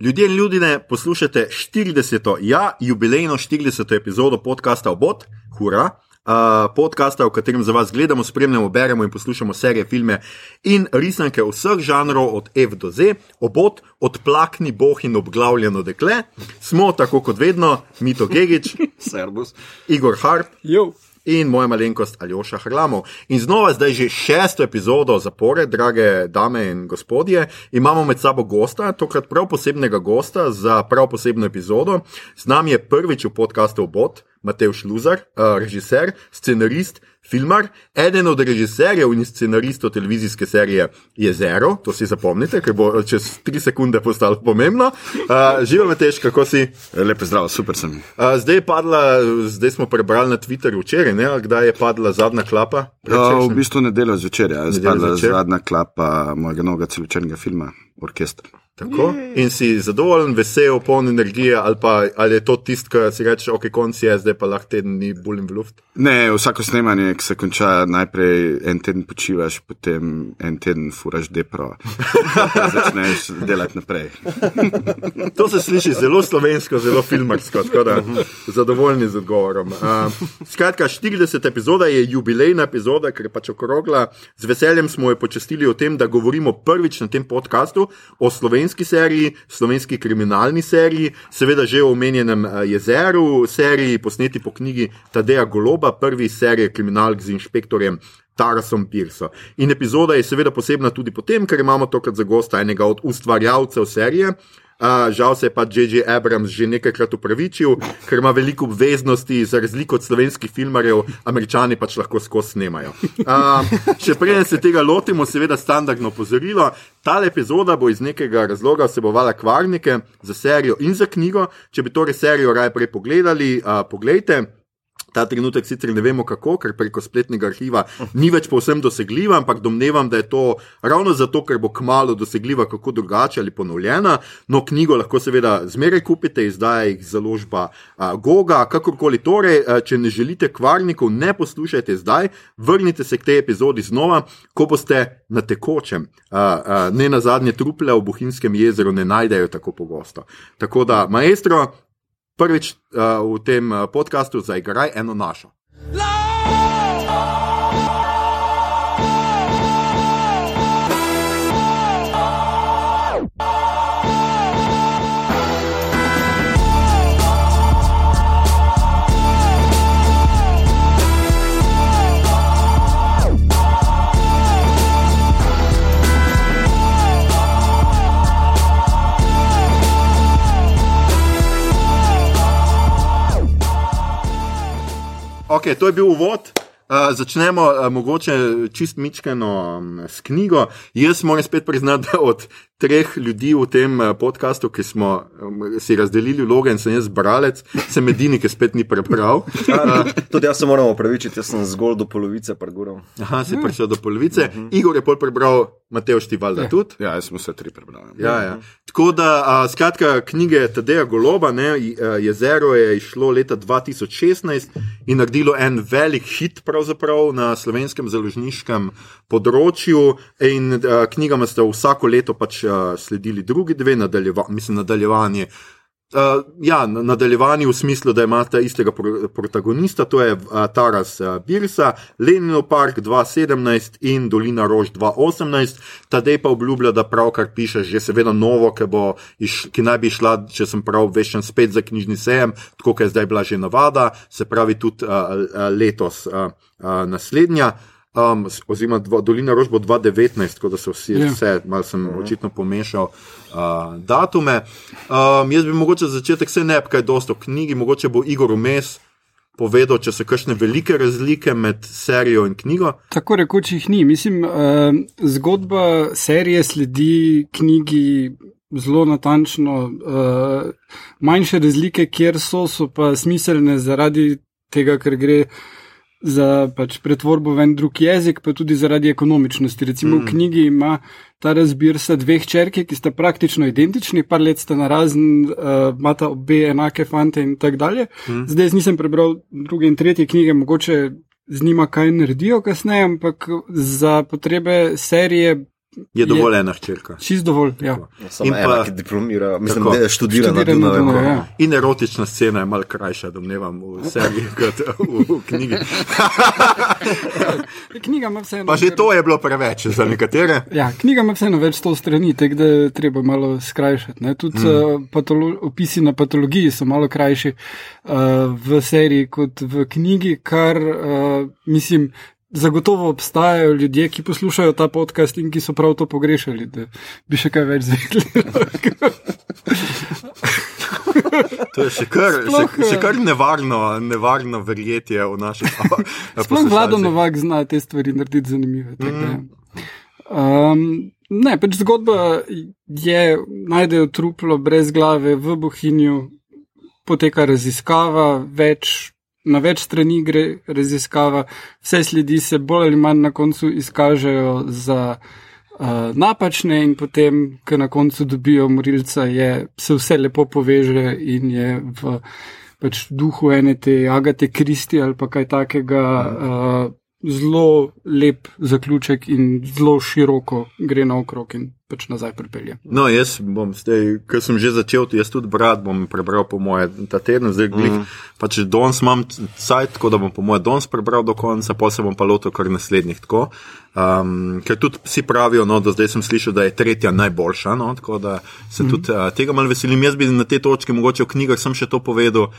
Ljudje in ljudje, poslušate 40. ja, jubilejno 40. epizodo podcasta Obot, hura. Uh, podcasta, v katerem za vas gledamo, spremljamo, beremo in poslušamo serije, filme in risanke vseh žanrov, od F do Z, obot, odplakni boh in obglavljeno dekle. Smo tako kot vedno, Mito Gigič, Servus. Igor Harp Jo. In moja malenkost Aljoša Hrlamov. In znova, zdaj že šesto epizodo zapore, drage dame in gospodje, imamo med sabo gosta, tokrat prav posebnega gosta za prav posebno epizodo. Z nami je prvič v podkastu Obot, Matej Šluzar, uh, režiser, scenarist, filmar, eden od režiserjev in scenaristov televizijske serije Jezero, to si zapomnite, ker bo čez tri sekunde postalo pomembno. Uh, Živo Matej, kako si? Lepo zdrav, super sem. Uh, zdaj, je padla, zdaj smo prebrali na Twitterju včeraj, ne, kdaj je padla zadnja klapa. Uh, v bistvu nedeljo zvečer, ja, zvečer. zadnja klapa mojega novega celočernega filma, Orkester. Tako. In si zadovoljen, vesel, poln energije, ali, pa, ali je to tisto, kar si rečeš, ok, konc je, zdaj pa lahko teden dni bulim v luft. Ne, vsako snemanje, ki se konča, najprej en teden počivaš, potem en teden furaš depro. Začneš delati naprej. To se sliši zelo slovensko, zelo filmarsko, tako da zadovoljni z odgovorom. Uh, skratka, 40 epizoda je jubilejna epizoda, ker je pač okrogla. Z veseljem smo jo počastili o tem, da govorimo prvič na tem podkastu o slovenski seriji, slovenski kriminalni seriji, seveda že o omenjenem uh, jezeru, seriji posneti po knjigi Tadeja Goloba, prvi serije kriminalk z inšpektorjem. Tarasom Pirso. In epizoda je seveda posebna tudi potem, ker imamo tokrat za gosta enega od ustvarjalcev serije. Uh, žal se je pa J.J. Abrams že nekajkrat upravičil, ker ima veliko obveznosti, za razliko od slovenskih filmarjev, američani pač lahko skozi snemajo. Uh, še preden se tega lotimo, seveda standardno opozorilo. Ta epizoda bo iz nekega razloga vsebovala kvarnike za serijo in za knjigo. Če bi torej serijo raje prej pogledali, uh, pogledajte. Ta trenutek sicer ne vemo kako, ker preko spletnega arhiva ni več povsem dosegljiva, ampak domnevam, da je to ravno zato, ker bo kmalo dosegljiva, kako drugače ali ponovljena. No, knjigo lahko seveda zmeraj kupite, izdaja jih založba a, Goga, kakorkoli. Torej, a, če ne želite kvarnikov, ne poslušajte zdaj, vrnite se k tej epizodi znova, ko boste na tekočem. A, a, ne na zadnje truple v Bohinjskem jezeru ne najdejo tako pogosto. Tako da, maestro, prvič uh, v tem uh, podkastu zaigraj eno našo. Ok, to je bil uvod. Uh, začnemo uh, mogoče čist mičkano um, s knjigo. Jaz moram spet priznati, da od treh ljudi v tem uh, podkastu, ki smo um, si razdelili vloge in sem jaz bralec, sem edini, ki spet ni prebral. Ja, tudi jaz se moram opravičiti, jaz sem zgolj do polovice pregural. Aha, si prišel do polovice. Igor je pol prebral, Mateo Štivalda tudi. Ja, jaz sem vse tri prebral. Ja, ja. Tako da, a, skratka, knjige Tadeja Goloba, ne, a, Jezero je išlo leta 2016 in naredilo en velik hit na slovenskem založniškem področju. In a, knjigama sta vsako leto pač a, sledili drugi dve, nadaljeva, mislim, nadaljevanje. Uh, ja, na- nadaljevanje v smislu, da imate istega pro, protagonista, to je uh, Taras uh, Birsa, Leninov park 2017 in Dolina Rož 2018. Tadej pa obljublja, da pravkar piše že seveda novo, ki, bo iš, ki naj bi šla, če sem prav veščen, spet za knjižni sejem, tako kot je zdaj bila že navada, se pravi tudi uh, uh, letos uh, uh, naslednja. Um, oziroma, dva, Dolina Rož bo 2019, tako da so vsi, Ja. vse, malo sem očitno pomešal uh, datume. Um, jaz bi mogoče za začetek se ne bi kaj dosto v knjigi, mogoče bo Igor Umes povedal, če so kakšne velike razlike med serijo in knjigo. Tako rekoč jih ni. Mislim, uh, zgodba serije sledi knjigi zelo natančno. Uh, manjše razlike, kjer so, so pa smiselne zaradi tega, ker gre za pač pretvorbo v en drug jezik, pa tudi zaradi ekonomičnosti. Recimo mm. v knjigi ima ta razbir sa dveh črke, ki sta praktično identični, par let sta narazen, uh, imata obe enake fante in tako dalje. Mm. Zdaj jaz nisem prebral druge in tretje knjige, mogoče z njima kaj naredijo kasneje, ampak za potrebe serije Je dovolj ena hčerka. Čist dovolj, ja. Samo In ena, pa- ki diplomira, mislim, Tako. da študira na Študira na Dunaju. Dunaju, ja. In erotična scena je malo krajša, domnevam, v seriji kot v, v knjigi. Knjiga ima vseeno. Pa že to je bilo preveč za nekatere. Ja, knjiga ima vseeno več sto strani, tako da je treba malo skrajšati. Ne? Tudi mm. uh, patolo opisi na patologiji so malo krajši uh, v seriji kot v knjigi, kar uh, mislim. Zagotovo obstajajo ljudje, ki poslušajo ta podcast in ki so prav to pogrešali, da bi še kaj več zvedeli. To je še kar, Sploh, še, še eh, kar nevarno, nevarno verjetje v naših Sploh vlado Novak zna te stvari narediti zanimive. ja. Um, ne, pač zgodba je, najdejo truplo brez glave v Bohinju, poteka raziskava, več, na več strani gre raziskava, vse sledi se bolj ali manj na koncu izkažejo za uh, napačne in potem, ko na koncu dobijo morilca, je, se vse lepo poveže in je v pač duhu ene te Agate Kristi ali pa kaj takega. Uh, Zelo lep zaključek in zelo široko gre naokrog in pač nazaj pripelje. No, jaz bom zdaj, ker sem že začel, jaz tudi brati, bom prebral po moje ta teden, zdaj glih, mm. pač danes imam sajt, tako da bom po moje danes prebral do konca, pa se bom pa lotil kar naslednjih. Tako. Um, ker tudi vsi pravijo, no, da zdaj sem slišal, da je tretja najboljša, no, tako da se mm. tudi uh, tega malo veselim. Jaz bi na te točke, mogoče v knjigah sem še to povedal.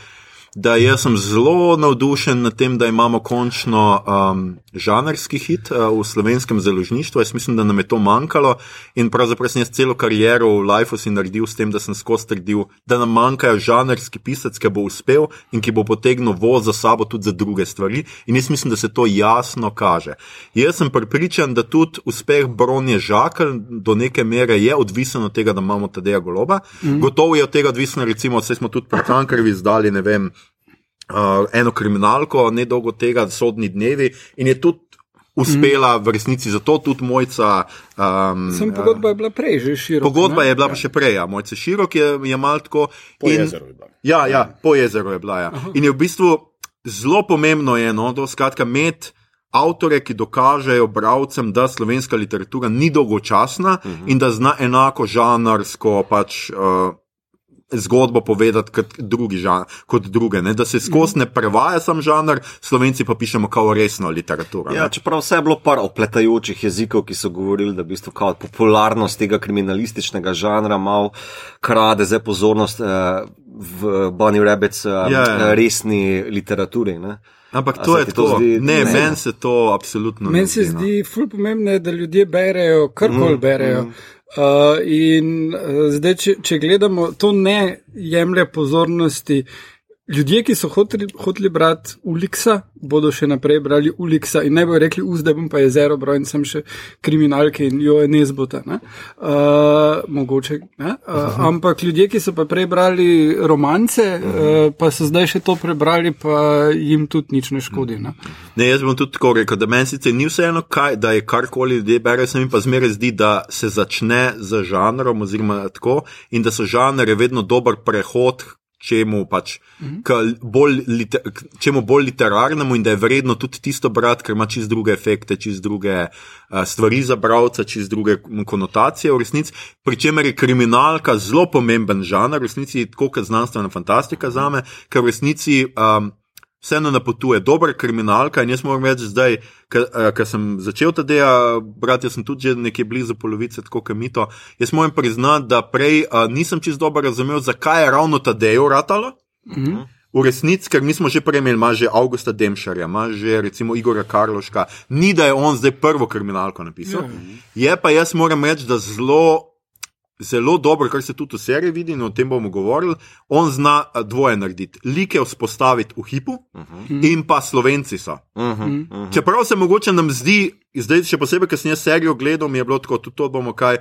Da jaz sem zelo navdušen nad tem, da imamo končno um, žanrski hit uh, v slovenskem založništvu. Jaz mislim, da nam je to manjkalo in pravzaprav sem jaz celo kariero v Lifeu si naredil s tem, da sem skozi trdil, da nam manjkajo žanrski pisec, ki bo uspel in ki bo potegnil voz za sabo tudi za druge stvari. In jaz mislim, da se to jasno kaže. Jaz sem pripričan, da tudi uspeh Bronje Žakl do neke mere je odvisen od tega, da imamo Tadeja Goloba. Mm. Gotovo je od tega odvisno, recimo, vse smo tudi pri Cankarjevi izdali, ne vem, uh, eno kriminalko, ne dolgo tega, sodni dnevi, in je tudi uspela v resnici, zato tudi mojca. Um, Sem pogodba je bila prej že široka. Pogodba ne? je bila pa še prej, ja. mojce širok je, je mal tako. Po in- jezeru je bila. Ja, ja, po jezeru je bila. Ja. In je v bistvu zelo pomembno, je, no, to skratka, imeti avtore, ki dokažejo bralcem, da slovenska literatura ni dolgočasna uh -huh. in da zna enako žanrsko pač. Uh, Zgodbo povedati kot, drugi žanr, kot druge, ne? da se skozi ne prevaja sam žanr, slovenci pa pišemo kao resno literaturo. Ja, čeprav vse je bilo par opletajočih jezikov, ki so govorili, da v bistvu kao popularnost tega kriminalističnega žanra malo krade zdaj pozornost eh, v Bonnie Rabbits eh, Ja, ja. resni literaturi. Ne? Ampak to je to zdi- Ne, ne. meni se to absolutno Meni se zdi. no. zdi ful pomembno, da ljudje berejo, karkoli mm, berejo. Mm. Uh, in uh, zdaj, če, če gledamo, to ne jemlje pozornosti. Ljudje, ki so hoteli, hoteli brati Uliksa, bodo še naprej brali Uliksa in ne bodo rekli, zdaj bom pa jezero bral in sem še kriminalke in jo je nezbota. Ne? Uh, mogoče. Ne? Uh, ampak ljudje, ki so pa prej brali romance, uh, pa so zdaj še to prebrali, pa jim tudi nič ne škodi. Ne? Ne, jaz bom tudi tako rekel, da meni sicer ni vseeno, kaj, da je karkoli ljudje berejo, se mi pa zmeraj zdi, da se začne z žanrom, oziroma tako, in da so žanre vedno dober prehod. Čemu, pač, k bolj, liter, čemu bolj literarnemu, in da je vredno tudi tisto brati, ker ima čist druge efekte, čist druge uh, stvari za bralca, čist druge konotacije v resnici. Pričemer je kriminalka zelo pomemben žanr, v resnici tako kot znanstvena fantastika za me, ker v resnici um, vseeno napotuje, dobra kriminalka. In jaz moram reči, zdaj, ker sem začel ta dela brati, jaz sem tudi že nekje blizu polovice, tako kot mi to. Jaz moram priznati, da prej a, nisem čist dobro razumel, zakaj je ravno ta dejo ratalo. Mm -hmm. V resnici, ker mi smo že prej imeli, ima že Augusta Demšarja, ima že recimo Igora Karloška, ni da je on zdaj prvo kriminalko napisal. Ja. Je pa jaz moram reči, da zelo. Zelo dobro, kar se tudi v seriji vidi, in o tem bomo govorili. On zna a, dvoje narediti: like vzpostaviti v hipu, uh -huh. in pa slovenci so. Uh -huh, uh -huh. Čeprav se mogoče nam zdi, zdaj še posebej, ker sem jaz serijo gledal, mi je bilo tako, tudi to bomo kaj.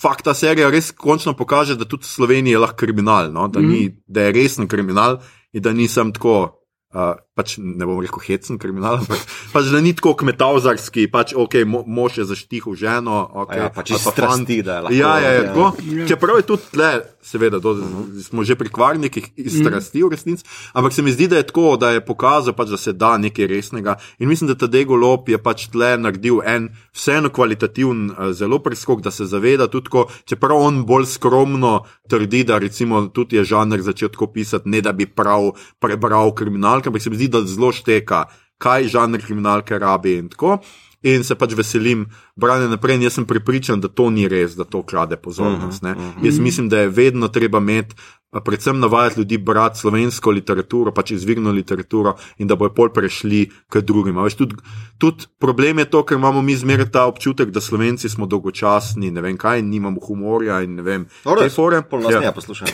Fakt, ta serija res končno pokaže, da tudi Slovenija je lahko kriminal, no? da, ni, da je resen kriminal in da nisem tako uh, pač ne bom rekel hecen kriminal, ampak pač, da ni tako kmetavzarski, pač ok, mo, mož je zaštihal ženo. Okay, Ja, pač pa fant. strasti, da je lahko, Ja, ja, ja, ja. tako. Čeprav je tudi tle, seveda, do, smo že pri kvarnikih iz strasti v resnici, ampak se mi zdi, da je tako, da je pokazal, pač, da se da nekaj resnega. In mislim, da ta Degolop je pač tle naredil en vseeno kvalitativen, eh, zelo preskok, da se zaveda tudi, ko, čeprav on bolj skromno trdi, da recimo tudi je žanr začel tako pisati, ne da bi prav prebral kriminalke, ampak se mi zdi, da zelo šteka, kaj žanr kriminalke rabi in tako. In se pač veselim branja naprej. Jaz sem pripričan, da to ni res, da to krade pozornost. Uh -huh, uh -huh. Jaz mislim, da je vedno treba imeti, a predvsem navajati ljudi brati slovensko literaturo, pač izvirno literaturo, in da bojo pol prešli k drugim. Veš, tudi, tudi problem je to, ker imamo mi zmeraj ta občutek, da slovenci smo dolgočasni, ne vem kaj, nimamo humorja in ne vem. te fore. Pol nas Ja. ne poslušajo.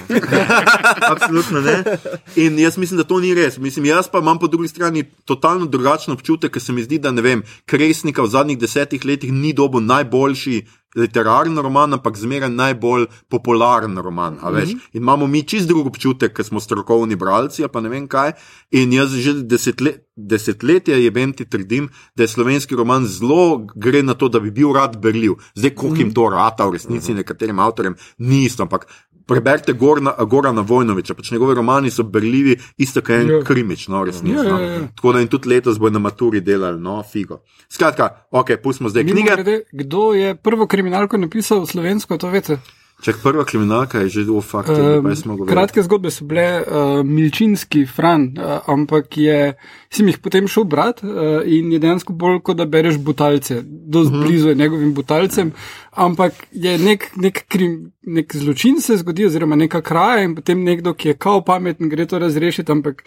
Absolutno ne. In jaz mislim, da to ni res. Mislim, jaz pa imam po drugi strani totalno drugačen občutek, ker se mi zdi, da ne vem, Kresnika v zadnjih desetih letih ni dobil najboljši. Literaren roman, ampak zmeraj najbolj popularen roman. Mm -hmm. In imamo mi čist drug občutek, ker smo strokovni bralci, pa ne vem kaj. In jaz že desetle, desetletja jeben ti trdim, da je slovenski roman zelo gre na to, da bi bil rad berljiv. Zdaj, koliko jim to rata v resnici, nekaterim avtorjem ni isto, ampak preberite Gorana, Gorana Vojnoviča, pač njegovi romani so berljivi, isto kot en Ja. krimič, no, resnici. Ja, ja, ja. Tako da in tudi letos bo na maturi delali, no, figo. Skratka, ok, pustimo zdaj knjige. Mimogrede, Kdo je prvo kriminalko napisal slovensko, to veste? Čak prva kriminalka je že v faktu, um, pa smo govorili. Kratke zgodbe so bile uh, Milčinski, Fran, uh, ampak je, sem jih potem šel brat uh, in je dejansko bolj kot da bereš butalce, uh Mhm. blizu je njegovim butalcem, ampak je nek, nek, krim, nek zločin se zgodi, oziroma neka kraja in potem nekdo, ki je kao pameten, gre to razrešiti, ampak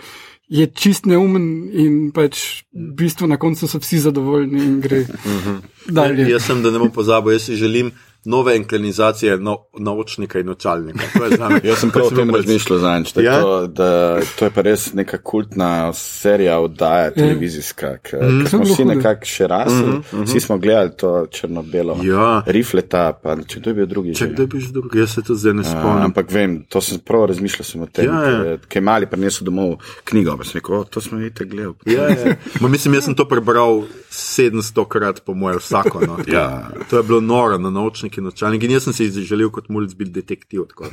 je čist neumen in pač v bistvu na koncu so vsi zadovoljni in gre uh -huh. dalje. Jaz sem, da ne bom pozabil, jaz si želim nove inklinizacije no, naučnika in očalnika. To je zame- Jaz sem prav o to tem razmišljal da je Ja? To, da, to je pa res neka kultna serija oddaja televizijska, ki Mhm. smo je vsi nekako še rasli, vsi smo gledali to črno-belo. Ja. Rifleta, pa če to je bil drugi. Če kdo bi že drug, jaz se to zdaj ne spomnim. Ampak vem, to sem prav razmišljal sem o tem, Ja, ja. kaj mali prinesel domov knjigo, pa sem rekel, "O, to smo vidite gledali. Ja, ja. Ma, mislim, jaz sem to prebral 700 krat, po mojem, vsako. No. To, Ja. to je bilo noro na naučniki in načalnik. In jaz sem si želel kot mulj biti detektiv tako.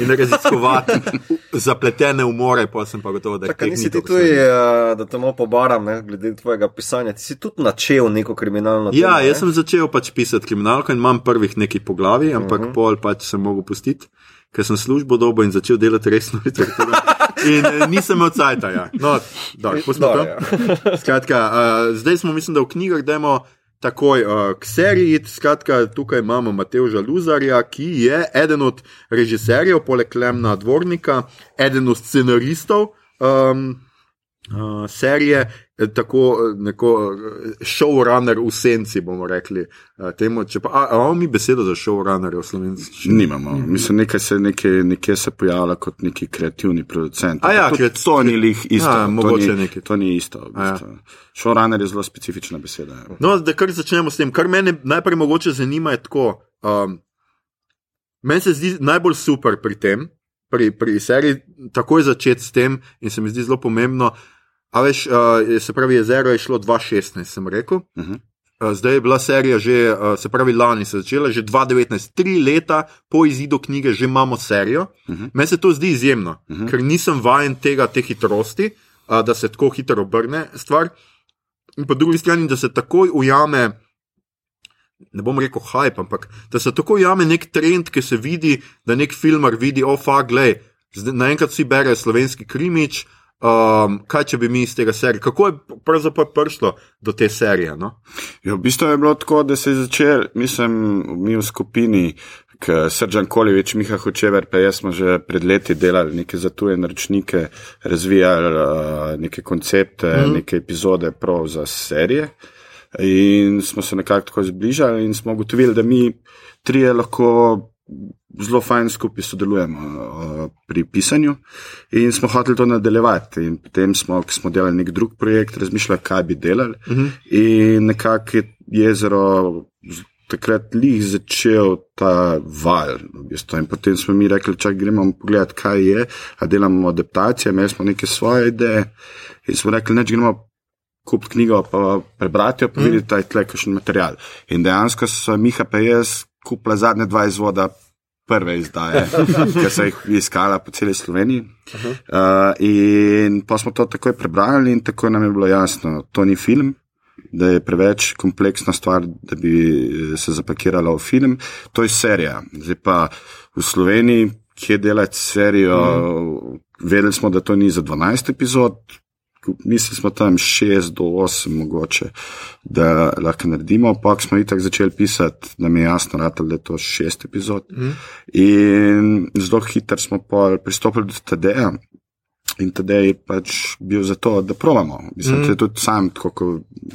in raziskovati zapletene umore, pa sem pa gotovo, da je teh nisi ni ti tudi, zanimivo. eh, da te malo pobaram, ne, glede tvojega pisanja, ti si tudi načel neko kriminalno Ja, temo, jaz sem začel pač pisati kriminalko in imam prvih nekaj poglavij, ampak uh -huh. pol pač sem mogel pustiti. Ker sem službo dobil in začel delati resno literaturo. In eh, nisem imel cajt, ja. No, dobro, pustimo to. ja. Skratka, uh, zdaj smo, mislim, da v knjigah dajmo takoj uh, k seriji. Skratka, tukaj imamo Mateoža Luzarja, ki je eden od režiserjev, poleg Klemna Dvornika, eden od scenaristov. Um, Uh, serije, tako eh, neko eh, showrunner v senci, bomo rekli. Temu, če pa, a, a imamo mi besedo za showrunner v slovenščini? Nimamo. Mislim, nekaj se, nekaj, nekje se pojavlja kot neki kreativni producent. A ja, Ampak kreat- tudi to ni lih isto. A, to mogoče ni, nekaj. To ni isto. V ja. bistvu. Showrunner je zelo specifična beseda. ja. No, da kar začnemo s tem, kar mene najprej mogoče zanima, je tako. Um, meni se zdi najbolj super pri tem, pri, pri seriji, takoj začeti s tem, in se mi zdi zelo pomembno. A veš, uh, se pravi, jezero je šlo 2016, sem rekel. Uh -huh. Uh, Zdaj je bila serija že, uh, se pravi, lani se je začela, že 2019, tri leta po izidu knjige, že imamo serijo. Uh Mhm. -huh. Meni se to zdi izjemno, uh -huh. ker nisem vajen tega, te hitrosti, uh, da se tako hitro obrne stvar. In po drugi strani, da se takoj ujame, ne bom rekel hype, ampak da se takoj ujame nek trend, ki se vidi, da nek filmar vidi, o, fa, glej, zdaj naenkrat vsi berejo slovenski krimič. Um, kaj če bi mi iz tega serije? Kako je pravzaprav prišlo do te serije? No? Ja, v bistvu je bilo tako, da se je začel, mislim, mi v skupini, k Srdžan Koljevič, Miha Hočever, pa jaz smo že pred leti delali neke za tuje naročnike, razvijali uh, neke koncepte, mm. neke epizode prav za serije. In smo se nekako tako zbližali in smo ugotovili, da mi trije lahko zelo fajn skupaj sodelujemo uh, pri pisanju in smo hoteli to nadaljevati. In potem smo, ko smo delali nek drug projekt, razmišljali, kaj bi delali. Uh -huh. In nekako je jezero takrat lih začel ta val. V bistvu. In potem smo mi rekli, čak gremo pogledat, kaj je, a delamo adaptacije, imeli smo neke svoje ideje. In smo rekli, neč gremo kup knjigo, pa prebrati jo, pa videti, da je tle kakšen material. In dejansko so Miha pa jaz kupila zadnje dva izvoda. Prve izdaje, ki so jih iskala po celi Sloveniji. Uh, in pa smo to takoj prebrali, in tako nam je bilo jasno, to ni film, da je preveč kompleksna stvar, da bi se zapakirala v film. To je serija. Zdaj pa v Sloveniji, kje delati serijo, mm. vedeli smo, da to ni za 12 epizod, Mislim, smo tam 6 do 8, mogoče, da lahko naredimo. Pa smo i tako začeli pisati, da mi je jasno, ratel, da je to 6 epizod. Mm. In zelo hitro smo pristopili do TD-ja. In tedaj je pač bil za to, da provamo. Mislim, mm. tudi sam, kot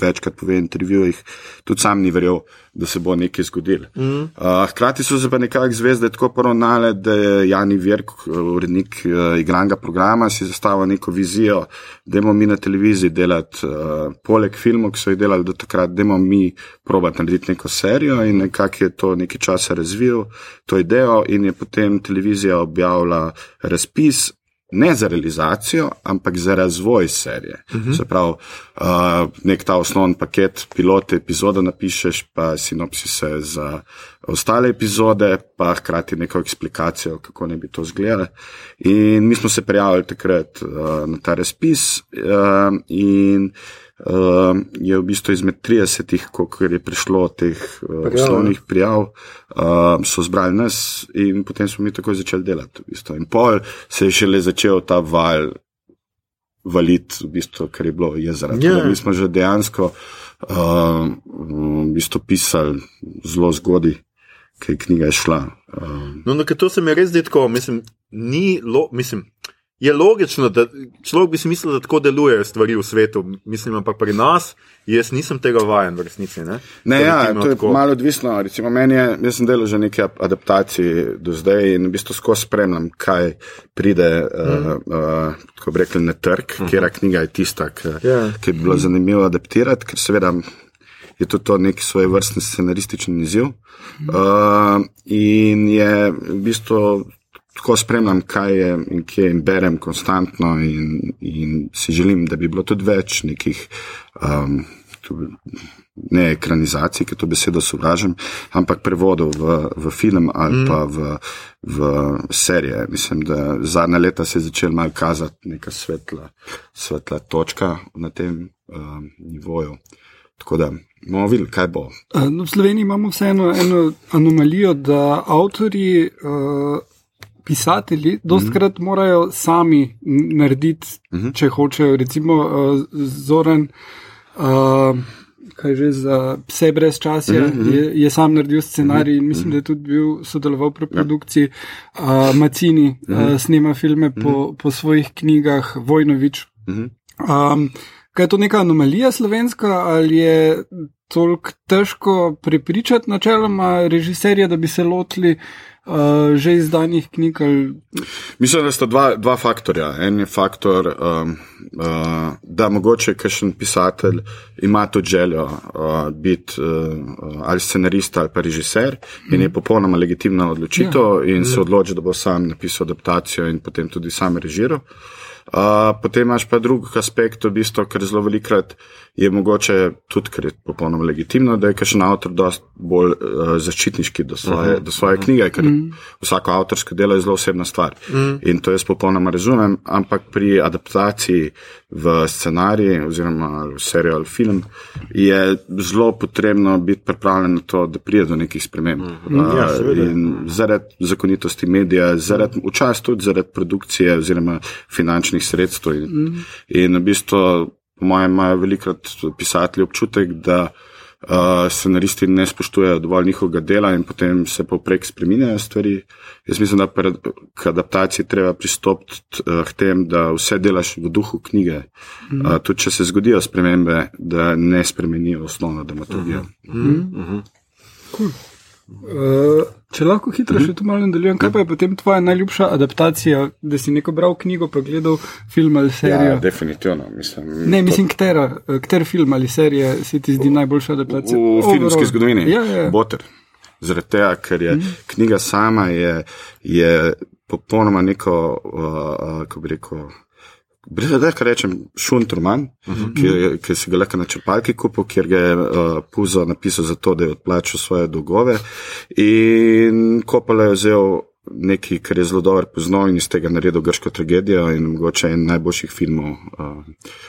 večkrat povem v intervjujih, tudi sam ni verjel, da se bo nekaj zgodilo. Mm. Uh, hkrati so se pa nekako zvezde tako poravnale, da je Jani Virk, urednik uh, igranga programa, si zastavil neko vizijo, da bomo mi na televiziji delati, uh, poleg filmov, ki so jih delali do takrat, da bomo mi probati narediti neko serijo in nekako je to nekaj časa razvil, to idejo in je potem televizija objavila razpis ne za realizacijo, ampak za razvoj serije. Uh -huh. Se pravi, uh, nek ta osnovni paket, pilote, epizode napišeš, pa sinopsise za ostale epizode, pa hkrati neko eksplikacijo, kako ne bi to izgledalo. In mi smo se prijavili takrat uh, na ta razpis uh, in uh, je v bistvu izmed 30, koliko je prišlo teh uh, poslovnih prijav, uh, so zbrali nas in potem smo mi takoj začeli delati. V bistvu. In pol se je šele začel ta val valiti, v bistvu, ker je bilo jezero. Yeah. Ja. Mi smo že dejansko uh, v bistvu pisali zelo zgodaj. Kaj je knjiga šla? Um. No, no, to se mi res zdi tako, mislim, ni, lo, mislim, je logično, da človek bi si mislil, da tako delujejo stvari v svetu, mislim, ampak pri nas, jaz nisem tega vajen v resnici. Ne, ne ja, to je tako. malo odvisno. Recimo, meni je, jaz sem delal že nekaj adaptacij do zdaj in v bistvu skozi spremljam, kaj pride, mm. uh, uh, tako bi rekli, na trg, mm -hmm. kera knjiga je tista, ki yeah. Ja. bi bilo zanimivo adaptirati, ker seveda. Je to, to nek svoj vrstni scenaristični izziv. Uh, in je v bistvu tako spremljam, kaj je in kje in berem konstantno, in, in si želim, da bi bilo tudi več nekih. Um, Ne ekranizacij, ki to besedo sovražim, ampak prevodov v, v film ali mm. pa v, v serije. Mislim, da zadnja leta se je začela malo kazati neka svetla, svetla točka na tem um, nivoju. Tako da bomo videli, kaj bo. No, v Sloveniji imamo vseeno eno anomalijo, da avtori. Uh, pisatelji dostkrat mm -hmm. morajo sami narediti, mm -hmm. če hočejo. Recimo uh, Zoran, uh, kaj že za vse brez časa, mm -hmm. je, je sam naredil scenarij in mislim, da je tudi bil sodeloval pri ja. produkciji. Uh, Macini mm -hmm. uh, snema filme po, -hmm. po svojih knjigah, Vojnovič. Mm -hmm. um, kaj je to neka anomalija slovenska ali je? Toliko težko prepričati načeloma režiserja, da bi se lotili uh, uh, že izdanih knjig? Ali... Mislim, da sta dva, dva faktorja. En je faktor, um, uh, da mogoče kakšen pisatelj ima to željo uh, biti uh, ali scenarist ali pa režiser mm. in je popolnoma legitimna odločitev ja. in se odloči, da bo sam napisal adaptacijo in potem tudi sam režiral. Uh, potem imaš pa drug aspekt, v bistvu, ker zelo velikrat je mogoče tudi, ker je popolnoma legitimno, da je kakšen avtor dosti bolj uh, zaščitniški do svoje, uh -huh. do svoje knjige, ker uh mhm. -huh. vsako avtorsko delo je zelo osebna stvar. Uh mhm. -huh. In to jaz popolnoma razumem, ampak pri adaptaciji v scenarij oziroma v serijo ali film je zelo potrebno biti pripravljen na to, da pride do nekih sprememb. Uh -huh. uh, ja, in zaradi zakonitosti medija, zaradi, včasih tudi zaradi produkcije oziroma finančnih sredstev. In, uh -huh. in v bistvu po mojem, imajo velikrat pisatelji občutek, da uh, scenaristi ne spoštujejo dovolj njihovega dela in potem se poprek spreminjajo stvari. Jaz mislim, da pred, k adaptaciji treba pristopiti uh, k tem, da vse delaš v duhu knjige. Mm. Uh, tudi če se zgodijo spremembe, da ne spremenijo osnovno dramaturgijo. Mm -hmm. Mm -hmm. cool. uh, Če lahko hitro še tu malo nadaljujem, kaj pa je potem tvoja najljubša adaptacija, da si neko bral knjigo, pa gledal film ali serijo? Ja, definitivno. Mislim, ne, mislim, katera, kater film ali serija se ti zdi najboljša adaptacija? V, v filmski zgodovini. Ja, ja. Boter. Zaradi tega, ker je mm -hmm. knjiga sama je, je popolnoma neko, uh, kako bi rekel. Brez da rečem, šunt roman, uh -huh. ki, ki si ga lahko na črpalki kupil, kjer ga je uh, Puzo napisal za to, da je odplačal svoje dolgove. In Kopala je vzel nekaj, kar je zelo dobro poznal in iz tega naredil grško tragedijo in mogoče en najboljših filmov uh,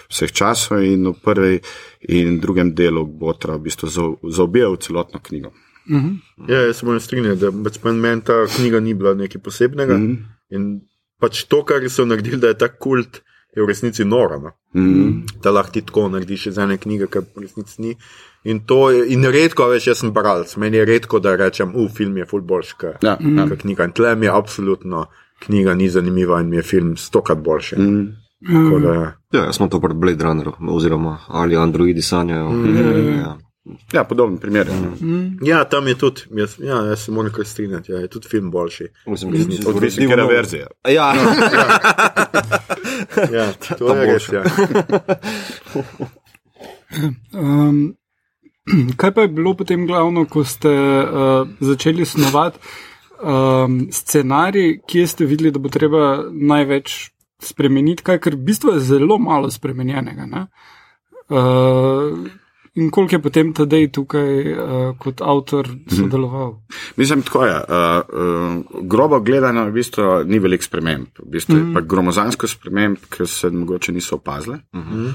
vseh časov. In v prvem in drugem delu Botra v bistvu zaobijal celotno knjigo. Uh -huh. Ja, jaz se moram strinjati, da pač meni ta knjiga ni bila nekaj posebnega. Uh -huh. In pač to, kar so naredili, da je ta kult je v resnici noro. No? Mm. Da lahko ti tako narediš iz ene knjige, kar v resnici ni. In, je, in redko, veš, jaz sem bralec, meni je redko, da rečem, uf, film je fulboljši kot ja, ja. knjiga. In tle mi je absolutno knjiga ni zanimiva in mi je film stokrat boljši. Mm. Da, ja. ja, smo to pred Blade Runnerom, oziroma ali Androidi sanjajo. Mm. Ja. Ja, podoben primer. Mm. Ja, tam je tudi, jaz, ja, jaz se moram kar strinjati, ja, je tudi film boljši. Odvisno od verzije. Ja, no, ja. ja to je res. Ja. Um, kaj pa je bilo potem glavno, ko ste uh, začeli snovati um, scenarij, kje ste videli, da bo treba največ spremeniti, kaj, ker v bistvu je zelo malo spremenjenega. Uh, In koliko je potem tedaj tukaj uh, kot avtor sodeloval? Mm. Mislim, tako je. Uh, uh, grobo gledano, v bistvu ni velik sprememb. V bistvu mm. je pa gromozansko sprememb, ki se mogoče niso opazile. Mm -hmm. uh,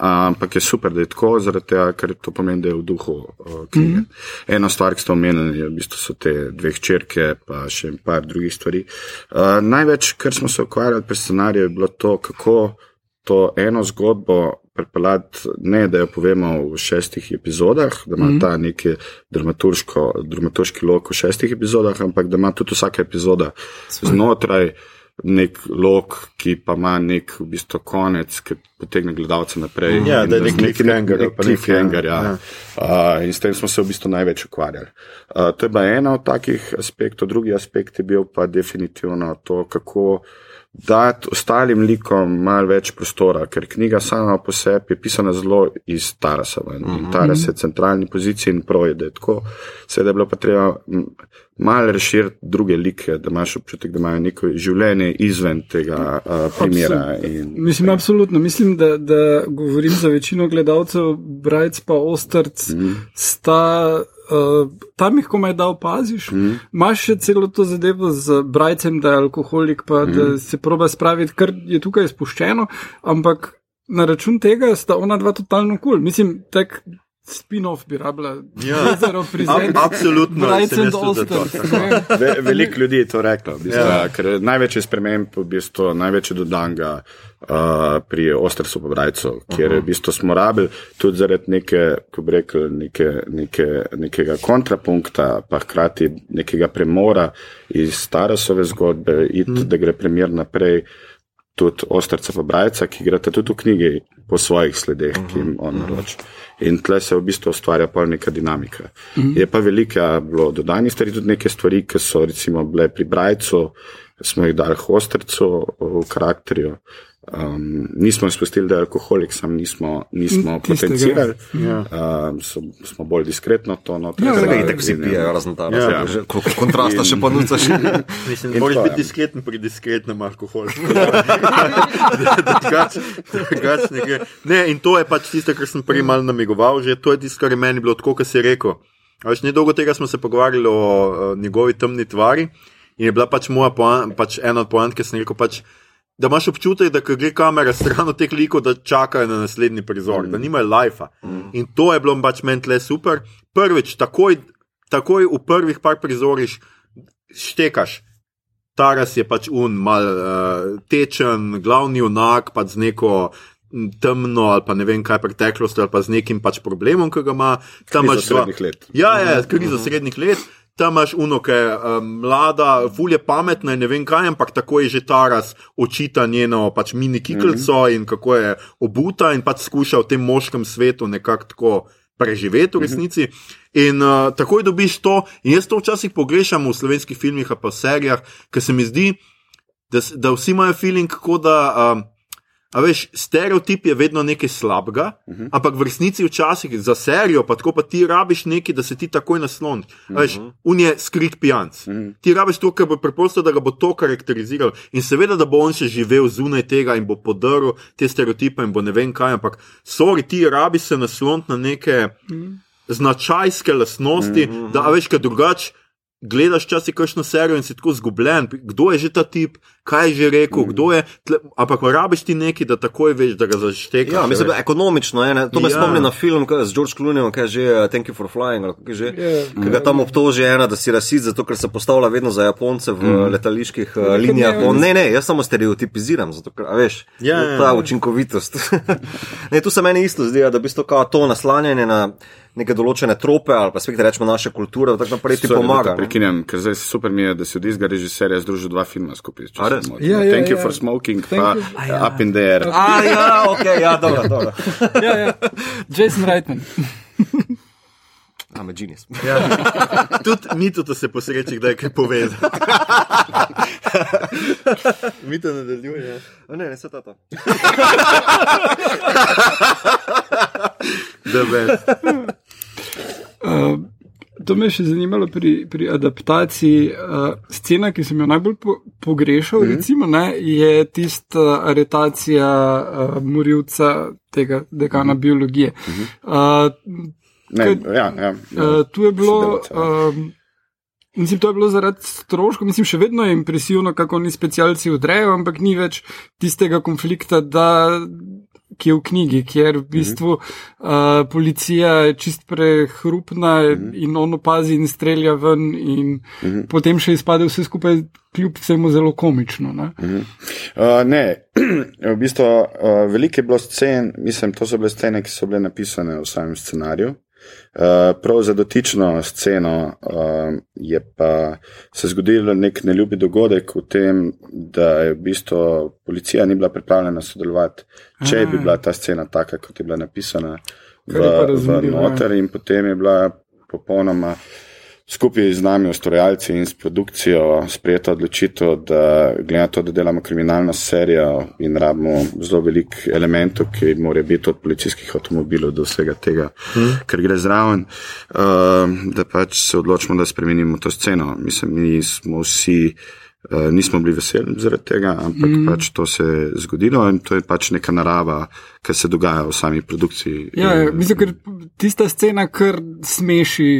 ampak je super, da je tako, zaradi tega, ker to pomeni, da je v duhu uh, knjige. Mm. Eno stvar, ki ste omenili, v bistvu so te dve črke, pa še par drugih stvari. Uh, največ, kar smo se ukvarjali pri scenariju, je bilo to, kako to eno zgodbo pripeljati, ne da jo povemo v šestih epizodah, da ima mm -hmm. ta neki dramaturški lok v šestih epizodah, ampak da ima tudi vsaka epizoda znotraj nek lok, ki pa ima nek v bistvu konec, ki potegne gledalce naprej. Ja, da je nek cliffhanger. Nek cliffhanger, ja. ja. Uh, in s tem smo se v bistvu največ ukvarjali. Uh, to je pa ena od takih aspektov, drugi aspekt je bil pa definitivno to, kako dati ostalim likom malo več prostora, ker knjiga sama po sebi je pisana zelo iz Tarasa. In mm -hmm. Taras je centralni poziciji in projede. Tako se je bilo pa treba malo razširiti druge like, da imaš občutek, da imajo neko življenje izven tega uh, primera. In, mislim, absolutno. Mislim, da, da govorim za večino gledalcev, Brajc pa Ostrc mm -hmm. sta uh, tam jih komaj da opaziš. Mm. Imáš še celo to zadevo z brajcem, da je alkoholik, pa mm. da se proba spraviti, kar je tukaj spuščeno, ampak na račun tega sta ona dva totalno kul. Cool. Mislim, tak. Spin-off bi rabila, ja. zelo prizadeti. Absolutno. Ve, Veliko ljudi je to reklo. Bistvo, ja. Največji sprememb, v bistvu, največji dodanga uh, pri Ostrsu pobrajcu, kjer uh -huh. v bistvu smo rabili tudi zaradi neke, ko bi rekel, neke, neke, nekega kontrapunkta, pa hkrati nekega premora iz starosove zgodbe, it, uh -huh. da gre premjer naprej. Tudi ostrca pobrajca, ki gre tudi v knjigi po svojih sledeh, uh -huh. ki jim on naroča. In tle se v bistvu ustvarja pa neka dinamika. Uh -huh. Je pa velika bilo dodanih stvari, tudi neke stvari, ki so recimo bile pri brajcu, smo jih dali ostrcu v karakterju. Um, nismo izpustili, da je alkoholik, sam nismo, nismo potencirali. Ja. Um, so, smo bolj diskretno to notranje. Ja, tega itak vsi pijejo, razen ta ja. ja. koliko kontrasta še ponucaš. Mislim, da moraš biti diskreten pri diskretnem alkoholu. ne, in to je pač tisto, kar sem prej mal namigoval, že to je tisto, kar je meni bilo tako, kot si rekel. Veš, nedolgo tega smo se pogovarjali o, o njegovi temni tvari in je bila pač moja poan, pač ena od poant, ki sem rekel pač da imaš občutek, da gre kamera stran od teh likov, da čakajo na naslednji prizor, mm. da nimajo life. Mm. In to je bilo pač meni tle super. Prvič, takoj, takoj v prvih par prizoriš štekaš. Taras je pač un, mal uh, tečen, glavni unak, pa z neko temno ali pa ne vem kaj preteklosti ali pa z nekim pač problemom, ki ga ima. Tam imaš srednjih let. Ja, ja, krizo mm -hmm. srednjih let tam imaš unoke, um, mlada, fulje pametna in ne vem kaj, ampak tako je že ta raz očita njeno pač mini kiklico mm -hmm. in kako je obuta in pač skuša v tem moškem svetu nekako tako preživeti v resnici. In uh, takoj dobiš to, in jaz to včasih pogrešam v slovenskih filmih, pa serijah, ker se mi zdi, da, da vsi imajo feeling, kot da. Um, A veš, stereotip je vedno nekaj slabega, uh -huh. ampak v resnici včasih za serijo, pa tako pa ti rabiš nekaj, da se ti takoj nasloniš. Uh -huh. Veš, un je skrit pijanc. Uh -huh. Ti rabiš to, ker bo preprosto, da ga bo to karakteriziral. In seveda, da bo on še živel zunaj tega in bo podrl te stereotipe in bo ne vem kaj, ampak sorry, ti rabiš se nasloniti na neke uh -huh. značajske lastnosti, uh -huh. da a veš, ker drugače. Gledaš časi kakšno serijo in si tako zgubljen, kdo je že ta tip, kaj je že rekel, mm. kdo je. Tle, ampak rabiš ti nekaj, da takoj veš, da ga zaštekaš. Ja, mislim, da ekonomično je. Ne? To me Ja. spomni na film z George Clooneyjem, ki je že uh, Thank you for flying. je Že, Ja. ki ga tam obtoži ena, da si rasist, zato ker se postavlja vedno za Japonce v mm. letaliških uh, linijah. ne, On, ne, ne, jaz samo stereotipiziram, zato ker, a veš, Ja, ja, ta ja. učinkovitost. ne, tu se meni isto zdi, da v bistvu kao to naslanjanje na neke določene trope ali pa spet rečemo naše kulture, tako naprej ti Sorry, pomaga. ne. Prekinjam, ker zdaj super mi je, da si od istega režiserja združil dva filma skupaj. če A se res? Ja, ja, Thank you ja. for smoking, Thank pa you. Up in the air. A, ja, ok, ja, dobro, dobro. Ja, ja. Jason Reitman. I'm a genius. Ja. Tudi mi to se posreči, kdaj kaj povezati. mi to nadaljuje. A Ne, ne, se ta ta. Da veš. Uh, to me je še zanimalo pri, pri adaptaciji. Uh, scena, ki sem jo najbolj po, pogrešal, mm. recimo, ne, je tista aretacija uh, morilca tega dekana mm. biologije. Uh, Ne, ja, ja, ja. Uh, tu je bilo. Um, mislim, to je bilo zaradi stroškov, mislim, še vedno je impresivno, kako oni specialci odrejo, ampak ni več tistega konflikta, da, ki je v knjigi, kjer v bistvu uh, policija je čist prehrupna in on opazi in strelja ven, in potem še izpade vse skupaj, kljub vsemu zelo komično. Ne? Uh, ne, v bistvu uh, veliko je bilo scen, mislim, to so bile scene, ki so bile napisane v samem scenariju. Uh, prav za dotično sceno uh, je pa se zgodil nek neljubi dogodek v tem, da je v bistvu policija ni bila pripravljena sodelovati, če A. bi bila ta scena taka, kot je bila napisana v, v ja. noter in potem je bila popolnoma skupaj z nami, ustvarjalci in s produkcijo, sprejeta odločitev, da glede na to, da delamo kriminalno serijo in rabimo zelo veliko elementov, ki morajo biti od policijskih avtomobilov do vsega tega, hmm. kar gre zraven, uh, da pač se odločimo, da spremenimo to sceno. Mislim, mi smo vsi. Uh, nismo bili veseli zaradi tega, ampak mm. pač to se je zgodilo in to je pač neka narava, ki se dogaja v sami produkciji. Ja, ja, mislim, ker tista scena kar smeši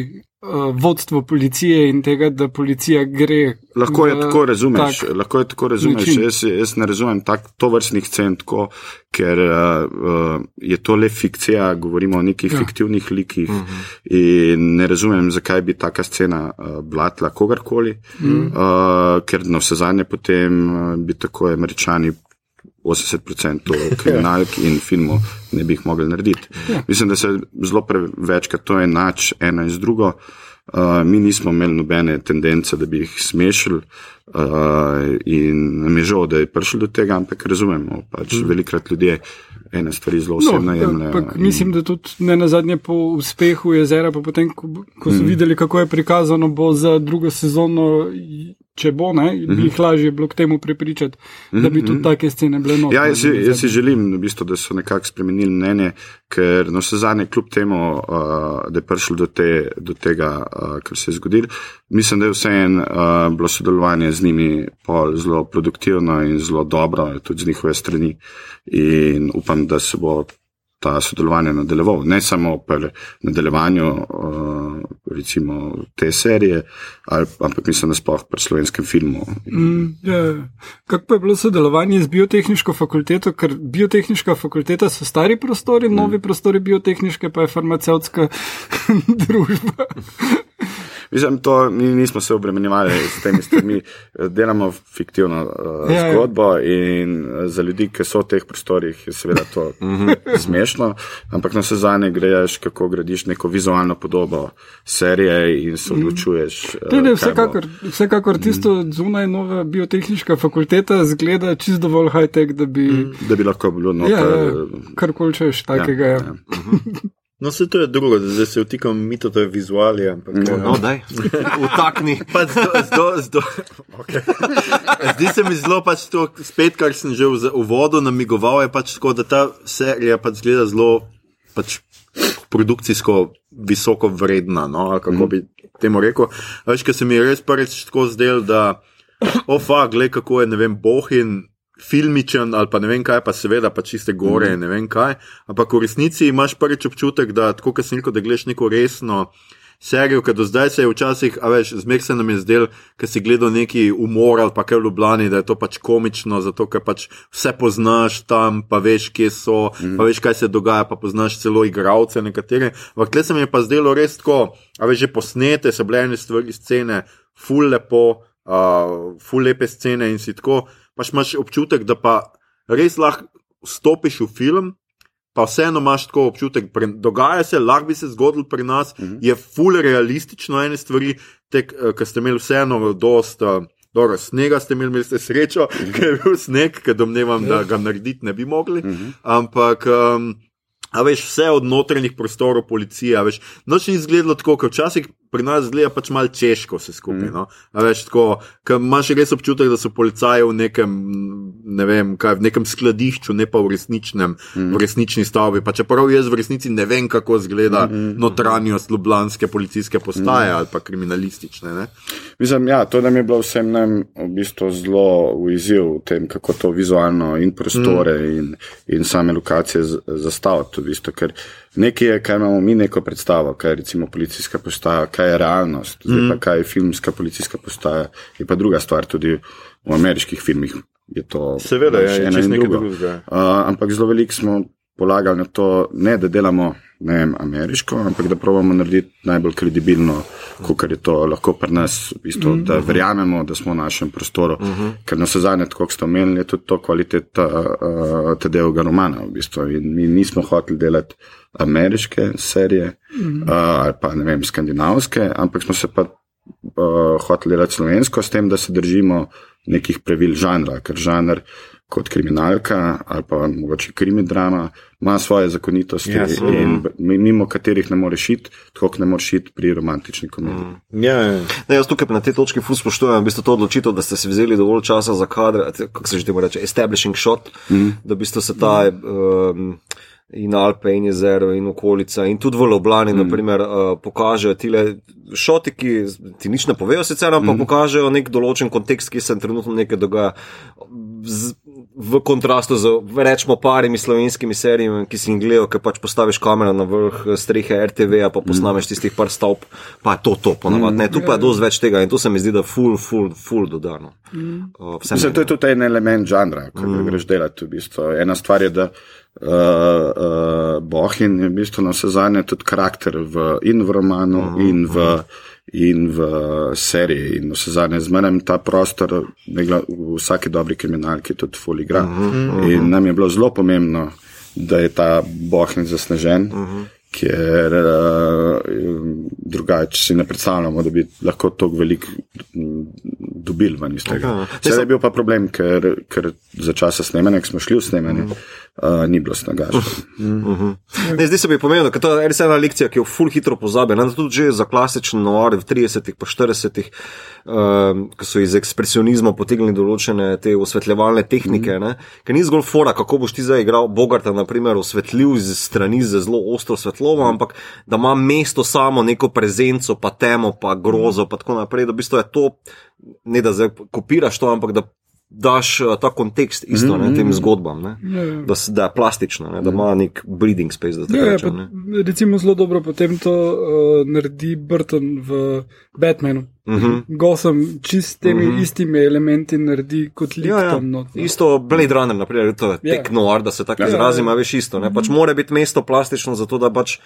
vodstvo policije in tega, da policija gre. Lahko je tako razumeš, tak- lahko je tako razumeš. način. Jaz, jaz ne razumem tak, to vrstnih scen tako, ker uh, je to le fikcija, govorimo o nekih Ja. ja. fiktivnih likih uh -huh. in ne razumem, zakaj bi taka scena uh, blatla kogarkoli, uh -huh. uh, ker na vse zadnje potem uh, bi tako američani 80% kriminalk in filmov ne bi jih mogli narediti. Ja. Mislim, da se zelo prevečkrat to enač eno in z drugo. Uh, mi nismo imeli nobene tendence, da bi jih smešili, uh, in nam je žal, da je prišlo do tega, ampak razumemo, pač mm. velikrat ljudje ene stvari zelo osebno No, jemljejo. in- mislim, da tudi ne na zadnje po uspehu jezera, pa potem, ko, ko so mm. videli, kako je prikazano, bo za drugo sezono, če bo, ne, bi jih lažje bilo k temu prepričati, da bi tudi take scene bile noter. Ja, jaz jaz si želim, v bistvu, da so nekako spremenili mnenje, ker na vse zadnje, kljub temu, uh, da je prišlo do, te, do tega, uh, kar se je zgodilo, mislim, da je vseeno uh, bilo sodelovanje z njimi zelo produktivno in zelo dobro, tudi z njihove strani. In upam, da se bo ta sodelovanje nadaljeval. Ne samo pri nadaljevanju uh, recimo te serije, ali, ampak mislim, da sploh pri slovenskem filmu. Mm, ja. Kako pa je bilo sodelovanje z biotehniško fakulteto, ker biotehniška fakulteta so stari prostori, mm. novi prostori biotehniške pa je farmacevtska družba. Mislim, to mi nismo se obremenjevali s temi stvarmi, delamo fiktivno uh, Ja, ja. zgodbo in uh, za ljudi, ki so v teh prostorih, je seveda to smešno, ampak na vse zadnje greš, kako gradiš neko vizualno podobo serije in se odločuješ. uh, bo. vsekakor, vsekakor tisto zunaj nova biotehniška fakulteta zgleda čist dovolj high-tech, da bi Da bi lahko bilo ja, noter. ja, uh, karkoli češ takega. Ja, ja. No, vse to je drugo, zdaj se vtikam mito, to je vizualija. Ampak, eh, No, daj, utakni. Pa zdo, zdo, zdo, okay. Zdi se mi zelo, pač to, spet, kar sem že v z- uvodu namigoval, je pač tako, da ta serija pač zgleda zelo pač produkcijsko visoko vredna. No, kako bi temu rekel. Veš, ker se mi je res prvič tako zdel, da, ofa, gled kako je, ne vem, bohin. Filmičen ali pa ne vem kaj, pa seveda pa čiste gore, mm. ne vem kaj. Ampak v resnici imaš prvič občutek, da tako, kot sem rekel, da gledaš neko resno serijo, ker do zdaj se je včasih, a veš, zmer se nam je zdel, ker si gledal neki umor ali pa kaj v Ljubljani, da je to pač komično, zato ker pač vse poznaš tam, pa veš, kje so, mm. pa veš, kaj se dogaja, pa poznaš celo igralce nekatere. Ampak tle se mi je pa zdelo res tako, a veš, že posnete so bile ene stvari, scene, ful lepo, uh, ful lepe scene in si tako, pač imaš občutek, da pa res lahko stopiš v film. Pa vseeno imaš tako občutek, pre, dogaja se, lahko bi se zgodilo pri nas, mm -hmm. je ful realistično ene stvari, ker ste imeli vseeno dost. Uh, Dobro, snega ste imeli, imeli ste srečo, ker je bil sneg, ker domnevam, da ga narediti ne bi mogli. Ampak, um, a veš, vse od notranjih prostorov policije, a veš, noč ni izgledalo tako, kot včasih pri nas zgleda pač malo češko vse skupaj. No? A veš, tako, imaš res občutek, da so policaji v nekem, ne vem, kaj, v nekem skladišču, ne pa v resničnem, v resnični stavbi. Pa čeprav jaz v resnici ne vem, kako izgleda notranjost ljubljanske policijske postaje ali pa kriminalistične. Ne? Mislim, ja, to nam je bilo vsem nam v bistvu zelo v izziv v tem, kako to vizualno in prostore mm. in, in same lokacije zastaviti. V bistvu, ker nekaj kaj imamo mi neko predstavo, kaj je recimo policijska postaja, kaj je realnost, zdaj mm. pa kaj je filmska policijska postaja, je pa druga stvar tudi v ameriških filmih. Je to Seveda, pač je, je čisto nekaj drugega. Uh, ampak zelo veliko smo polagali na to, ne da delamo ne vem, ameriško, ampak da pravimo narediti najbolj kredibilno, kot je to lahko pri nas, v bistvu, mm -hmm. da verjamemo, da smo v našem prostoru. Mm -hmm. Ker na vse zadnje, kot ste omenili, je tudi to kvaliteta uh, Tedejevega romana. V bistvu. In mi nismo hoteli delati ameriške serije mm -hmm. uh, ali pa ne vem, skandinavske, ampak smo se pa uh, hoteli delati slovensko, s tem, da se držimo nekih pravil žanra, ker žanr kot kriminalka ali pa mogoče krimidrama ima svoje zakonitosti, yes, seveda. in b- mimo katerih ne moreš iti, tako kot ne moreš iti pri romantični komediji. Mm. Ja, ja. Ne, jaz tukaj na tej točki ful spoštujem v bistvu to odločitev, da ste si vzeli dovolj časa za te- kako se že temu reče, establishing shot, mm. da v bistvu se ta. Um, In Alpe, in jezero, in okolica, in tudi v Ljubljani, mm. naprimer, uh, pokažejo ti šoti, ki ti nič ne povejo, sicer, ampak mm. pokažejo nek določen kontekst, ki se trenutno nekaj dogaja. Z, v kontrastu z, rečemo, parimi slovenskimi serijami, ki si jih gledal, ki pač postaviš kamero na vrh strehe RTV, pa posnameš tistih par stavb, pa je to to, ponavadi. Ne, tu pa je dosti več tega in to se mi zdi, da ful, ful, ful dodano. Uh, Mislim, to je tudi en element žanra, ki ga greš delati. V bistvu. Ena stvar je, da uh, uh, Bohin je v bistvu na vse zadnje tudi karakter v, in v romanu, uh -huh. in v. In v seriji, in vse zadnje, zmeraj ta prostor, v vsaki dobri kriminalki, tudi foligra. Uh -huh. In nam je bilo zelo pomembno, da je ta bohni zasnežen, uh -huh. ker uh, drugače si ne predstavljamo, da bi lahko tako velik dobili ven iz tega. Sedaj je bil pa problem, ker, ker za časa snemanja, ko smo šli v snemanje, uh -huh. Uh, ni bilo snega. Ne, zdaj se mi je pomembno, ker to je res ena lekcija, ki jo ful hitro pozabi. Ne, tudi že za klasičen noir v 30-ih, pa 40-ih, um, ko so iz ekspresionizma potegnili določene te osvetljevalne tehnike. Ne, ker ni zgolj fora, kako boš ti zdaj igral Bogarta, naprimer, osvetljiv z strani z zelo ostro svetlobo, ampak da ima mesto samo neko prezenco, pa temo, pa grozo, pa tako naprej. Da v bistvu je to, ne da zdaj kopiraš to, ampak da daš uh, ta kontekst isto ne, tem zgodbam. Ne, da, s- da je plastično, ne, da ima nek breathing space. Da Ja, ja, rečem, pa, ne. recimo zelo dobro potem to uh, naredi Burton v Batmanu. Mhm. -huh. Gotham čist s temi uh -huh. istimi elementi naredi kot lik Ja, ja. tam not. no. Isto Blade Runner, naprimer, to je Ja. tek noir, da se tako Ja, izrazim, ja. a veš isto. Ne? Pač mora biti mesto plastično, zato da pač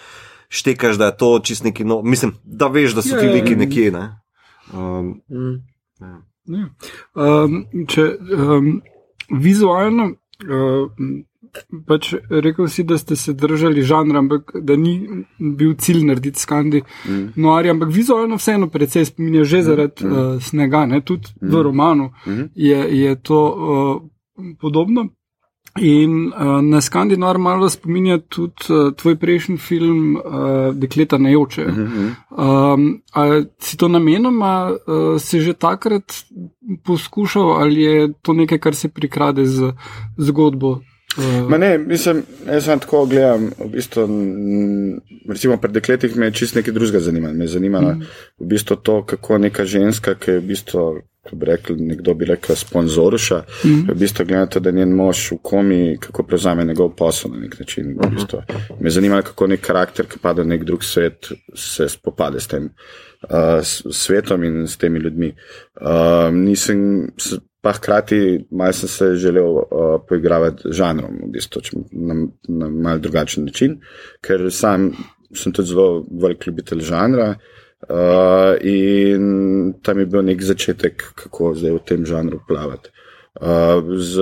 štekaš, da je to čist neki, no, mislim, da veš, da so Ja, ti ja, liki ja. nekje. Ne? Um, Ja. Um, če um, vizualno, um, pač rekel si, da ste se držali žanra, ampak da ni bil cilj narediti skandi mm. noarja, ampak vizualno vseeno precej spominja že zaradi mm. uh, snega, ne? tudi mm. v romanu mm. je, je to uh, podobno. In uh, na Skandinavu malo spominja tudi uh, tvoj prejšnji film uh, Dekleta nejoče. Uh -huh. um, ali si to namenoma uh, si že takrat poskušal, ali je to nekaj, kar se prikrade z zgodbo? Uh, ne, mislim, jaz sem tako gledam. V bistvu, recimo, pri dekletih me je čist nekaj drugega zanimalo. Me je zanimalo uh -huh. v bistvu to, kako neka ženska, ki je v bistvu kako bi rekli, nekdo bi rekel, sponzoruša. Mm -hmm. V bistvu gledate, da njen mož v komi, kako prevzame njegov posel na nek način. Mm -hmm. v bistvu. Me zanima, kako nek karakter, ki pada v nek drug svet, se spopade s tem uh, svetom in s temi ljudmi. Uh, nisem, pa hkrati, malo sem se želel uh, poigravati žanrom, v bistvu, na, na mal drugačen način, ker sam sem tudi zelo velik ljubitelj žanra. Uh, in tam je bil nek začetek, kako zdaj v tem žanru plavati. Uh, z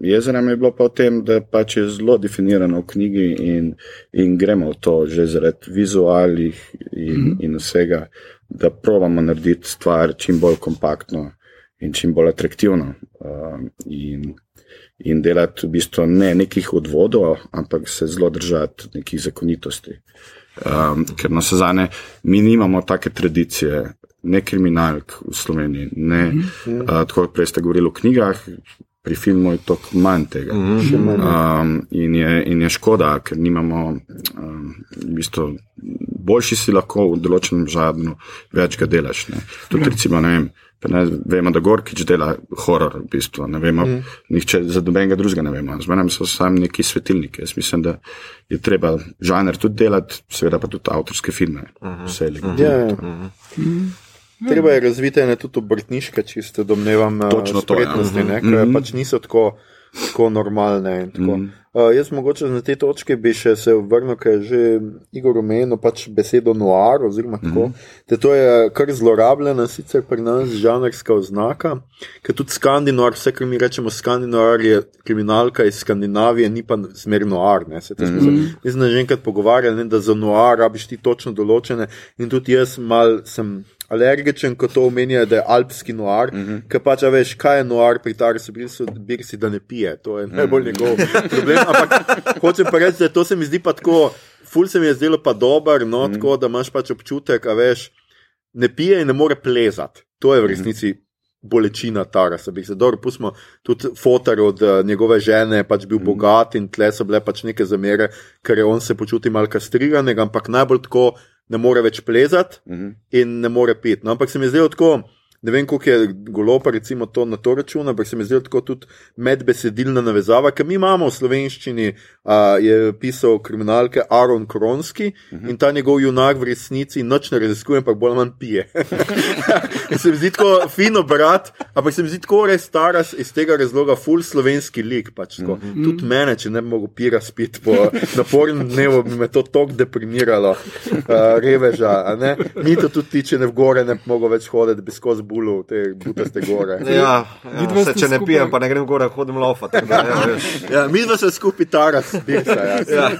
jezerem je bilo pa v tem, da pač je zelo definirano v knjigi in, in gremo v to že zaradi vizualih in, mm -hmm. in vsega, da probamo narediti stvar čim bolj kompaktno in čim bolj atraktivno. Uh, in, in delati v bistvu ne nekih odvodov, ampak se zelo držati nekih zakonitosti. Uh, Um, ker na sezane mi nimamo take tradicije, ne kriminalk v Sloveniji, ne mm -hmm. uh, tako prej ste govorili o knjigah. Pri filmu je to manj tega. Um, in, je, in je škoda, ker nimamo, um, v bistvu, boljši si lahko v določenem žadnu, več ga delaš. Tudi, recimo, ne vem, Ne, vemo, da Gorkič dela horor, v bistvu. ne vemo, mm. nihče za dobenega drugega ne vemo. Zmeraj so samo neki svetilniki. Jaz mislim, da je treba žanr tudi delati, seveda pa tudi avtorske filme. Mm -hmm. Vse je mm -hmm. mm. Treba je razviti ene tudi obrtniške, čiste domnevam, spretnosti, mm -hmm. ne, ker mm -hmm. pač niso tako tako normalne. Tako. Mm. Uh, jaz mogoče na te točke bi še se vrnil, ker je že Igor omenil pač besedo noir, oziroma tako. Mm. To je kar zlorabljena sicer pri nas žanrska oznaka, ker tudi skandinoar, vse kar mi rečemo skandinoar je kriminalka iz Skandinavije, ni pa smer noir. Mm. Mislim, da že enkrat pogovarjali, da za noir rabiš ti točno določene in tudi jaz mal sem alergičen, ko to omenja, da je alpski noir, mm -hmm. ker pač veš, kaj je noir pri Tarsu Birsi, da ne pije. To je najbolj njegov problem. Ampak hočem pa reči, da to se mi zdi pa tako, ful se mi je zdelo pa dober, no, mm -hmm. tako da imaš pač občutek, da veš, ne pije in ne more plezati. To je v resnici. Mm -hmm. Bolečina Tarasa, bi se dobro pustimo, tudi fotor od uh, njegove žene, pač bil mm. bogat in tle so bile pač neke zamere, ker je on se počutil malce kastriranega, ampak najbolj tako, ne more več plezati uh mhm. -huh. in ne more piti. No, ampak se mi zdi tako ne vem, koliko je golopa, recimo, to na to računa, ampak se mi zdi tako tudi medbesedilna navezava, ker mi imamo v slovenščini, uh, je pisal kriminalke Aaron Kronski uh -huh. in ta njegov junak v resnici noč ne raziskuje, ampak bolj ali manj pije. se mi zdi tako fino brat, ampak se mi zdi tako res stara iz tega razloga, full slovenski lik. Pač, uh -huh. Tudi mene, če ne bi mogel pira spiti po napornem dnevu, bi me to tako deprimiralo, uh, reveža. Mi to tudi tiče, ne v gore, ne bi mogel več hoditi, bi skozi bulu, te butaste gore. Ja, ja, se, če ne pijem, pa ne grem gore, hodim lofati. Ja, ja, mi smo se skupaj taras. Ja. Ja.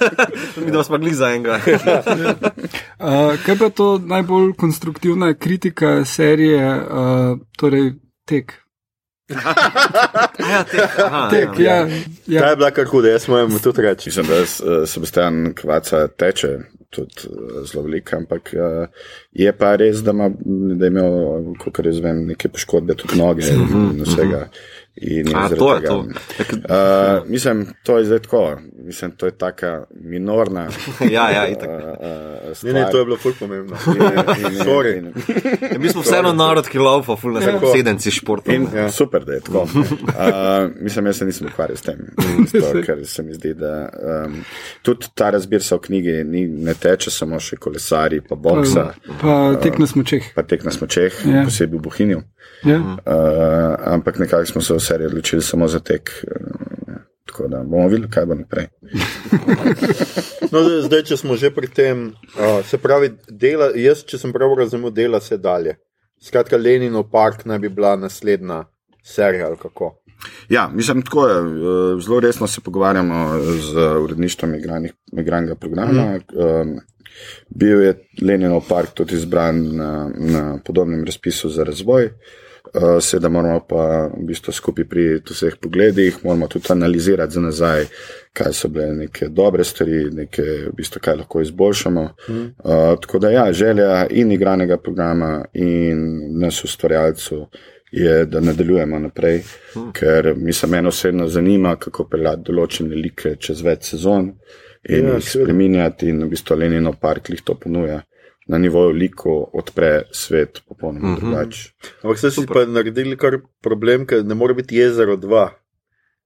Mi smo gli za enega. uh, kaj pa je to najbolj konstruktivna kritika serije, uh, torej tek? ja, tek, aha, tek, ja, ja. Ja. Ta je bila kar huda, jaz moram tudi reči. Mislim, da uh, Sebastian Kvaca teče tudi uh, zelo veliko, ampak uh, je pa res, da, ima, da je imel, kot jaz vem, neke poškodbe tudi noge in mhm, vsega. Uh -huh. A, to je to. Uh, mislim, to je zdaj tako. Mislim, to je taka minorna. ja, ja, itak. Uh, ne, ne, to je bilo ful pomembno. Ja, mi smo vseeno narod, ki laufa, ful nas je sedenci športov. Ja. Super, da je tako. Uh, mislim, jaz se nisem ukvarjal s tem, to, ker se mi zdi, da um, tudi ta razbir se v knjigi ni, ne teče samo še kolesari, pa boksa. Pa tek na smočeh. Pa tek na smočeh, ja. posebej v Bohinju. Ja. Uh, ampak nekako smo se seriji odločili samo za tek. Uh, tako da bomo videli, kaj bo naprej. no, zdaj, če smo že pri tem, uh, se pravi, dela, jaz, če sem prav razumel, dela se dalje. Skratka, Lenino park naj bi bila naslednja serija ali kako. Ja, mislim, tako je. Zelo resno se pogovarjamo z uredništvom imigrantskega programa. Mm. Bil je Leninov park tudi izbran na, na podobnem razpisu za razvoj. Uh, Seveda moramo pa v bistvu skupaj pri vseh pogledih, moramo tudi analizirati za nazaj, kaj so bile neke dobre stvari, neke, v bistvu, kaj lahko izboljšamo. Mm. Uh, tako da ja, želja in igranega programa in nas ustvarjalcev je, da nadaljujemo naprej, mm. ker mislim, meni osebno zanima, kako peljati določene like čez več sezon in Ja, jih seveda. spreminjati in v bistvu Lenino park jih to ponuja. Na nivoju liko odpre svet popolnoma mm -hmm. drugače. Ampak ste si pa naredili kar problem, ker ne more biti jezero 2,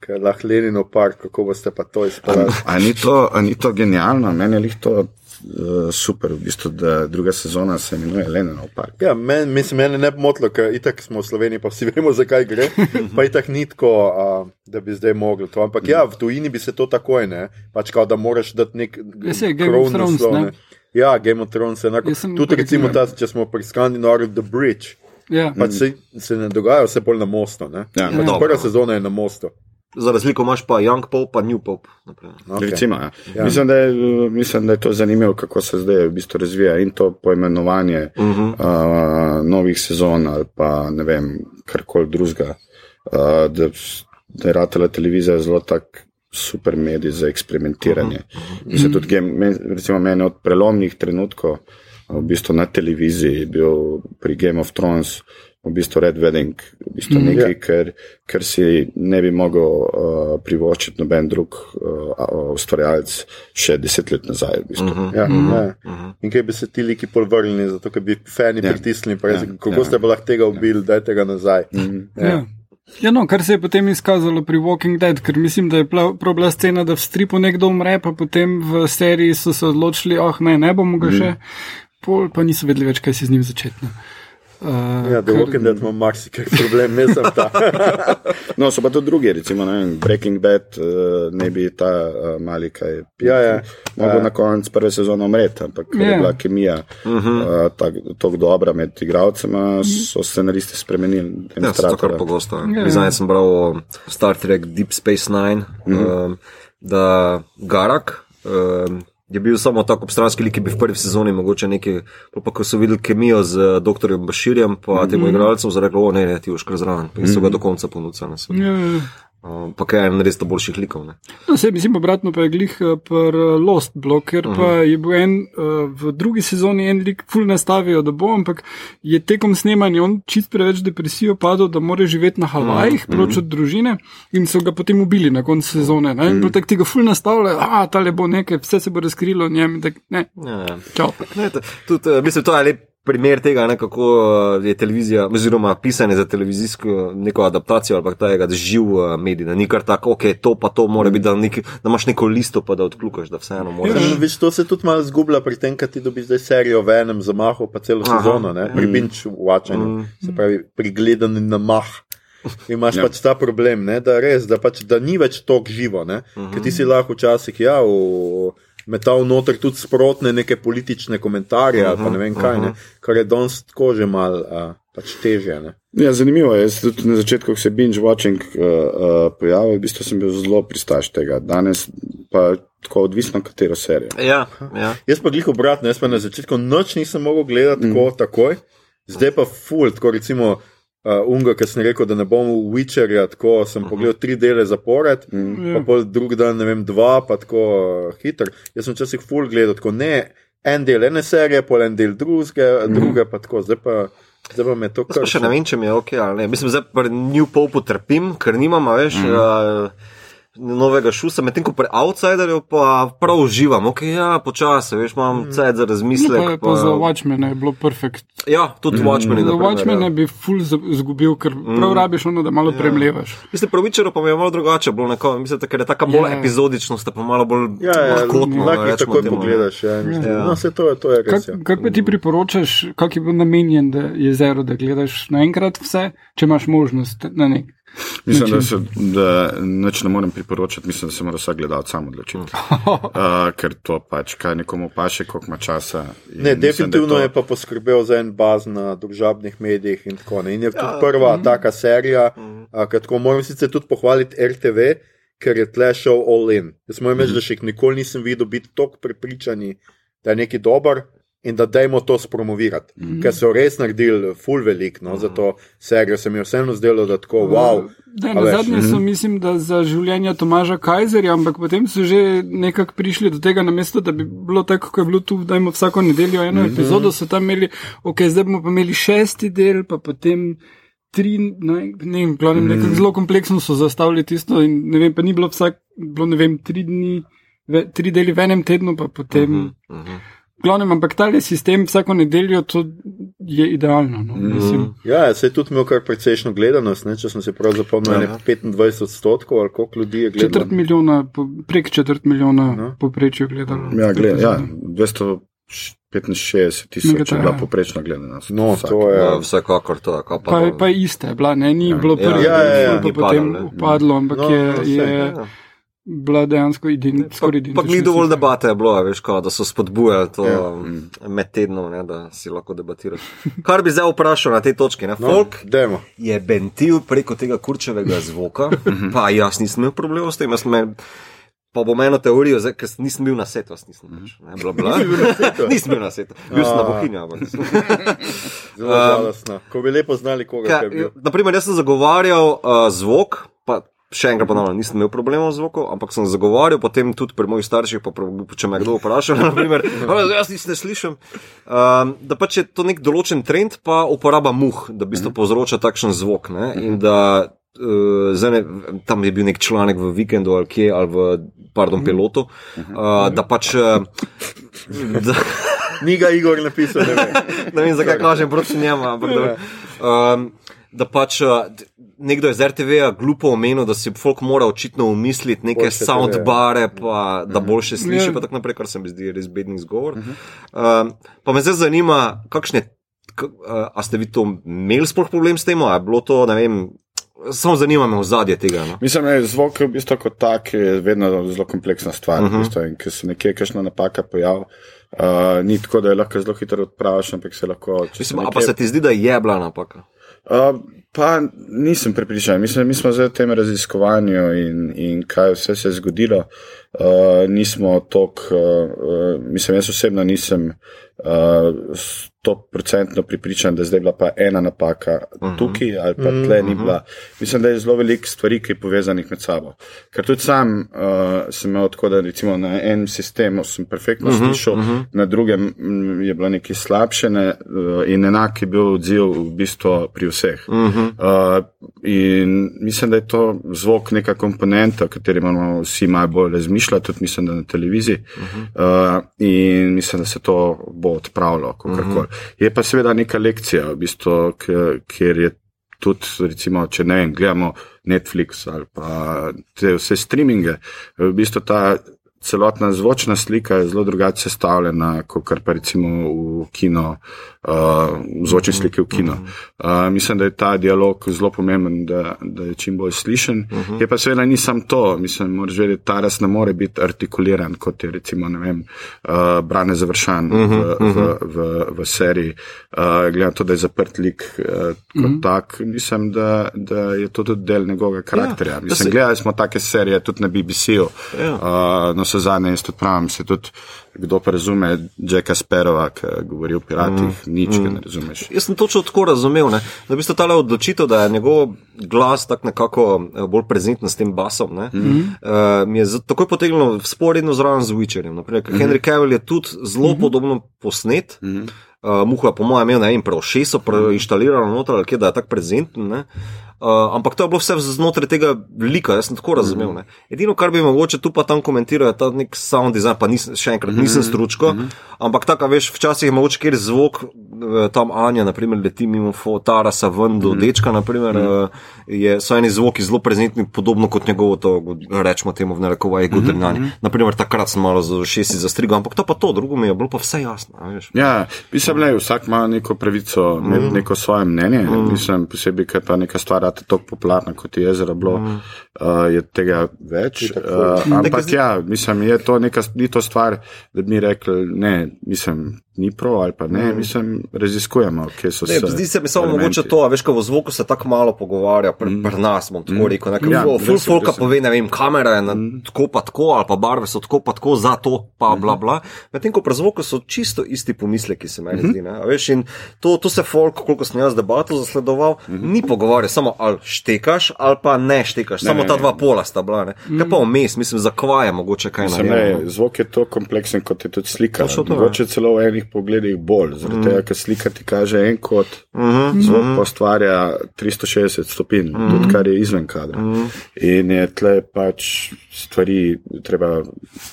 ker lahko Lenino park, kako boste pa to izpeljali. A ni to, a ni to genialno? Meni je lih to uh, super, v bistvu, da druga sezona se imenuje Leninov park. Ja, men, mislim, mene ne bi motilo, ker itak smo v Sloveniji, pa vsi vemo, zakaj gre. Pa itak ni tako, a, da bi zdaj mogli to. Ampak ja, v tujini bi se to takoj, ne? Pač kao, da moraš dati nek Ja, saj, Game of Thrones, naslov, ne. ne. Ja, Game of Thrones je enako. Tudi recimo ta, če smo pri Skandinaviju, The Bridge. Ja. Pač se, se ne dogaja vse bolj na mostu. Ne? Ja, Pač prva sezona je na mostu. Za razliko imaš pa Young Pope, pa New Pope. naprimer. Okay. Recimo, ja. Ja. Ja. Mislim, da je, mislim, da je to zanimivo, kako se zdaj v bistvu razvija in to poimenovanje uh -huh. uh, novih sezon ali pa ne vem, karkoli drugega. Uh, da, da je ratela televizija zelo tak super medij za eksperimentiranje. Uh -huh. In se tudi, game, recimo, meni od prelomnih trenutkov v bistvu na televiziji bil pri Game of Thrones. V bistvu Red Wedding, v bistvu Mm. nekaj, Ja. ker, ker si ne bi mogel uh, privoščiti noben drug uh, ustvarjalec še deset let nazaj. V bistvu. uh -huh. Ja, mm -hmm. ja. In kaj bi se ti liki polvrnili, zato ker bi fani Ja. ja. pritisnili, pa Ja, ja. kako ja. ste pa lahko tega ubili, dajte ga nazaj. Mhm. Ja. Ja, no, kar se je potem izkazalo pri Walking Dead, ker mislim, da je prav bila scena, da v stripu nekdo umre, pa potem v seriji so se odločili, oh ne, ne bomo ga še, pol pa niso vedeli več, kaj se z njim začeti. Uh, Ja, da Walking Dead ima marsikaj problem, ne sem ta. No, so pa tudi drugi, recimo ne, vem, Breaking Bad, uh, ne bi ta uh, mali kaj. Ja, ja. Mogel Ja. na koncu prve sezone umreti, ampak Ja. je bila kemija uh -huh. uh, tako dobra med igralcema, so scenaristi spremenili. Ja, to kar pogosto. Ja. Ja. Zdaj sem bral Star Trek Deep Space Nine, mm -hmm. um, da Garak. Um, Je bil samo tako obstranski lik, ki bi v prvi sezoni mogoče nekaj, pol pa ko so videli kemijo z uh, dr. Baširjem, pa mm -hmm. temu igralcu, so rekli, o ne, ne, ti boš kar zraven. In so ga do konca ponudili. Ja, ja. Uh, pa kaj je en res boljših likov. Ne? No, se, mislim, obratno pa je glih eh, eh, Lost Block, ker pa je bil en uh, v drugi sezoni en lik ful nastavijo, da bo, ampak je tekom snemanja on čist preveč depresijo padel, da more živeti na Havajih, proč od družine in so ga potem ubili na koncu sezone. Ne? In potem tega ful nastavlja, a tale bo nekaj, vse se bo razkrilo o njem, tak, ne, Ja, ja. čau. Ne, tudi, eh, mislim, to je lep primer tega, ne, kako eh, je televizija, oziroma pisanje za televizijsko neko adaptacijo ali pa tega, da živ medij, da ni kar tako, ok, to pa to mora biti, da, neki, da imaš neko listo, pa da odklukaš, da vseeno Ja, moraš. Viš, to se tudi malo zgublja pri tem, kad ti dobiš zdaj serijo v enem zamahu, pa celo Aha. sezono, ne? pri binge watchanju, se pravi pri gledanju na mah. Imaš ja. pač ta problem, ne? da res, da, pač, da ni več tako živo, uh -huh. ker ti si lahko včasih ja, v, metal noter tudi sprotne neke politične komentarje uh -huh, ali pa ne vem kaj, ne? kar je danes tako že mal uh, pač težje. Ne? Ja, zanimivo je, jaz tudi na začetku, ko se je binge watching uh, uh, pojavil, v bistvu sem bil zelo pristaš tega. Danes pa tako odvisno, katero serijo. Ja, ja. Jaz pa glih obratno, jaz pa na začetku noč nisem mogel gledati mm. tako takoj, zdaj pa ful, tako recimo uh, Unga, ki sem rekel, da ne bom v Witcherja, tako sem uh -huh. pogledal tri dele zapored, mm. pa pol drug dan, ne vem, dva, pa tako uh, hiter. Jaz sem včasih ful gledal, tako ne, en del ene serije, pol en del druge, mm. druge pa tako, zdaj pa, zdaj pa me to kar. pa še ne vem, če mi je ok ali ne. Mislim, zdaj pri New Popu trpim, ker nimam, a veš. Mm. Uh, Novega šusa, medtem ko pri outsiderju pa prav uživam, ok, ja, počasi, veš, imam mm. cajt za No, razmislek. pa, pa za Watchmen je bilo perfekt. Ja, tudi Watchmen je Za dobro. Watchmen bi ful zgubil, ker prav rabiš ono, da malo premlevaš. Mislim, pri Witcheru pa mi je malo drugače bilo, neko, mislim, da ker je taka bolj Ja. epizodičnost, pa malo bolj Ja, ja, lahkotno. lahko rečemo takoj temu, ne. pogledaš. Ja, ja. Ja. No, se to, je- to je res. Kak, Ja. kak pa ti priporočaš, kak je bil namenjen da jezero, da gledaš naenkrat vse, če imaš možnost na nek? Mislim, da, se, da nič ne morem priporočati, mislim, da se mora vsak gledalec sam odločiti. Uh, ker to pač, kaj nekomu paše, koliko ima časa. in Ne, mislim, definitivno to- je pa poskrbel za en baz na družabnih medijih in tako naprej. In je tudi prva taka serija, a, ki tako moram sicer tudi pohvaliti RTV, ker je tle šel all in. Jaz moram reči, da še nikoli nisem videl biti tako prepričani, da je neki dober. In da dajmo to spromovirati. Mm -hmm. Ker so res naredili full velik, no, za to serijo se mi je vseeno zdelo, da tako wow. Da, na zadnje so, mislim, da za življenje Tomaža Kajzerja, ampak potem so že nekako prišli do tega, namesto da bi bilo tako, kot je bilo tu, da imamo vsako nedeljo eno mm -hmm. epizodo, so tam imeli, ok, zdaj bomo pa imeli šesti del, pa potem tri, ne, ne vem, glavnem, mm -hmm. nekako zelo kompleksno so zastavili tisto in ne vem, pa ni bilo vsak, bilo ne vem, tri dni, ve, tri deli v enem tednu, pa potem. Mm -hmm. Glavnem, ampak ta sistem vsako nedeljo, je idealno. No, mislim. Ja, se je tudi imel kar precejšno gledanost, ne, če sem se prav zapomnil, Ja. ja. 25 odstotkov ali koliko ljudi je gledalo. Četrt milijona, prek četrt milijona No. poprečju gledalo. Ja, gled, ja 265 tisoč je bila ja. poprečna gledanost. No, Vsak. to je. Ja, vsekakor to Pa, Pa, pa iste, bila, ne, ni ja, bilo Ja, prvi, ja, ja, ja. ja, potem padlo, ne. upadlo, ampak No, je, no, saj, je Ja. Bila dejansko ident, skoraj identična. Ampak ni dovolj debate, je bilo, veš, kao, da so spodbujali to Ja. med tednom, ne, da si lahko debatiraš. Kar bi zdaj vprašal na tej točki, ne, No, folk dajmo. je bentil preko tega kurčevega zvoka, pa jaz nisem imel problemov s tem, jaz sem imel. Pa bom eno teorijo, zdaj, ker nisem bil na setu, jaz nisem več. Ne, bla, bla. nisem bil na setu, bil sem na bohinju. Zelo žalostno. Ko bi lepo znali, koga je bil. naprimer, jaz sem zagovarjal uh, zvok, pa še enkrat ponavljam, nisem imel problemov z zvokom, ampak sem zagovarjal, potem tudi pri mojih starših, pa če me kdo vpraša, naprimer, "A, jaz nisem ne slišim, um, da pač je to nek določen trend, pa uporaba muh, da v bistvu povzroča takšen zvok. Ne? In da uh, zdaj tam je bil nek članek v vikendu ali kje, ali v, pardon, pilotu, uh, da pač. Uh, da, Ni ga Igor napisal, ne vem. ne vem, zakaj kažem proti njemu. Ampak, da, um, da pač uh, nekdo iz RTV-ja glupo omenil, da si folk mora očitno umisliti neke Boljše soundbare, pa da boljše sliši, Ja. pa tako naprej, kar se mi zdi res bedni zgovor. Um, pa me zdaj zanima, kakšne. k- Uh, a ste vi to imeli sploh problem s tem, ali je bilo to, ne vem, samo zanima me ozadje tega. No? Mislim, da je zvok v bistvu kot tak vedno zelo kompleksna stvar. Uh -huh. v bistvu, in ker se nekje kakšna napaka pojavi, uh, ni tako, da je lahko zelo hitro odpraviš, ampak se lahko. Mislim, a nekje- pa se ti zdi, da je bila napaka? Uh, pa nisem prepričan. Mislim, mi smo zdaj v tem raziskovanju in, in kaj vse se je zgodilo. Uh, nismo tok, uh, uh, mislim, jaz osebno nisem stoprocentno uh, pripričan, da je zdaj bila pa ena napaka uh -huh. tukaj ali pa tle ni bila. Mislim, da je zelo veliko stvari, ki je povezanih med sabo. Ker tudi sam uh, sem imel tako, da recimo na enem sistemu sem perfektno uh -huh, slišal, uh -huh. na drugem mm, je bilo nekaj slabšene uh, in enak je bil odziv v bistvu pri vseh. Uh -huh. uh, in mislim, da je to zvok neka komponenta, o kateri moramo vsi malo bolj razmišljati, tudi mislim, da na televiziji. Uh -huh. uh, in mislim, da se to bo odpravilo, kako koli. Uh -huh. Je pa seveda neka lekcija, v bistvu, k- kjer je tudi, recimo, če ne vem, gledamo Netflix ali pa te vse streaminge, v bistvu ta celotna zvočna slika je zelo drugače sestavljena, kot pa recimo v kino, uh, v zvočni sliki v kino. Uh, mislim, da je ta dialog zelo pomemben, da, da je čim bolj slišen. Uh -huh. Je pa seveda ni sam to, mislim, moraš vedeti, ta raz ne more biti artikuliran, kot je recimo, ne vem, uh, Brane Završan uh -huh, v, v, v, v seriji. Uh, glede na to, da je zaprt lik uh, kot uh -huh. tak, mislim, da, da je to tudi del njegovega karakterja. Ja, mislim, se- gledali smo take serije tudi na BBC-u. Ja. Uh, so zadnje, jaz tudi pravim, se tudi, kdo pa razume Jacka Sperova, ki govori o piratih, mm. nič, mm. ne razumeš. Jaz sem točno tako razumel, ne? da bi sta ta odločitev, da je njegov glas tako nekako eh, bolj prezenten s tem basom. Mm -hmm. uh, mi je takoj potegnilo sporedno zraven z Witcherjem. Naprimer, mm -hmm. Henry Cavill je tudi zelo mm -hmm. podobno posnet. Mm -hmm. Uh, Muha, po mojem, imel ne vem, prav šesto preinštalirano noter, ali kje, da je tako prezenten. ne. Uh, ampak to je bilo vse znotraj tega lika, jaz sem tako razumel. Ne. Edino, kar bi mogoče tu pa tam komentiral, je ta nek sound design, pa nisem, še enkrat nisem stručko, ampak tako, veš, včasih je mogoče kjer zvok, eh, tam Anja, naprimer, leti mimo Tarasa ven do dečka, naprimer, eh, je, so eni zvoki zelo prezentni, podobno kot njegovo to, rečemo temu v narekovajih, godrnjanje. Naprimer, takrat sem malo za šesti zastrigal, ampak to pa to, drugo mi je bilo pa vse jasno. a veš. Ja, mislim, da vsak ima neko pravico, ne, Mhm. neko svoje mnenje. Mm. Mislim, posebej, ker pa neka stvar je tako popularna, kot je jezero bilo, mm. uh, je tega več. Uh, ampak ja, mislim, je to neka, ni to stvar, da bi mi rekli, ne, mislim, ni prav ali pa ne, mm. mislim, raziskujemo, kje so Ne, se. zdi se mi samo mogoče to, veš, ko v zvoku se tako malo pogovarja, pri mm. pr nas bom tako mm. rekel. Ne, Ja, ja, res je, folka pove, ne vem, kamera je na, mm. tako pa tako, ali pa barve so tako pa tako, za to pa Mhm. bla bla. Medtem ko pri zvoku so čisto isti pomisleki, se meni zdi. Ne, a veš, in to, to se folk, koliko sem jaz debato zasledoval, ni pogovarjal samo ali štekaš ali pa ne štekaš, samo Mhm. ne, ta ne. dva pola sta bila. Ne. Kaj pa vmes, mislim, zakvaja mogoče kaj na Sem, njem. ne, zvok je to kompleksen, kot je tudi slika. To, Mogoče celo v enih pogledih bolj, zaradi mm. tega, ker slika ti kaže en kot, mm Mhm, -hmm. zvok pa ustvarja 360 stopinj, mm -hmm. tudi kar je izven kadra. Mm -hmm. In je tle pač stvari treba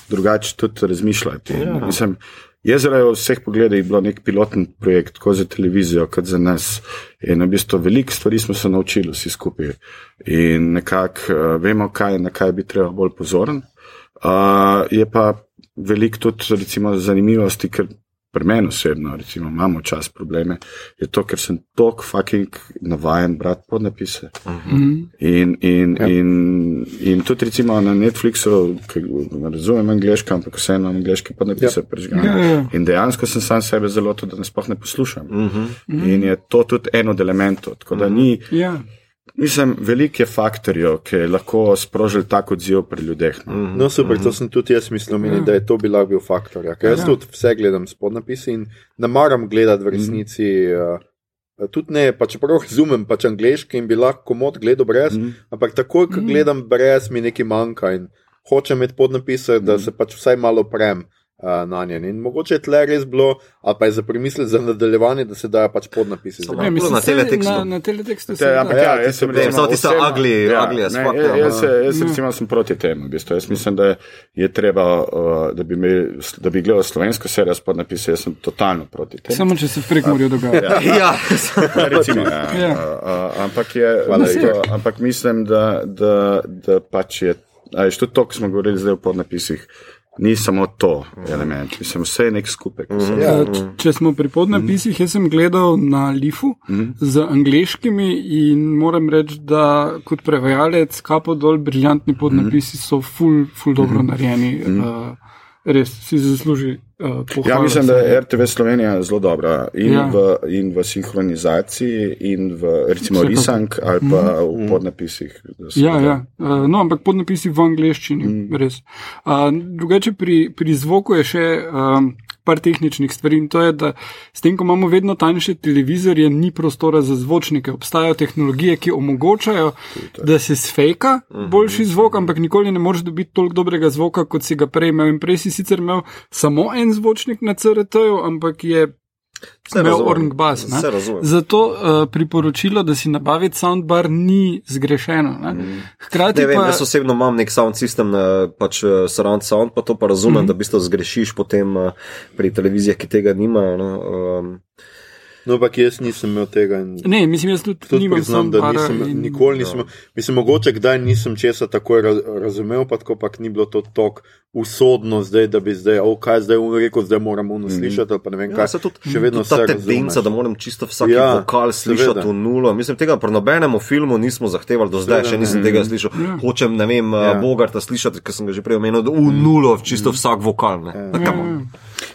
drugače tudi razmišljati. Ja. Mislim, Jezero je v vseh pogledih bilo nek pilotni projekt, tako za televizijo, kot za nas. In v bistvu veliko stvari smo se naučili vsi skupaj. In nekako uh, vemo, kaj, na kaj bi treba bolj pozoren. Uh, je pa veliko tudi recimo, zanimivosti, ker pri meni osebno recimo, imamo čas probleme, je to, ker sem tok fucking navajen brati podnapise. Mm. In, in, ja. in, in tudi recimo na Netflixu, ki ne razumem angliško, ampak vseeno angliške podnapise ja. prežgane. Ja, ja. In dejansko sem sam sebe zelo to, da ne sploh ne poslušam. Mm -hmm. In je to tudi en od elementov. Tako da ni, Ja. Mislim, veliko je faktorjev, ki lahko sprožili tak odziv pri ljudeh. No. Mm. No, super, to sem tudi jaz mislil, meni, da je to bi lahko bil faktor. Ja. Ker jaz tudi vse gledam s podnapisi in ne maram gledati v resnici. Uh, Tudi ne, pa čeprav razumem pač angliški in bi lahko komod gledal brez, mm. ampak takoj, ko gledam brez, mi nekaj manjka in hočem imeti podnapise, da se pač vsaj malo prem na njen. In mogoče je tle res bilo, ali pa je za premisliti za nadaljevanje, da se dajo pač podnapisi. Samo. Ja, mislim, na teletekstu. Na, na teletekstu Te, seveda. ampak Ja, ja, jaz sem recimo Samo tista osebno- ugly- ja, ugly as ne, fuck, jaz- ja. Jaz, se- jaz recimo sem proti temu. V bistvu. Jaz mislim, da je treba, uh, da bi, imel, da bi gledal slovensko serijo s podnapisi, jaz sem totalno proti temu. Samo če se v prekmorju dogaja. Ja, Recimo, ja, Ja. a, a, ampak, je, ampak mislim, da, da, da pač je, a je tudi to, kar smo govorili zdaj v podnapisih, ni samo to element, mislim, vse je nek skupek. Mm Ja. Č- Če smo pri podnapisih, jaz sem gledal na Lifu z angliškimi in moram reči, da kot prevajalec, kapo dol, briljantni podnapisi so ful, ful dobro narejeni. Uh, res si zasluži uh. Ja, mislim, da je RTV Slovenija zelo dobra in, Ja. v, in v sinhronizaciji, in v recimo Vsekakor. risank ali pa v podnapisih. da so Ja, dobri. ja. Uh, no, ampak podnapisi v angleščini, mm. res. Uh, drugače pri, pri zvoku je še um, par tehničnih stvari in to je, da s tem, ko imamo vedno tanjše televizorje, ni prostora za zvočnike. Obstajajo tehnologije, ki omogočajo, da se sfejka boljši zvok, ampak nikoli ne moreš dobiti toliko dobrega zvoka, kot si ga prej imel. In prej si sicer imel samo en zvočnik na CRT-ju, ampak je imel razumem. Orng Bass. ne. Vse razumem. Zato uh, priporočilo, da si nabaviti soundbar, ni zgrešeno. Ne? Hkrati Ne vem, pa. jaz osebno imam nek sound system, eh, pač eh, surround sound, pa to pa razumem, mm -hmm. da v bistvu zgrešiš potem eh, pri televizijah, ki tega nimajo. No, um, No, ampak jaz nisem imel tega. In... Ne, mislim, jaz tudi, Tudi nimam priznam, da nisem, in- nikoli nisem, Ja. mislim, mogoče kdaj nisem česa tako raz, razumel, pa tako pač ni bilo to tako usodno, zdaj, da bi zdaj, oh, kaj zdaj on rekel, zdaj moramo ono slišati, ali pa ne vem Ja, kaj. se tudi, še vedno ta tendenca, da moram čisto vsak Ja, ja, vokal slišati seveda. v nulo. Mislim, tega pri nobenemu filmu nismo zahtevali do zdaj, Seveda še ne. nisem tega slišal. Ja. Hočem, ne vem, Ja. ja. Bogarta slišati, ker sem ga že prej omenil, da v nulo čisto vsak vokal. Ne. Ja. Ja,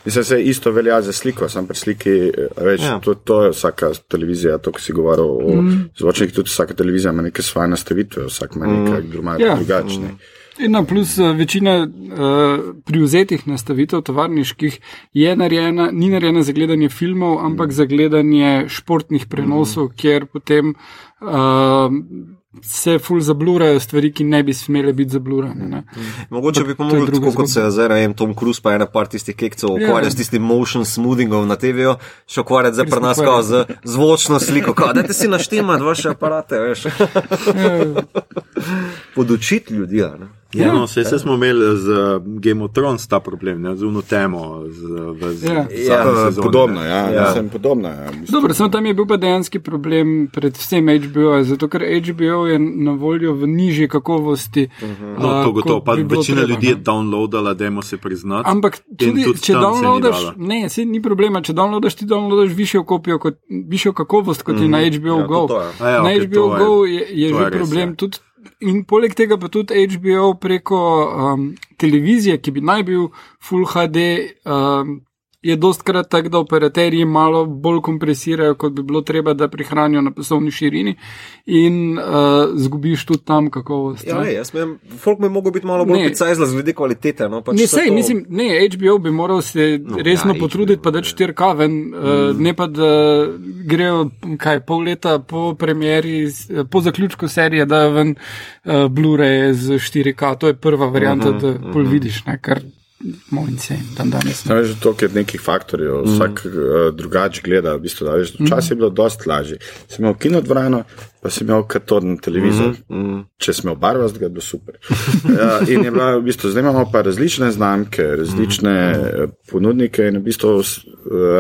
Mislim, se isto velja za sliko, sam pri sliki, eh, več, Ja. to, to je vsaka televizija, to, ko si govoril o mm. zvočnikih, tudi vsaka televizija ima neke svoje nastavitve, vsak ima nekaj mm. Ja. drugačne. In na plus eh, večina uh, privzetih nastavitev tovarniških je narejena, ni narejena za gledanje filmov, ampak za gledanje športnih prenosov, mm. kjer potem uh, se ful zablurajo stvari, ki ne bi smele biti zablurane. Ne? Mogoče bi je druga tako kot se je zdaj, ne vem, Tom Cruise pa ena par tistih kekcev Ja. ukvarja s tistim motion smoothingom na TV-ju, še ukvarjati zdaj pri nas kao z zvočno sliko. Kao, dajte si naštemati vaše aparate, veš. Ja, Podučiti ljudi, ne. Ja, no, vse, vse smo imeli z uh, Game of Thrones ta problem, ne, z uno temo. Z, v, z, Ja. Ja. sezone, podobno, ne. ja, Ja. ja. Mislim, podobno ja. Mislim, Dobro, samo tam je bil pa dejanski problem, predvsem HBO, zato ker HBO je na voljo v nižji kakovosti. Uh -huh. No, to gotovo. Pa večina ljudi je downloadala, dajmo se priznati. Ampak tudi, tudi če downloadaš, ne, se ni problema, če downloadaš, ti downloadaš višjo kopijo, kot, višjo kakovost, kot mm, je na HBO Ja, ja, Go. to to je. A ja, na okej, HBO je- Go je, je že problem. ja. Tudi, in poleg tega pa tudi HBO preko um, televizije, ki bi naj bil Full HD. Um, je dostkrat tako, da operaterji malo bolj kompresirajo, kot bi bilo treba, da prihranijo na poslovni širini in uh, zgubiš tudi tam kakovost. Ja, ne. jaz menim, folk bi mogel biti malo bolj precizna glede kvalitete. No, pač Ne, sej, to- mislim, ne, HBO bi moral se no, resno ja, ja, potruditi, pa da 4K ven, mm. uh, ne pa da grejo kaj pol leta po premjeri, s- po zaključku serije, da ven uh, Blu-ray z 4K. To je prva varianta, uh -huh, da pol vidiš, ne, kar moj insane dan danes. Ne. Znaš, že toliko je nekih faktorjev, vsak mm. uh, drugače gleda. V bistvu, da, veš, včasih je bilo dosti lažje. Si imel kinodvorano, pa si imel katodni televizor. Mm -hmm. Če si imel barvast, ga je bilo super. ja, in je bila, v bistvu, zdaj imamo pa različne znamke, različne mm -hmm. ponudnike in v bistvu uh,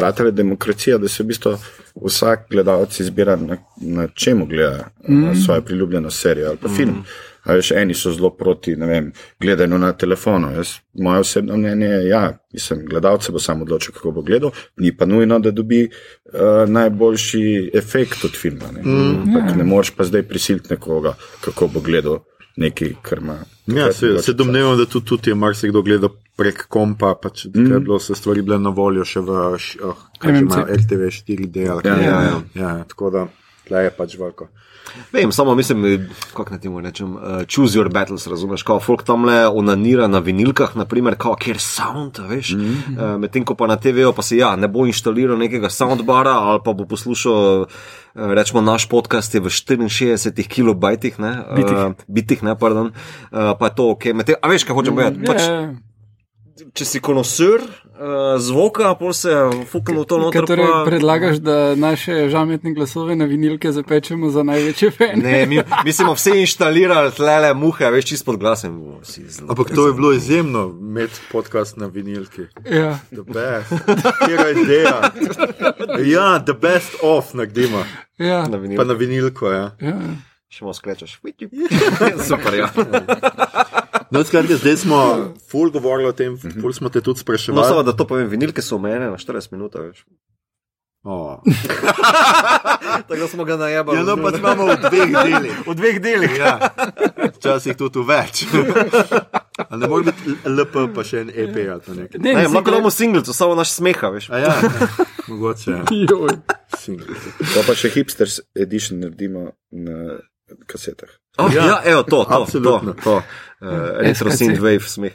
ratele demokracija, da se v bistvu vsak gledalec izbira, na, na čemu gleda mm -hmm. svojo priljubljeno serijo ali pa film. Mm -hmm. A veš, eni so zelo proti vem, gledanju na telefonu. Jaz, moje osebno mnenje je, ja, mislim, gledalec se bo sam odločil, kako bo gledal, ni pa nujno, da dobi uh, najboljši efekt od filma. Ne, mm, yeah. ne moreš pa zdaj prisiliti nekoga, kako bo gledal nekaj, kar ima. Ja, se, se domnevam, da tudi, tudi je marsikdo gledal prek kompa, pač, mm. je bilo se stvari bile na voljo še v oh, RTV 4D. ali Ja, kaj. ja, ja. ja. Tako da tle je pač veliko. Vem, samo mislim, kako naj temu rečem, uh, choose your battles, razumeš, kao folk tam le onanira na vinilkah, naprimer, kao kjer sound, veš, mm -hmm. uh, medtem ko pa na TV-u pa se ja, ne bo inštaliral nekega soundbara ali pa bo poslušal, uh, rečemo, naš podcast je v 64 kilobajtih, ne, Bitih. uh, bitih, ne, pardon, uh, pa je to ok, medtem, a veš, kaj hočem povedati, pač, Ja, če si konosur uh, zvoka, pol se fuknemo v to noter, torej pa... predlagaš, da naše žametne glasove na vinilke zapečemo za največje fene? Ne, mi, mi smo vse inštalirali, tlele muhe, a veš, čist pod zelo- Ampak to je bilo izjemno, imeti podcast na vinilki. Ja. The best. Kera ideja. Ja, the best of naredimo. Ja, Na vinil. Pa na vinilko, ja. ja. Še malo sklečeš. Super, ja. No, skratka, zdaj smo full govorili o tem, full smo te tudi No, spraševali. samo da to povem, vinilke so omejene na 40 minut, veš. Oh. Tako da smo ga najebali. Ja, no, pač imamo v dveh delih. v dveh delih. Ja, včasih tudi v več. A ne more biti LP, pa še en EP ali pa nekaj. Ne, Ne, mislim, lahko da- damo single, to samo naš smeha, veš. A ja, mogoče. Ja. To pa še hipsters edition naredimo na kasetah. Oh, ja. ja, evo, to, to, Absolutno. to. to. Uh, retro SKC. synthwave smeh.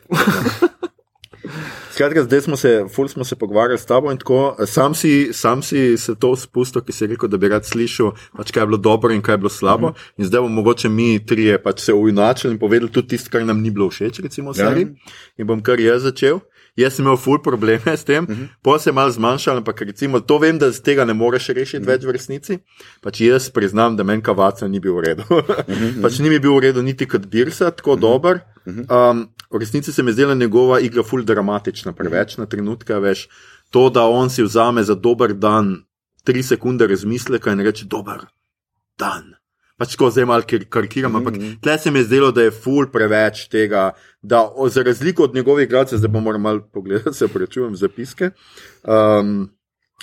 Skratka, zdaj smo se, ful smo se pogovarjali s tabo in tako. Sam si, sam si se to spustil, ki si rekel, da bi rad slišal, pač, kaj je bilo dobro in kaj je bilo slabo. Mm -hmm. In zdaj bomo mogoče mi trije pač se ujunačili in povedali tudi tisto, kar nam ni bilo všeč, recimo Ja. seriji. In bom kar jaz začel. Jaz sem imel ful probleme s tem, uh -huh. pa se je malo zmanjšal, ampak recimo to vem, da z tega ne moreš rešiti uh -huh. več v resnici. Pač jaz priznam, da meni kavaca ni bil v redu. uh -huh. pač ni mi bil v redu niti kot Birsa, tako uh -huh. dober. Um, v resnici se mi je zdela njegova igra ful dramatična, preveč na trenutke, veš. To, da on si vzame za dober dan tri sekunde razmisleka in reče: dober dan. Pač ko zdaj malo kar- karikiram, ampak tle se mi je zdelo, da je ful preveč tega, da o, za razliko od njegovih gradcev, zdaj bom moral malo pogledati, se prečujem zapiske. Um,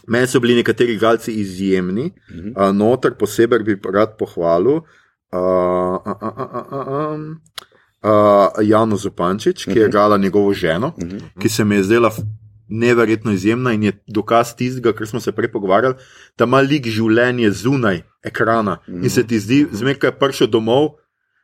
Meni so bili nekateri igralci izjemni, uh, noter posebej bi rad pohvalil uh, uh, uh, uh, uh, um, uh, Jano Zupančič, ki je igrala njegovo ženo, ki se mi je zdela neverjetno izjemna in je dokaz tistega, kar smo se prej pogovarjali, da ima lik življenje zunaj ekrana in se ti zdi, zmeraj, ko je prišel domov.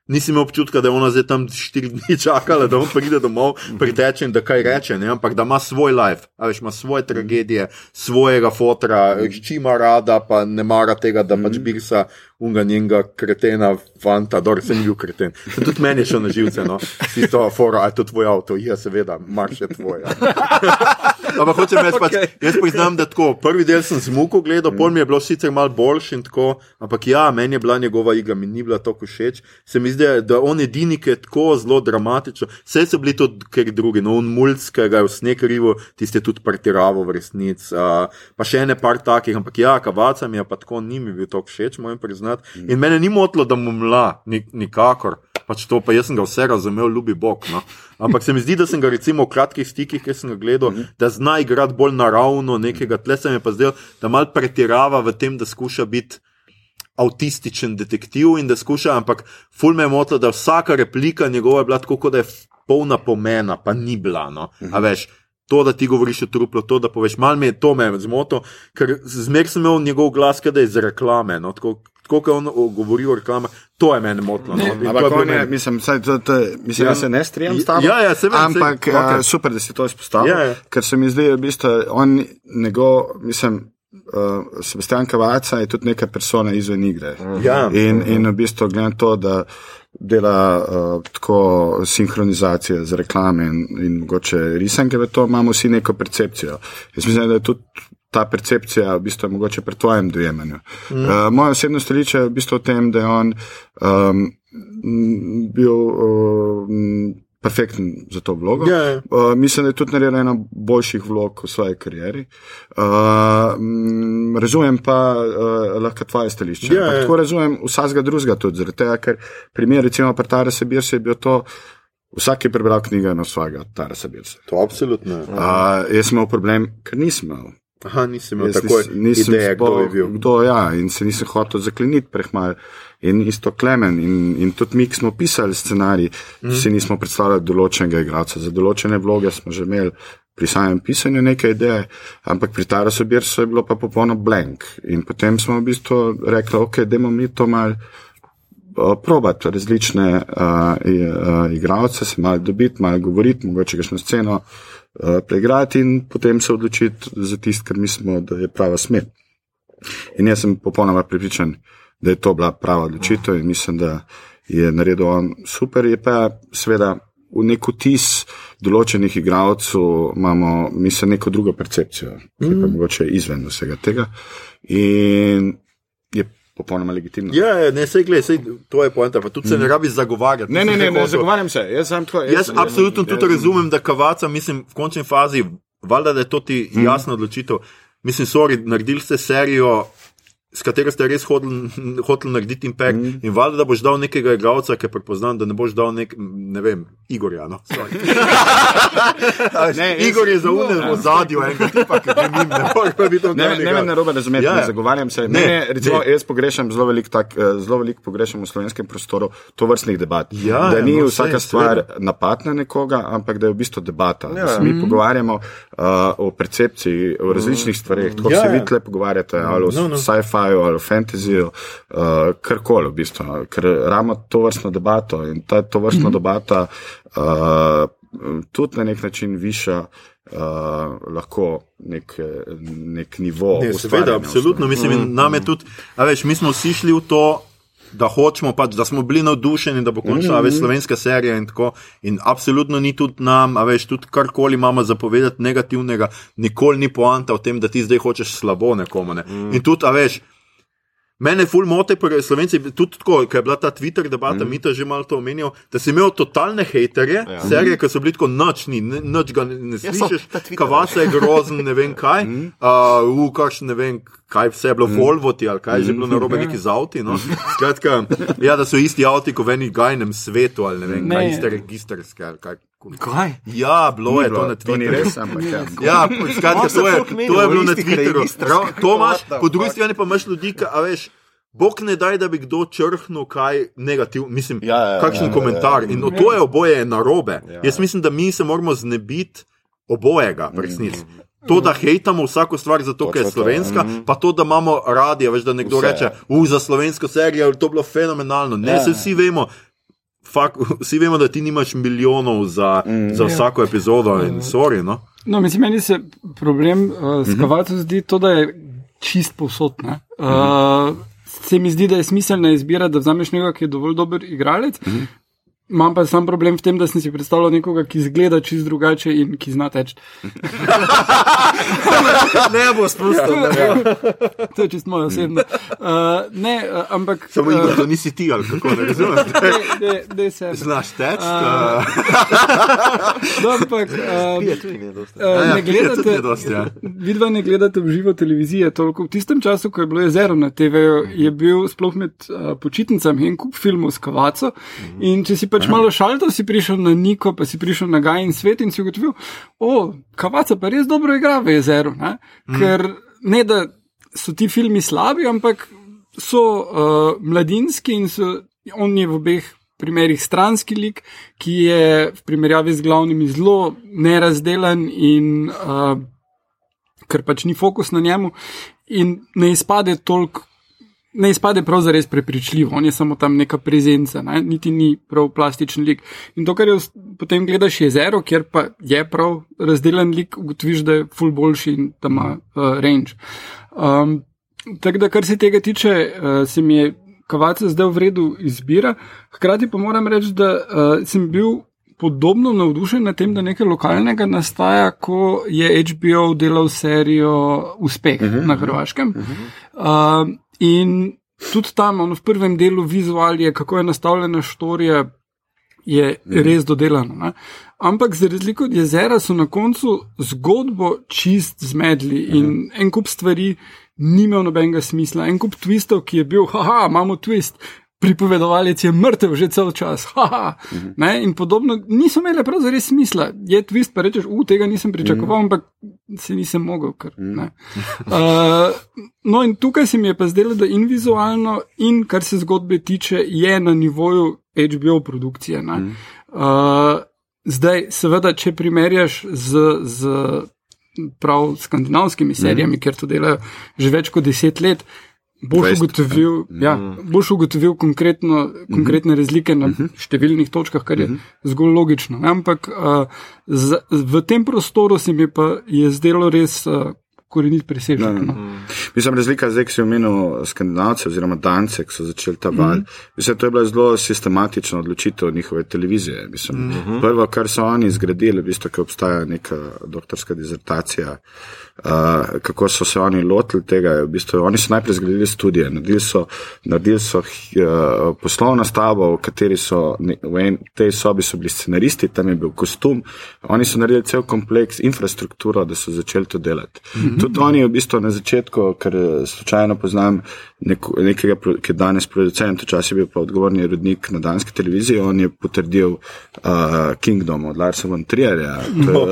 Nisi imel občutka, da je ona zdaj tam štiri dni čakala, da on pride domov, priteče in da kaj reče, ne? ampak da ima svoj life, veš, ima svoje tragedije, svojega fotra, hči ima rada, pa ne mara tega, da pač birsa unga njenega kretena, fanta, dor se ni bil kreten. Se tudi meni je šel na živce, no, si to fora, je to tvoj avto, ja, seveda, marš je tvoj. ja. Ampak hočem reči, pač, jaz priznam, da tako, prvi del sem z muko gledal, pol mi je bilo sicer malo boljši in tako, ampak ja, meni je bila njegova igra, mi ni bila tako všeč. Se mi zdi, da on edini, ki je tako zelo dramatičen, vse so bili tudi ker drugi, no, on mulj, ki ga je v sneg rivo, tiste tudi pretiraval v resnici, uh, pa še ene par takih, ampak ja, kavaca mi je pa tako, ni mi bil tako všeč, moram priznati. In mene ni motilo, da mu mla, ni, nikakor. Pač to, pa jaz sem ga vse razumel, ljubi Bog. No. Ampak se mi zdi, da sem ga recimo v kratkih stikih, ki sem ga gledal, da zna igrati bolj naravno nekega. Tle se mi je pa zdel, da mal pretirava v tem, da skuša biti avtističen detektiv in da skuša, ampak ful me je motilo, da vsaka replika njegova je bila tako, kot da je polna pomena, pa ni bila. No. A veš, To, da ti govoriš o truplu, to, da poveš, malo me je to me zmoto, ker zmer sem imel njegov glas, da je iz reklame. No, tako, tako kot on govori o reklamah, to je meni motno. No, In Ampak je on je, mislim, saj, to, to, je- mislim ja. Jaz se ne strinjam s tabo. Ja, ja, se vem, Ampak saj, okay. uh, super, da si to izpostavil. Ja, ja. Ker se mi zdi, v bistvu, on, njegov, mislim, uh, Sebastian Kavaca je tudi neka persona izven igre. Ja. In, in v bistvu gledam to, da dela uh, tako sinhronizacije z reklame in, in mogoče risanke, v to imamo vsi neko percepcijo. Jaz mislim, da je tudi ta percepcija v bistvu mogoče pri tvojem dojemanju. Mm. Uh, moje osebno stališče je v bistvu v tem, da je on um, bil um, perfekten za to vlogo. Ja, ja. Uh, mislim, da je tudi naredil eno boljših vlog v svoji karieri. Uh, m, razumem pa uh, lahko tvoje stališče. Ja, Ampak ja. Tako razumem vsakega drugega tudi, zaradi tega, ker primer recimo pri Tarasa Birsa je bil to, vsak je prebral knjigo na svojega Tarasa Birsa. To absolutno. Uh, jaz sem imel problem, ker nisem imel. Aha, nisem imel nisem ideje, kdo sploh- je bil. Kdo, ja, in se nisem hotel zakleniti prehmal. In isto Klemen, in, in tudi mi, ki smo pisali scenarij, mm. si nismo predstavljali določenega igralca. Za določene vloge smo že imeli pri samem pisanju neke ideje, ampak pri Tarasu Birsu je bilo pa popolno blank. In potem smo v bistvu rekli, ok, dajmo mi to mal. Probati različne uh, uh, igralce, se malo dobiti, malo govoriti, mogoče na sceno preigrati in potem se odločiti za tisto, kar mislimo, da je prava smer. In jaz sem popolnoma pripričan, da je to bila prava odločitev in mislim, da je naredil on super. Je pa seveda v nek vtis določenih igralcev imamo, mislim, neko drugo percepcijo, ki je pa mogoče izven vsega tega. In je popolnoma legitimno. Ja, ja, ne, sej gled, sej, to je poenta, pa tudi se ne rabi zagovarjati. Ne, ne, ne, ne zagovarjam se. Jaz, sem tako, Jaz absolutno tudi razumem, da kavaca, mislim, v končni fazi, valjda, da je to ti jasna odločitev. Mislim, sorry, naredili ste serijo, s katero ste res hodili, hoteli narediti impact mm. in valjda, da boš dal nekega igralca, ki je prepoznan, da ne boš dal nek, ne vem, Igorja. No? Ne, Igor je zaunil v zadju enega tipa, ki je njim, ne more pa biti on Ne, ne me igralec. narobe razumeti, Ja, ja, ja. ne zagovarjam se. Ne, Ne, ne, recimo, ne. jaz pogrešam zelo veliko, tak, eh, zelo veliko pogrešam v slovenskem prostoru to vrstnih debat. Ja, da ja, ni no, vsaka sej, stvar seveda. napad na nekoga, ampak da je v bistvu debata. Da Ja. se mi pogovarjamo uh, o percepciji, o različnih stvareh. Tako Ja, se ja. vi tle pogovarjate ali o No, no. Sci-fiu ali fantasyju, uh, karkoli v bistvu. Ker ravno to vrstno debato in ta to vrstno debata uh, tudi na nek način viša. Uh, lahko nek, nek nivo. Ne, seveda, absolutno. Mislim, in nam je tudi, a veš, mi smo vsi šli v to. Da hočemo, pač, da smo bili navdušeni, da bo končala mm -hmm. slovenska serija in tako. In absolutno ni tudi nam, a veš, tudi karkoli imamo zapovedati negativnega, nikoli ni poanta v tem, da ti zdaj hočeš slabo nekomu. Ne. Mm. In tudi, a veš, mene ful mote, pri Slovenci, tudi tako, ker je bila ta Twitter debata, mm. mi to že malo to omenjal, da si imel totalne hejterje, ja. serije, ki so bili tako noč, ni, ne- nič ga ne, ne Ja, slišiš, ta Twitter. kavasa je grozen, ne vem kaj, uh, v kakšen ne vem. Kaj vse je bilo, mm. Volvoti ali kaj je že bilo na robe, neki z avti. No? Skratka, ja, da so isti avti kot v enem gajnem svetu ali ne vem, Ne. kaj iste registrske ali kaj. Kaj? Ja, bilo je to bilo, na to ni Twitterju. res, ampak ja. Ja, skratka, to je, to je bilo na Twitterju. To the po drugi strani pa imaš ljudi, ki, a veš. Bog ne daj, da bi kdo črhnil kaj negativnega, mislim, Ja, ja, kakšen ja, ja, komentar. ja. In no, to je oboje narobe. Ja. Jaz mislim, da mi se moramo znebiti obojega, v resnici. To, da hejtamo vsako stvar, zato ker je Točno to, slovenska, pa to, da imamo radi, veš, da nekdo Vse. reče, uf, za slovensko serijo, to je bilo fenomenalno. Ne, Ja. se vsi vemo. Fak, vsi vemo, da ti nimaš milijonov za, mm. za vsako epizodo in sorry. No? No, mislim, meni se problem uh, s kavacom zdi to, da je čist povsod. ne. Uh, se mi zdi, da je smiselna izbira, da vzameš nekoga, ki je dovolj dober igralec. Imam pa sam problem v tem, da sem si predstavljal nekoga, ki izgleda čist drugače in ki zna teči. Ne bo spustil. ne. To je čist moje osebno. Uh, ne, uh, ampak. Samo uh, Igor, to nisi ti, ali kako ne razumeš. ne, ne, ne, se. Znaš teč? A, No, ampak. Uh, Pije tudi ne dosti. Uh, ja, ne pije tudi gledate, ne dosti, ja. vidva ne gledate v živo televizijo. Toliko. V tistem času, ko je bilo jezero na TV-ju, je bil sploh med uh, počitnicami en kup filmov s kavaco. In če si pač malo šaltal, si prišel na Niko, pa si prišel na Gaj in svet in si ugotovil, o, kavaca pa res dobro igra v jezeru. Ne? Ker ne da so ti filmi slabi, ampak so uh, mladinski in so, on je v obeh primerih stranski lik, ki je v primerjavi z glavnimi zelo nerazdelan in uh, ker pač ni fokus na njemu in ne izpade toliko. Ne izpade prav zares prepričljivo, on je samo tam neka prezenca, ne? niti ni prav plastičen lik. In to, kar je potem gledaš jezero, kjer pa je prav razdeljen lik, ugotoviš, da je full boljši in da ima uh, range. Um, Tako da, kar se tega tiče, uh, se mi je kavace zdaj v redu izbira. Hkrati pa moram reči, da uh, sem bil podobno navdušen nad tem, da nekaj lokalnega nastaja, ko je HBO delal serijo Uspeh uh -huh, na Hrvaškem. Uh -huh. uh, in tudi tam, v prvem delu vizualije, kako je nastavljena štorija, je -huh. res dodelano. Ne? Ampak za razliko od jezera so na koncu zgodbo čist zmedli in -huh. en kup stvari ni imel nobenega smisla. En kup twistov, ki je bil, haha, imamo twist. Pripovedovalec je mrtev že cel čas, haha. Mhm. Ne, in podobno, niso imeli prav za res smisla. Je twist, pa rečeš, u tega nisem pričakoval, mhm. ampak se nisem mogel. Ker, uh, no, in tukaj se mi je pa zdelo, da in vizualno, in kar se zgodbe tiče, je na nivoju HBO produkcije. Uh, zdaj, seveda, če primerjaš z. z prav skandinavskimi serijami, mm. ker to delajo že več kot deset let. Boš ugotovil, mm. ja, boš ugotovil konkretno, konkretne mm -hmm. razlike na mm -hmm. številnih točkah, kar je mm -hmm. zgolj logično. Ampak uh, z, v tem prostoru se mi pa je zdelo res uh, korenit presežek. No. no. Mm. Mislim, razlika zdaj, ki si omenil skandinavce oziroma dance, ki so začeli ta val. Mm. Mislim, to je bila zelo sistematična odločitev njihove televizije. Mislim, mm -hmm. Prvo, kar so oni zgradili, v bistvu, ker obstaja neka doktorska dizertacija, uh, kako so se oni lotili tega. V bistvu, oni so najprej zgradili študije, naredili so, naredili so uh, poslovno stavbo, v kateri so, v en, tej sobi so bili scenaristi, tam je bil kostum. Oni so naredili cel kompleks infrastrukturo, da so začeli to delati. Mm -hmm. Tudi oni v bistvu na začetku, ker eh, slučajno poznam neko, nekega, ki je danes producent, včasih je bil pa odgovorni urednik na danski televiziji, on je potrdil uh, Kingdom od Larsa von Trierja. No,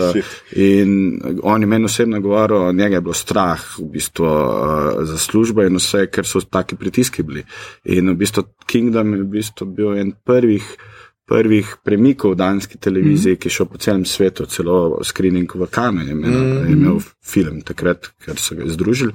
in on je meni osebno govoril, njega je bilo strah v bistvu uh, za službo in vse, ker so taki pritiski bili. In v bistvu Kingdom je v bistvu bil en prvih prvih premikov v danski televiziji, mm -hmm. ki je šel po celem svetu, celo screening v Kanu, je imel, mm -hmm. imel film takrat, ker so ga združili.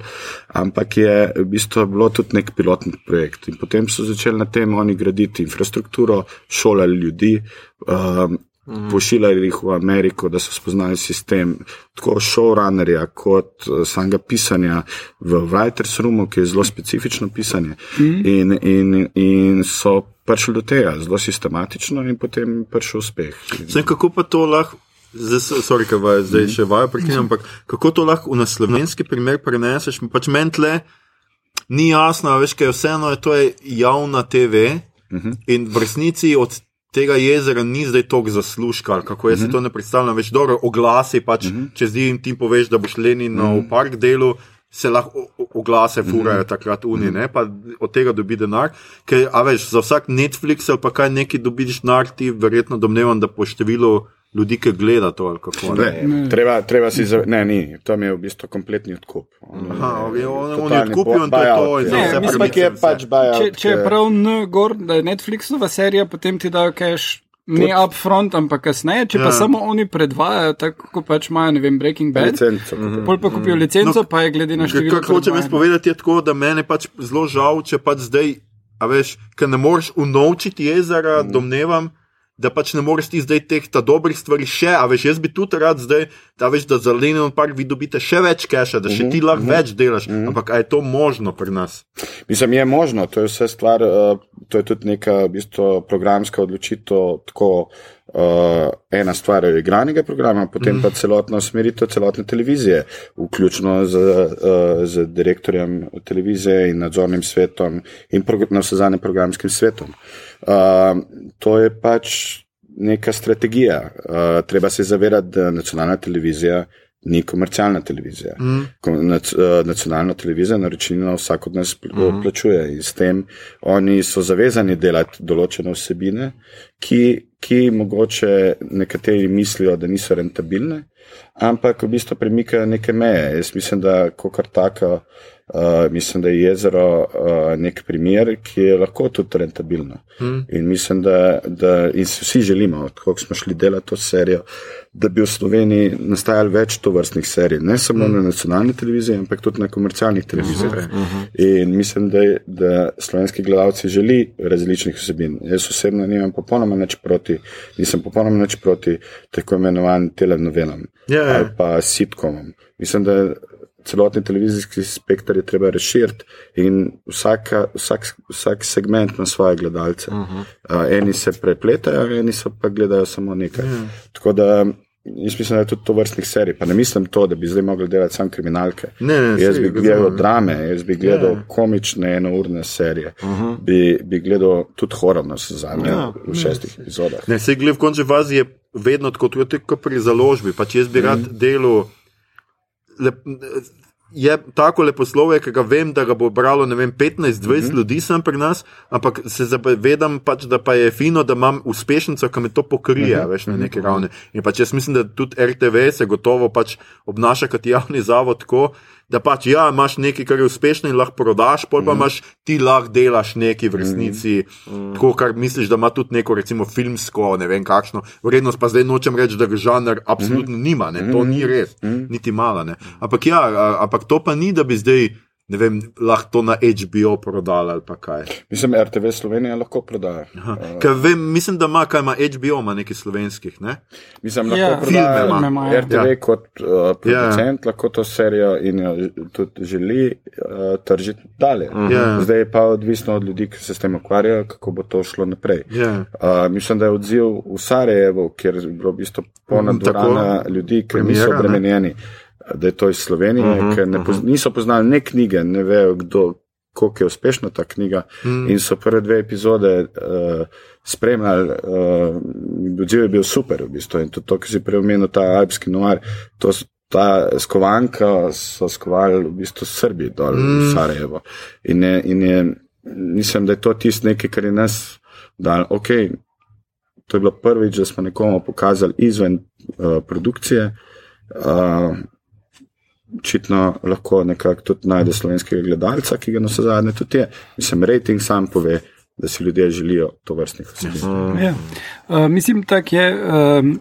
Ampak je v bistvu bilo tudi nek pilotni projekt. In potem so začeli na tem oni graditi infrastrukturo, šolali ljudi. Um, Mhm. Pošiljali jih v Ameriko, da so spoznali sistem tako showrunnerja kot uh, samega pisanja v Writers Roomu, ki je zelo specifično pisanje. Mm. In, in, in so prišli do tega zelo sistematično in potem prišel uspeh. Zdaj, kako pa to lahko, zdaj, sorry, vaj, zdaj še vajo prekinjam, ampak kako to lahko v naslovenski primer preneseš? Pač mentle ni jasno, veš, kaj je vseeno, je to je javna TV mm -hmm. in v resnici od tega jezera ni zdaj toliko zaslužka, kako jaz mm -hmm. si mhm. to ne predstavljam, več dobro oglasi, pač, mm -hmm. če zdaj jim ti poveš, da boš Lenin mm -hmm. v park delu. Se lahko oglase, furajo mm -hmm. takrat uni, mm -hmm. pa od tega dobi denar. Ker, a veš, za vsak Netflix ali pa kaj neki dobiš denar, ti verjetno domnevam, da po številu ljudi, ki gleda to. Kako, ne, ne. Treba, treba si zavedati, ne, ni, tam je v bistvu kompletni odkup. Aha, on je odkupil in to je to. Ne, mislim, je pač če, če je prav N, gor, da je Netflixova serija, potem ti dajo cash. Ne upfront, ampak kasneje, če ja. pa samo oni predvajajo, tako kot pač imajo, ne vem, Breaking Bad. Licenco. Pol pa kupijo mhm. licenco, no, pa je glede na število. Kako hočem jaz povedati, je tako, da meni pač zelo žal, če pač zdaj, a veš, ker ne moreš unovčiti jezera, mm. domnevam da pač ne moreš ti zdaj teh ta dobrih stvari še, a veš, jaz bi tudi rad zdaj, da veš, da za Lenin Park vi dobite še več keša, da še ti lahko mhm, več delaš, mhm. ampak je to možno pri nas? Mislim, je možno, to je vse stvar, uh, to je tudi neka v bistvu programska odločitev, tako uh, ena stvar je igranega programa, potem mm. pa celotno usmeritev celotne televizije, vključno z, uh, z direktorjem televizije in nadzornim svetom in na vse zadnje programskim svetom. Uh, to je pač neka strategija. Uh, treba se zavedati, da nacionalna televizija ni komercialna televizija. Mm. Nac, nacionalna televizija naročnino vsak od nas mm. plačuje in s tem oni so zavezani delati določene vsebine, ki, ki mogoče nekateri mislijo, da niso rentabilne, ampak v bistvu premikajo neke meje. Jaz mislim, da kar taka. Uh, mislim, da je jezero uh, nek primer, ki je lahko tudi rentabilno. Hmm. In mislim, da, da in si vsi želimo, kako smo šli delati to serijo, da bi v Sloveniji nastajalo več to vrstnih serij. Ne samo hmm. na nacionalni televiziji, ampak tudi na komercialnih televizijah. Uh -huh. In mislim, da, da slovenski gledalci želi različnih vsebin. Jaz osebno nimam popolnoma nič proti, nisem popolnoma nič proti tako imenovanim telenovelam Ja, ja. ali pa sitkomom. Mislim, da celotni televizijski spektr je treba razširiti in vsaka, vsak, vsak segment ima svoje gledalce. Uh -huh. uh, eni se prepletajo, eni pa gledajo samo nekaj. Uh -huh. Tako da jaz mislim, da je tudi to vrstnih serij. Pa ne mislim to, da bi zdaj mogli delati samo kriminalke. Ne, ne, jaz bi gledal ne. drame, jaz bi gledal Ja. komične enourne serije, uh -huh. bi, bi gledal tudi horor na sezanje Ja. ja. v šestih epizodah. Ne, se glede v končni fazi je vedno tako, tudi kot pri založbi. Pač jaz bi rad Mhm. delal. Lep, je tako leposlovje, ki ga vem, da ga bo bralo ne vem, 15-20 mm. -hmm. ljudi sem pri nas, ampak se zavedam, pač, da pa je fino, da imam uspešnico, ki me to pokrije, mm. -hmm. veš na neki ravni. In pač jaz mislim, da tudi RTV se gotovo pač obnaša kot javni zavod tako. Da pač ja, imaš nekaj, kar je uspešno in lahko prodaš, pol Mhm. pa imaš ti lahko delaš nekaj v resnici, mm. tako kar misliš, da ima tudi neko, recimo, filmsko, ne vem, kakšno vrednost. Pa zdaj nočem reči, da ga žanr absolutno Mhm. nima, ne? to ni res, niti mala. Ne? Ampak ja, ampak to pa ni, da bi zdaj, ne vem, lahko to na HBO prodali ali pa kaj. Mislim, RTV Slovenija lahko prodaja. Uh, Ker vem, mislim, da ima, kaj ima HBO, ima nekaj slovenskih. Ne? Mislim, Ja, lahko filme prodaja ima. Filme imajo. RTV Ja. kot uh, producent, lahko to serijo in jo tudi želi uh, tržiti dalje. Ja. Zdaj je pa odvisno od ljudi, ki se s tem ukvarjajo, kako bo to šlo naprej. Ja. Uh, mislim, da je odziv v Sarajevu, kjer je bilo v bistvu polna tako. dvorana ljudi, ki Premiera, niso ne. Da je to iz Slovenije, uh -huh, ker ne poz, niso poznali ne knjige, ne vejo, kdo. Kako je uspešna ta knjiga, mm. in so prve dve epizode uh, spremljali, uh, odziv je bil super, v bistvu. In tudi to, kar si prej omenil, ta alpski noir, to, ta skovanka so skovali v bistvu Srbi dol mm. v Sarajevo. In, je, in je, mislim, da je to tisto nekaj, kar je nas dal. Okay, to je bilo prvič, da smo nekomu pokazali izven uh, produkcije. Uh, Očitno lahko nekako tudi najde slovenskega gledalca, ki ga na vse zadnje tudi je. Mislim, rating sam pove, da si ljudje želijo to vrstnih vsebin. Ja. Uh, mislim, tako je. Um,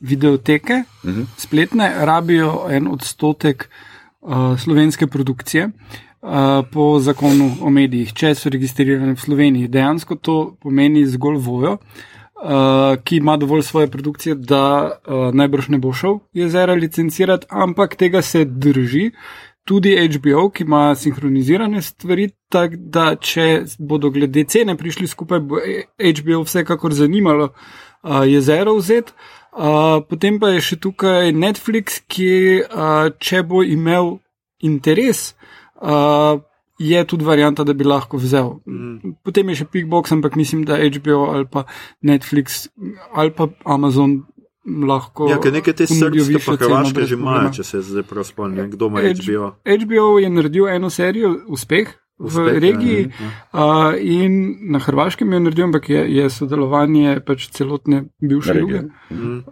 videoteke, uh -huh. spletne, rabijo en odstotek uh, slovenske produkcije. Uh, po zakonu o medijih, če so registrirane v Sloveniji. Dejansko to pomeni zgolj vojo, uh, ki ima dovolj svoje produkcije, da uh, najbrž ne bo šel jezera licencirati, ampak tega se drži. Tudi HBO, ki ima sinhronizirane stvari, tako da če bodo glede cene prišli skupaj, bo HBO vsekakor zanimalo uh, jezero vzeti. Uh, potem pa je še tukaj Netflix, ki, uh, če bo imel interes, uh, je tudi varianta, da bi lahko vzel. Mm. Potem je še Pickbox, ampak mislim, da HBO ali pa Netflix ali pa Amazon lahko. Ja, ker nekaj te pa ceno hrvaške brez že imajo, če se zdaj prav spomnim, kdo ima HBO. HBO je naredil eno serijo, uspeh. V Uspeh, ja, regiji ja. uh, in na Hrvaškem je naredil, ampak je, je sodelovanje pač celotne bivše Regije. juge.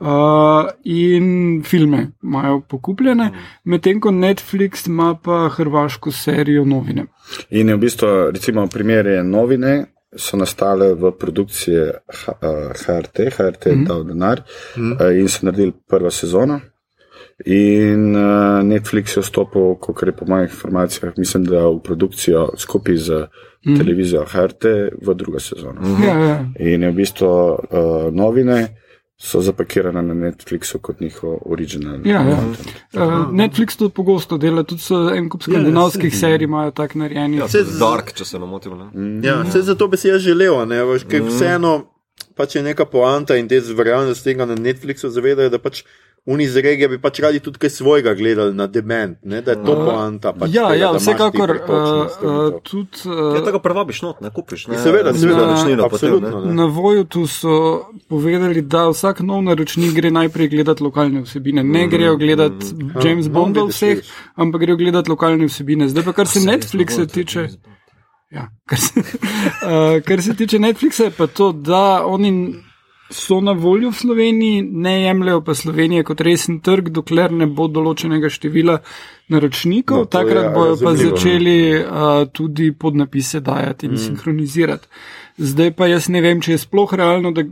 Uh, in filme imajo pokupljene, medtem ko Netflix ima pa hrvaško serijo novine. In je v bistvu, recimo, primere novine so nastale v produkciji HRT, HRT je dal denar eh, in so naredili prvo sezono. In uh, Netflix je vstopil, kot je po mojih informacijah, mislim, da v produkcijo skupaj z mm. televizijo HRT v drugo sezono. Mm. Ja, ja. In je v bistvu uh, novine so zapakirane na Netflixu kot njihov original. Ja, ja. Uh, Netflix to pogosto dela, tudi so en kup skandinavskih ja, serij imajo tak narejenih. Ja, tudi z- Dark, če se ne motim. Ne? Ja, vse zato bi si jaz želel, ne, veš, ker vseeno pač je neka poanta in te da se tega na Netflixu zavedajo, da pač oni iz regije bi pač radi tudi kaj svojega gledali na dement, ne, da je to poanta. Pač Ja, tega, ja, vsekakor. Uh, uh, tudi, Ja, tega prevabiš not, ne kupiš. Ne? Seveda, seveda, naročnino potem, absolutno. ne. Ne. Na Vojutu so povedali, da vsak nov naročnik gre najprej gledati lokalne vsebine. Ne grejo gledati James no, Bondov vidiš, vseh, vidiš. ampak grejo gledati lokalne vsebine. Zdaj pa, kar se Netflixa tiče. Ja, kar, se, uh, kar se tiče Netflixa, je pa to, da oni so na voljo v Sloveniji, ne jemljajo pa Slovenije kot resen trg, dokler ne bo določenega števila naročnikov. No, Takrat je bojo pa razumljivo. začeli uh, tudi podnapise dajati in mm. sinhronizirati. Zdaj pa jaz ne vem, če je sploh realno, da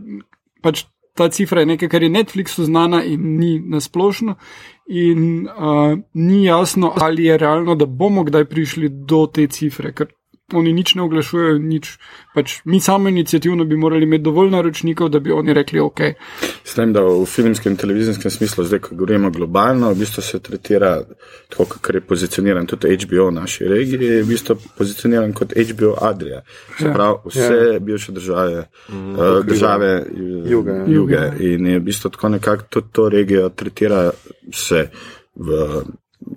pač ta cifra je nekaj, kar je Netflixu znana in ni nasplošno. In uh, ni jasno, ali je realno, da bomo kdaj prišli do te cifre, ker oni nič ne oglašujejo, nič. Pač mi samo inicijativno bi morali imeti dovolj naročnikov, da bi oni rekli, ok. S tem, da v filmskem in televizijskem smislu, zdaj, ko govorimo globalno, v bistvu se tretira tako, kot je pozicioniran tudi HBO v naši regiji, je v bistvu pozicioniran kot HBO Adria. Se Ja. pravi, vse ja. bivše države, mm, uh, države eh, Juga, ja. juge. Juga. In je v bistvu tako nekako tudi to regijo tretira se v.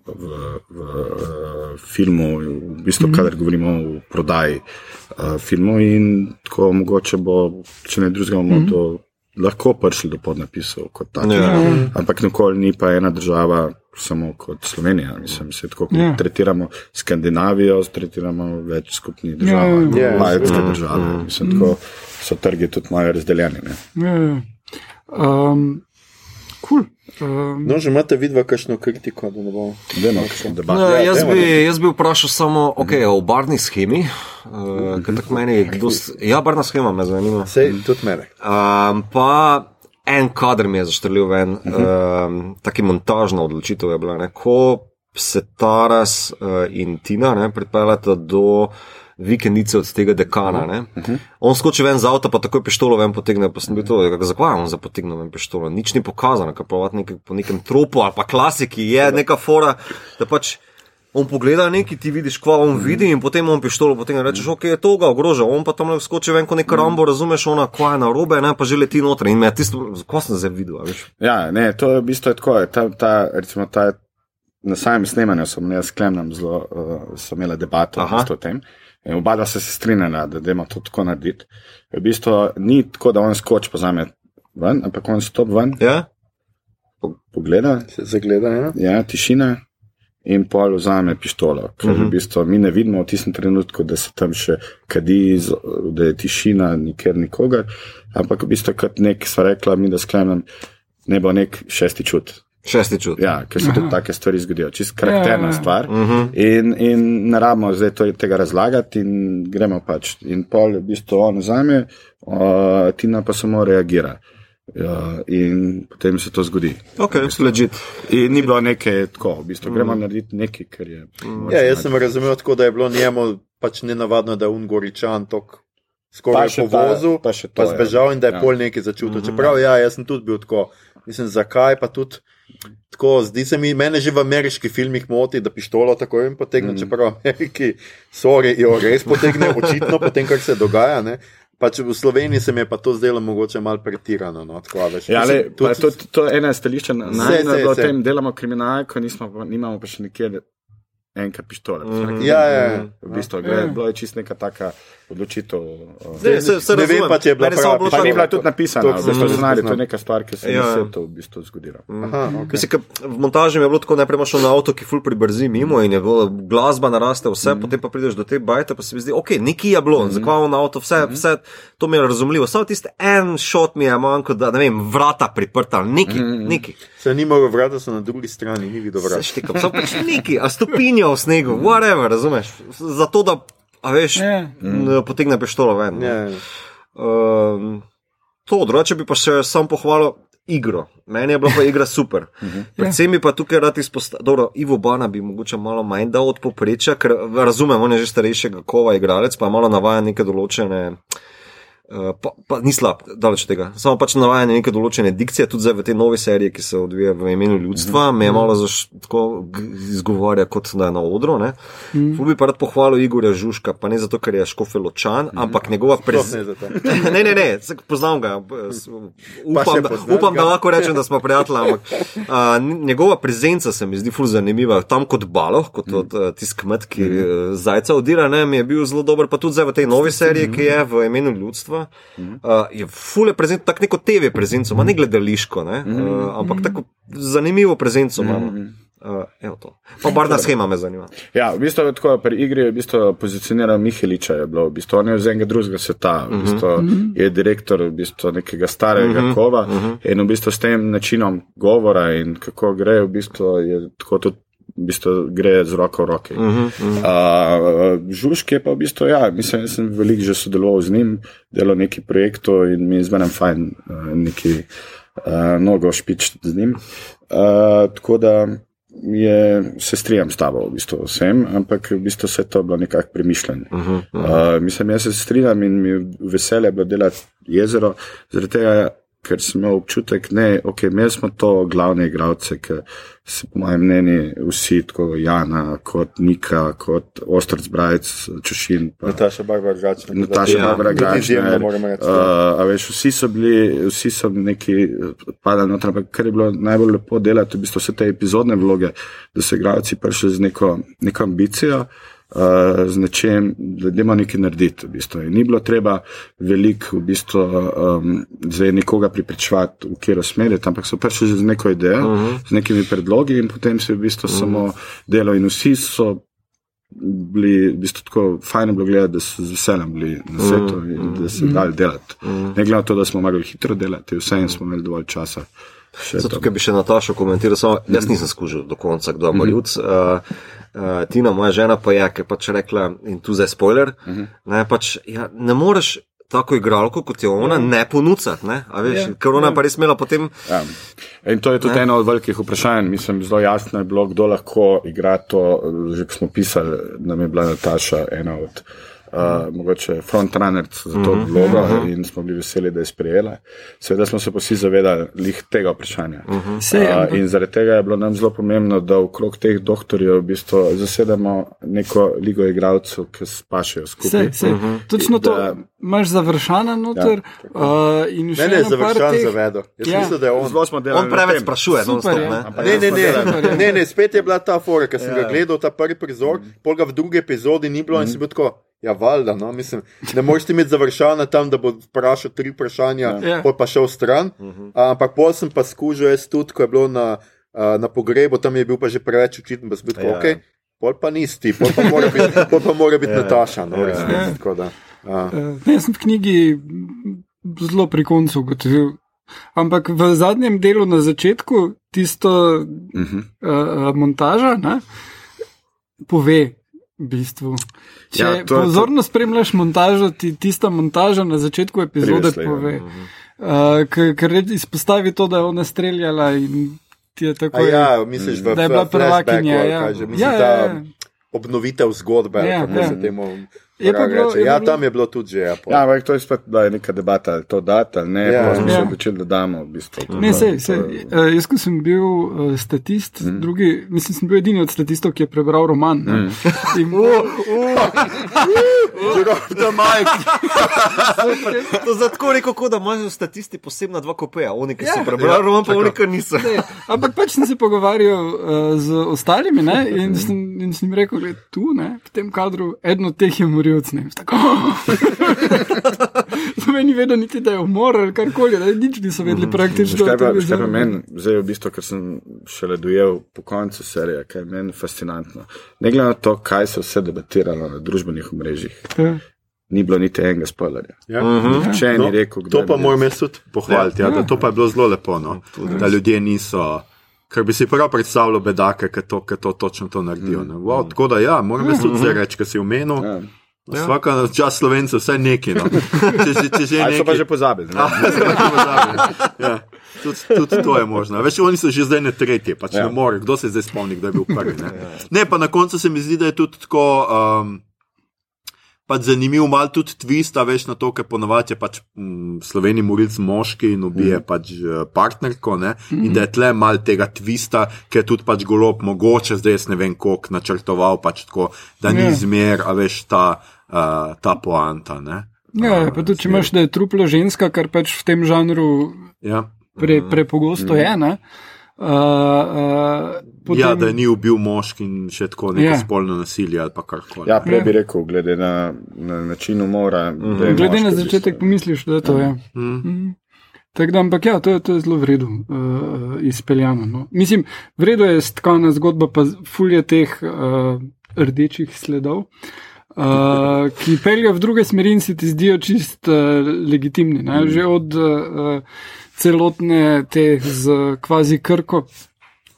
V, v uh, filmu, v bistvu, mm -hmm. kadar govorimo o prodaji uh, filmov, in tako mogoče bo, če ne drugega, bomo mm -hmm. to lahko prišli do podnapisov kot takih. Ja. Yeah. Ampak nikoli ni pa ena država samo kot Slovenija. Mislim, se tako kot Ja. yeah. tretiramo Skandinavijo, tretiramo več skupnih držav, Ja, ja, ja. Ja, majhne ja. države. Mislim, tako so trgi tudi malo razdeljeni. Ne? Ja, ja. Um, cool. um, No, že imate vidva kakšno kritiko, da ne bo. Dajmo kakšno debato. No, Ja, jaz, bi, jaz bi vprašal samo okay, o barni schemi. Uh, ker tako meni je dost, ja, barna schema me zanima. Sej, tudi mene. Um, pa en kader mi je zaštrlil ven, um, taki montažna odločitev je bila, ne? ko se Taras uh, in Tina ne, pripeljata do vikendice od tega dekana. Ne? On skoči ven z avta, pa takoj pištolo ven potegne, pa sem bil to, ja, zakaj je on za potegnil ven pištolo. Nič ni pokazano, kar pa nek, po nekem tropu ali pa klasiki je neka fora, da pač. On pogleda nekaj, ti vidiš, kva on vidi, in potem on pištolo, potem rečeš, ok, je to ga ogroža, on pa tam skoči ven, kot nek rambo, razumeš, ona kva je na robe, ne, pa že leti noter in me tisto, ko sem zdaj videl, veš. Ja, ne, to je v bistvu tako. Ta, ta, recimo, ta, na samem snemanju sem jaz s Klemnom zelo uh, sem imela debato o tem. In oba dva se strinjala, da dajmo to tako narediti. V bistvu ni tako, da on skoči pozame ven, ampak on stop ven, Ja? po- pogleda, Se zagleda, ja. ja, tišina in pol vzame pištolo. Ker Mhm. v bistvu mi ne vidimo v tistem trenutku, da se tam še kadi, da je tišina, nikjer nikogar, ampak v bistvu kot nek sva rekla, mi da sklenem, ne bo nek šesti čut. Šesti čut. Ja, ker se tudi take stvari zgodijo, čist karakterna Ja, ja. stvar. Mhm. In, in ne rabimo zdaj to, tega razlagati, in gremo pač. In pol v bistvu on vzame, uh, Tina pa samo reagira. Uh, in potem se to zgodi. Ok, ležit. In ni bilo nekaj tako, v bistvu gremo narediti nekaj, kar je. Ja, jaz sem razumel tako, da je bilo njemu pač nenavadno, da je Ungoričan tok skoraj po vozu, pa še to, pa ja. zbežal in da je Ja. pol nekaj začutil. Čeprav ja, jaz sem tudi bil tako, mislim, zakaj pa tudi. Tako, zdi se mi, mene že v ameriških filmih moti, da pištolo tako jim potegne, mm. čeprav v Ameriki, sorry, jo res potegne, očitno, potem, kar se dogaja. Ne? Pač v Sloveniji se mi je pa to zdelo mogoče malo pretirano. No, tako, veš. Ja, Mislim, le, to, to, to je ena stališča, o sej. tem delamo kriminalko, nismo, pa- nimamo pa še nikjer enkrat pištole. Mm. Ja, ja, ja. V bistvu, gre, bilo je čist neka taka odločitev. uh, Ne, se, se Ne vem razumem. pa, če je bila prava bilo Pa ni bila tudi napisana, To sem bistvu tudi scenarij, to je neka stvar, ki se Ja. je to v bistvu zgodila. Aha, okay. Mislim, ka v montaži mi je bilo tako, najprej imaš na avto, ki ful pribrzi mimo in je bilo, glasba naraste, vse, mm. potem pa prideš do te bajte, pa se mi zdi, ok, nekaj je bilo, mm. zakaj on avto, vse, vse, to mi je razumljivo. Samo tisti en shot mi je manjko, da ne vem, vrata priprta, neki, mm. neki. Se ni mogel vrata, so na drugi strani, ni videl vrata. štikam, samo pač neki, a stopinjo v snegu, whatever, razumeš? Zato, da, a veš, Ja. mm. potegne pištolo ven. no. Ja, Um, to, drugače bi pa še sam pohvalil igro. Meni je bila pa igra super. Predvsem bi pa tukaj rad izpostavil, dobro, Ivo Bana bi mogoče malo manj dal od poprečja, ker razumem, on je že starejšega kova igralec, pa malo navaja neke določene. Uh, pa, pa ni slab, daleč od tega. Samo pač navajanje neke določene dikcije, tudi zdaj v tej novi seriji, ki se odvija v imenu ljudstva, me je malo zaš, tako izgovarja, kot da je na odru. Mm. Ful bi pa rad pohvalil Igorja Žuška, pa ne zato, ker je škofeločan, mm. ampak njegova prezenca. ne ne, ne, ne, poznam ga. Pa Upam, da, upam, ga? da lahko rečem, da smo prijatelji. Ampak a, n- njegova prezenca se mi zdi ful zanimiva. Tam kot balo, kot mm. tisk kmet, ki mm. zajca odira, ne, mi je bil zelo dober. Pa tudi zdaj v tej novi seriji, ki je v imenu ljudstva, mm. a, je fule prezent, tako neko TV prezenco, ima ne gledališko, ne, a, ampak tako zanimivo prezenco ima. no. Uh, evo to. Pa barna schema me zanima. Ja, v bistvu tako, pri igri je v bistvu pozicioniral Miheliča, je bilo, v bistvu on je iz enega drugega sveta, v bistvu je direktor v bistvu nekega starega kova in v bistvu s tem načinom govora in kako gre, v bistvu je tako tudi. V bistvu gre z roko v roki. Uh -huh, uh -huh. uh, Žužk je pa v bistvu, ja, mislim, da sem veliko že sodeloval z njim, delal neki projektov in mi je zmeraj fajn uh, neki uh, nogo špič z njim. Uh, tako da je, se strijam s tabo v bistvu vsem, ampak v bistvu vse to je bilo nekako premišljeno. Uh -huh, uh -huh. uh, mislim, jaz se strinjam in mi je veselje bilo delati jezero, zaradi tega, ker sem imel občutek, da ok, imeli smo to glavne igralce, ki se po mojem mnenju vsi, tako Jana, kot Nika, kot Ostrc Brajc, Čušin. Pa, Nataša Barbara Gačna. Nataša Ja, Barbara Gačner. Uh, a veš, vsi so bili, vsi so neki padali noter, ampak kar je bilo najbolj lepo delati, v bistvu vse te epizodne vloge, da so igralci prišli z neko, neko ambicijo. Uh, z nečem, da idemo nekaj narediti. V bistvu. In Ni bilo treba veliko v bistvu, um, zdaj nekoga pripričevati, v katero smer, ampak so prišli z neko idejo, uh -huh. z nekimi predlogi in potem se je v bistvu uh -huh. samo delo. In vsi so bili, v bistvu tako fajn je bilo gledati, da so z veseljem bili na svetu in da se dali delati. Ne glede na to, da smo mogli hitro delati, vseeno smo imeli dovolj časa. Zato, to. ker bi še Natašo komentiral, samo jaz nisem skužil do konca, kdo je Marjuc. Uh, uh, Tina, moja žena pa je, ker pač rekla, in tu zdaj spoiler, ne, pač, ja, ne moreš tako igralko, kot je ona, ne ponucati, ne, a veš, ker ona pa res imela potem, Ja. In to je tudi ne? eno od velikih vprašanj. Mislim, zelo jasno je bilo, kdo lahko igra to. Že smo pisali, nam je bila Nataša ena od. Uh, mogoče frontrunner za to vlogo uh -huh. in smo bili veseli, da je sprejela. Seveda smo se pa vsi zavedali tega vprašanja. Uh -huh. Sej, uh, in zaradi tega je bilo nam zelo pomembno, da okrog teh doktorjev v bistvu zasedamo neko ligo igralcev, ki spašajo skupaj. Sej, sej. Točno to, Da- imaš završana noter. Ja, uh, in še Ne, ne, završan teh- zavedo. Jaz Ja. mislim, da je on. Zelo smo delali on preveč sprašuje, non-stop, ja. ne. Ne, ne, ne, delali. ne, ne, spet je bila ta fora, ker sem ga gledal, ta prvi prizor, pol ga v drugi epizodi ni bilo in si bil tako. Ja, valjda, no, mislim, ne moreš ti imeti završana tam, da bo vprašal tri vprašanja, Ja. pol pa šel stran. A, Ampak pol sem pa skužil jaz tudi, ko je bilo na, a, na pogrebu, tam je bil pa že preveč učiten, pa sem bil tako, Ja. ok, pol pa nisi ti, pol pa mora biti, pol pa mora biti Nataša, no, res, Ja. tako da. a. Uh, ne, jaz sem v knjigi zelo pri koncu ugotovil. Ampak v zadnjem delu na začetku, tisto Uh -huh. uh, montaža, ne, pove v bistvu. Če Ja, ja, to- pozorno spremljaš montažo, ti tista montaža na začetku epizode Prevesli, ja. pove. Uh, ker ker res izpostavi to, da je ona streljala in ti je tako. A ja, misliš, da je bila ali Ja. mislim, Ja, ja, ja. obnovitev zgodbe, Ja, ja, kako ja. se temu Je pa bilo- je Ja, bilo- tam je bilo tudi že. Ja, pol. Ja, ampak to je spet bila neka debata, ali to dati ali ne. Ja. Ja, smo se Ja. odločili, da damo. V bistvu. Ne, To- sej, to sej, je- uh, jaz, ko sem bil uh, statist, mm. drugi, mislim, sem bil edini od statistov, ki je prebral roman. Mm. In, Da, Mike, To je tako rekel, kot da imajo statisti posebna dva kopeja, oni, ki so Ja. prebrali, roman pa oni, ki niso. ne, ampak pač sem se pogovarjal uh, z ostalimi ne, in, sem, in sem rekel, da je tu, ne, v tem kadru, eden od teh je morilc. Ne. Tako, Za meni vedo niti, da je umor ali karkoli, da nič niso vedeli praktično. Veš, Kaj pa, to je veš, kaj pa meni, zdaj v bistvu, ker sem šele dojel po koncu serije, kaj je meni fascinantno. Ne glede na to, kaj se vse debatiralo na družbenih omrežjih, Ja. ni bilo niti enega spoilerja. ja. Če No, ni rekel, kdo To pa moram jaz tudi pohvaliti, ja, da to pa je bilo zelo lepo, no, da ljudje niso. Ker bi si prav predstavljal bedake, ki to, ki to točno to naredijo. ne. Wow, tako da, ja, moram jaz tudi zdaj reči, ker si omenil. Ja. Vsaka čas slovencev, vse neki. No. Če, že- če že pa neki. že pozabili. ne? Ja, tudi, tudi to je možno. Veš, oni so že zdaj na tretji, pač ja. Ja. ne more, kdo se zdaj spomni, kdo je bil prvi. Ne, ne pa na koncu se mi zdi, da je tudi tako. Um, Pač zanimiv mal tudi twist, a veš na to, ker ponovadi je pač mm, sloveni morilc moški in ubije mm. pač eh, partnerko, ne? in da je tle mal tega twista, ker je tudi pač golob mogoče, zdaj jaz ne vem koliko načrtoval, pač tako, da ni Ja. zmer, a veš ta, uh, ta poanta. Ne? Ja, pa tudi če imaš, da je truplo ženska, kar pač v tem žanru Ja. pre, prepogosto je. Ne? Uh, uh, potem, Ja, da ni ubil moški in še tako neko Ja. ja. spolno nasilje ali pa karkoli. Ja, prej bi rekel, glede na, na način umora. da je Glede na začetek bistvu. pomisliš, da je to. Ja. Mhm. Tako da, ampak ja, to je, to je zelo v redu uh, izpeljano. No. Mislim, v redu je stkana zgodba, pa fulje teh uh, rdečih sledov, uh, ki peljejo v druge smeri in se ti zdijo čist uh, legitimni. Ne? Že od uh, celotne te z kvazi krko.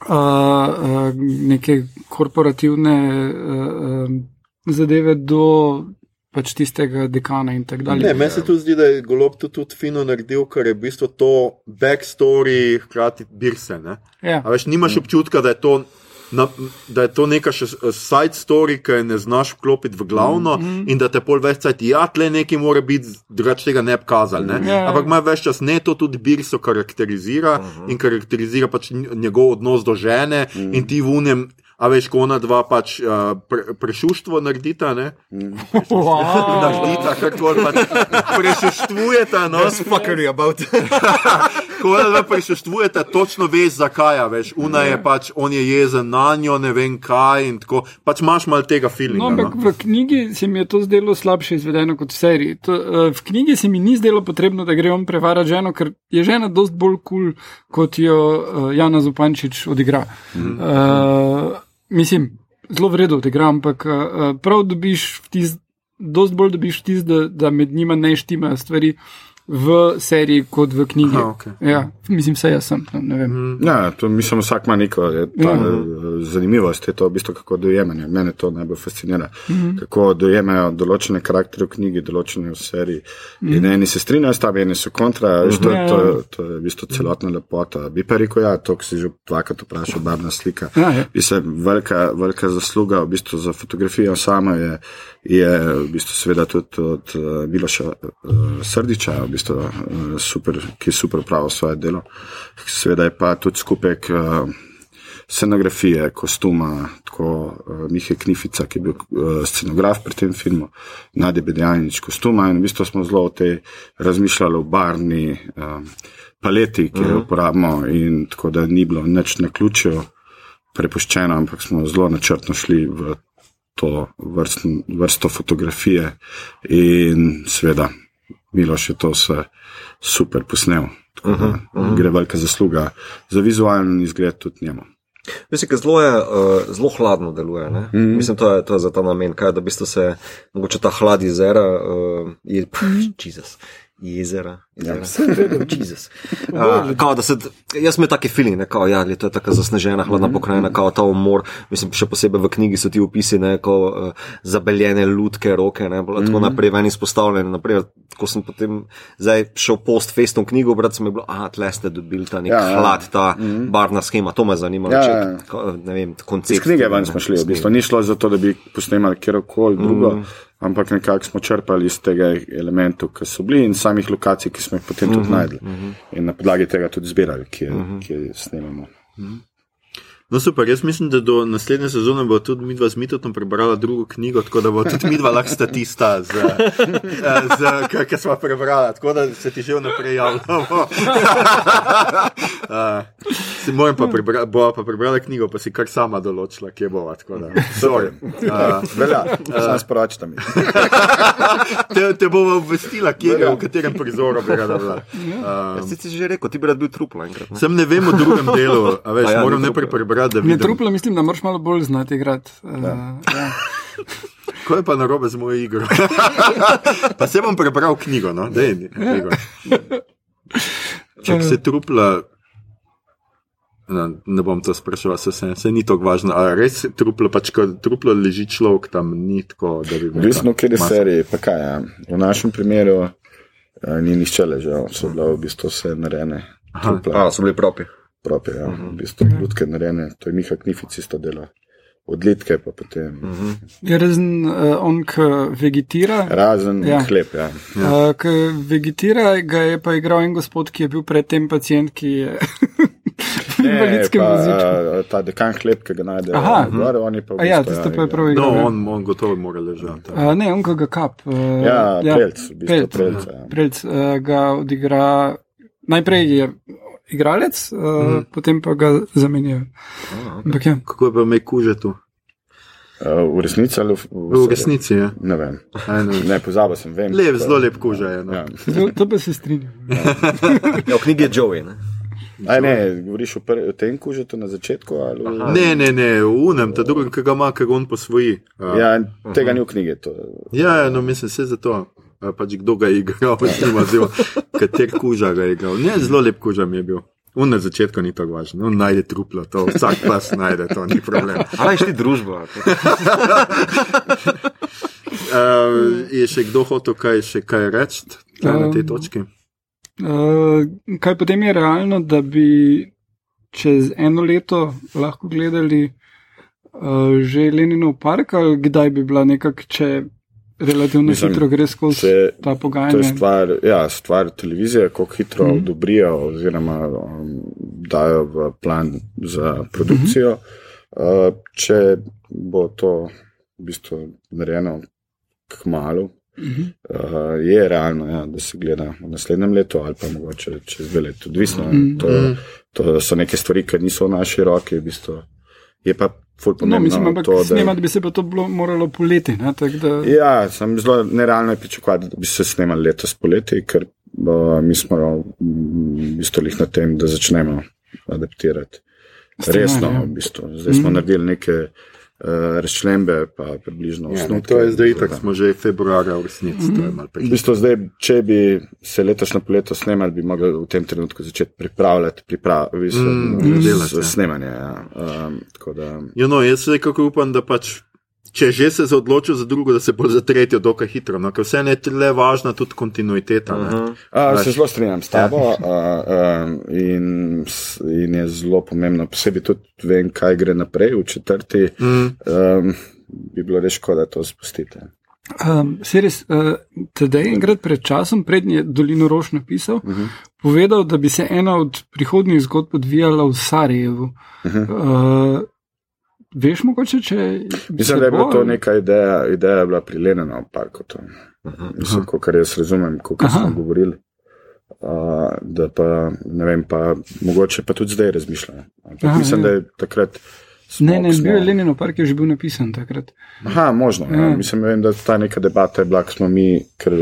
Uh, uh, neke korporativne uh, uh, zadeve do pač tistega dekana in tako dalje. Ne, meni se tudi zdi, da je golob to tudi fino naredil, ker je v bistvu to backstory, hkrati birse. Ne? Ja. A veš, nimaš občutka, da je to. Na, da je to neka še side story, ki je ne znaš vklopiti v glavno, mm -hmm. in da te pol več cajt, ja, tle nekaj mora biti, drugače tega ne bi kazali. Ne? Ja, ja. Ampak ima več čas, ne to tudi Birso karakterizira mm -hmm. in karakterizira pač njegov odnos do žene mm -hmm. in ti v unem. A veš, ko ona dva pač uh, pre, prešuštvo naredita, ne? Wow. Naredita, kako pač prešuštvujeta, no? fuckery about. Ko ona dva prešuštvujeta, točno veš, zakaj, a veš. Una je pač, on je jezen na njo, ne vem kaj in tako. Pač imaš mal tega feelinga. No, ampak no? v knjigi se mi je to zdelo slabše izvedeno kot v seriji. To, uh, v knjigi se mi ni zdelo potrebno, da gre on prevarati ženo, ker je žena dost bolj kul, cool, kot jo uh, Jana Zupančič odigra. Mm. Uh, mislim, zelo vredno odigra, ampak uh, prav dobiš vtis, dost bolj dobiš vtis, da, da med njima ne štimajo stvari. V seriji, kot v knjigi. Aha, okej. ja, mislim, se jaz sem. no, vem. Ja, to mislim, vsak ima neko je, ta, Ja. mm. zanimivost, je to v bistvu kako dojemanje. Mene to najbolj fascinira. Mm -hmm. Kako dojemajo določene karaktere v knjigi, določene v seriji. Mm -hmm. In eni se strinjajo s tabo, eni so kontra. Mm -hmm. to, Ja, to, ja. to, je v bistvu celotna lepota. Bi pa rekel, ja, to, si že dvakrat vprašal, barvna slika. Ja, ja. Mislim, velika, velika zasluga v bistvu za fotografijo samo je, je v bistvu seveda tudi od uh, Miloša uh, Srdiča, v bistvu, uh, super, ki je super pravil svoje delo. Seveda je pa tudi skupek uh, scenografije, kostuma, tako uh, Mihe Knifica, ki je bil uh, scenograf pri tem filmu, Nadje Bedjanič kostuma in v bistvu smo zelo o tej razmišljali o barni uh, paleti, ki jo uporabimo in tako da ni bilo nič na ključju prepuščeno, ampak smo zelo načrtno šli v to vrst, vrsto fotografije in seveda Miloš je to vse super posnel. Tako da uh -huh. gre velika zasluga za vizualni izgled tudi njemu. Mislim, da zelo, je, uh, zelo hladno deluje. Mm -hmm. Mislim, to je, to je za ta namen, kaj, da v bistvu se mogoče ta hlad jezera, uh, je, pff, Jezus. Jezera, jezera. Ja. Uh, kao, da se, jaz imam taki feeling, ne, kao, ja, to je tako zasnežena, hladna pokrajina, kao ta umor. Mislim, še posebej v knjigi so ti opisi, ne, kao uh, zabeljene lutke, roke, ne, bilo tako naprej ven izpostavljene. Naprimer, ko sem potem zdaj šel post-festom knjigo, brat, sem je bilo, aha, tle ste dobili ta nek Ja, ja. hlad, ta barna schema, to me zanima. Ja, če- ja. ko- ne vem, koncept. Iz knjige ven smo šli, v bistvu ni šlo za to, da bi posnemali kjerkoli drugo, mm. Ampak nekako smo črpali iz tega elementov, ki so bili in samih lokacij, ki smo jih potem tudi najdli. In na podlagi tega tudi zbirali, kje, kje snemamo. No, super, jaz mislim, da do naslednje sezone bo tudi midva z Mitotom prebrala drugo knjigo, tako da bo tudi midva lahko statista, z, eh, ki smo prebrala, tako da se ti že vnaprej javljamo. uh, si moram pa prebrati, bo pa prebrala knjigo, pa si kar sama določila, kje bova, tako da. Sorry. Uh, Velja, sam sporočite mi. te, te bova obvestila, kje je, v katerem prizoru bi rada bila. Uh, Si ti že rekel, ti bi rad bil trupla enkrat. ne? sem ne vem o drugem delu, a veš, A ja, ja, moram najprej trupla. Prebrati, da Ne, vidim. truplo mislim, da moraš malo bolj znati igrati. Uh, ja. Kaj je pa narobe z mojo igro? pa se bom prebral knjigo, no, da je knjigo. Če se trupla. No, ne bom to spraševal, se, se, se ni tako važno. A res truplo, pač ko truplo leži človek tam, ni tako, da bi Odvisno, kje je serija, pa kaj. Ja. V našem primeru eh, ni nišče ležal, so bile v bistvu vse narejene. Trupla, A, so bili propi. Prope, ja. v bistvu ljudke narejene, to je Miha Knific isto delo. Odlitke pa potem. Je razen uh, on, ki vegetira. Razen Ja. ja. hleb, ja. Ja. Uh, ki vegetira, ga je pa igral en gospod, ki je bil predtem pacijent, ki je v invalidskem vozičku. a, ta dekan hleb, ki ga najde Aha. gor, on je pa v A ja, bistvu, tisto pa je prav No, igral. ja. on, on gotovo mora ležati. Uh, ne, on, ga kap. Uh, Ja, Pelc, v bistvu Pelc, Pelc, ja. Pelc uh, ga odigra. Najprej je igralec, uh, mm. potem pa ga zamenjajo. Ampak ja. Kako je pa me kuže tu? Uh, v resnici ali v, V resnici je. Ne vem. Aj, ne. Ne, pozabil sem. Vem, Lep, zelo lep koža je. No. Ja. To, to pa se strinjam. Ja, v knjigi je Joey. Ne? Aj, ne, govoriš o, o tem kužetu na začetku? Ali... v- Ne, ne, ne, v unem, ta drugem, ki ga ima, ki ga on posvoji. Uh, ja. Ja, tega ni v knjigi. To. ja, ja, no, mislim, se za to. Pač kdo ga je igral, zelo, kater kuža ga je igral. Ne, zelo lep kuža mi je bil. On na začetku ni tako važno, on najde truplo, to vsak pas najde, to ni problem. Ali ti družba? Uh, je še kdo hotel kaj, še kaj reči na tej Um, točki? Uh, kaj potem je realno, da bi čez eno leto lahko gledali uh, že Leninov park, ali kdaj bi bila nekako, če relativno Mislim, hitro gre skozi se- ta To je pogajanja? stvar, ja, stvar televizije, kako hitro mm. odobrijo oziroma um, dajo v plan za produkcijo. Mm -hmm. uh, če bo to v bistvu narejeno k malu, Mhm. uh, je realno, ja, da se gleda v naslednjem letu ali pa mogoče čez dve leti. Odvisno. Mm. To, to so neke stvari, ki niso v naši roki. V bistvu. Je pa No, mislim, ampak to, da. snemati bi se pa to bilo, moralo poleti. Ne, tako da, Ja, sem zelo nerealno je pričakovati, da bi se snemali letos poleti, ker bo, mi smo mm, v bistvu lih na tem, da začnemo adaptirati. Scenarij, Resno, ja. v bistvu. Zdaj smo Mhm. naredili neke uh, razčlembe, pa približno Ja, no, osnutke. to je zdaj, tako smo že februarja v resnici, to je malo V bistvu zdaj, če bi se letošnje poleto snemali, bi mogli v tem trenutku začeti pripravljati priprav, v bistvu, Mm, mm, delati, ja. snemanje. Ja. Um, tako da, Ja, no, jaz nekako upam, da pač. Če že se je odločil za drugo, da se bo za tretjo dokaj hitro, no, ker vse je le važna tudi kontinuiteta. Uh -huh. A, Veš. se zelo strinjam s tabo a, a, in, s- in je zelo pomembno, posebej tudi vem, kaj gre naprej v četrti. mm. Um, bi bilo res škoda to spustiti. Um, Seris, uh, tedaj enkrat pred časom, prednji je Dolino Roš napisal, uh -huh. povedal, da bi se ena od prihodnjih zgodb odvijala v Sarajevu. Uh -huh. uh, veš, mogoče, če. Mislim, se da je bila to neka ideja, ideja je bila pri Leninu v parku. Mislim, kar jaz razumem, kot smo govorili. Uh, da pa ne vem, pa mogoče pa tudi zdaj razmišljam. Ampak Aha, mislim, ja. da je takrat. Smo, Ne, ne, ko bil je smo- Leninov park, je že bil napisan takrat. Aha, možno. Ja. Ja. Mislim, vem, da ta neka debata je bila, ko smo mi, ker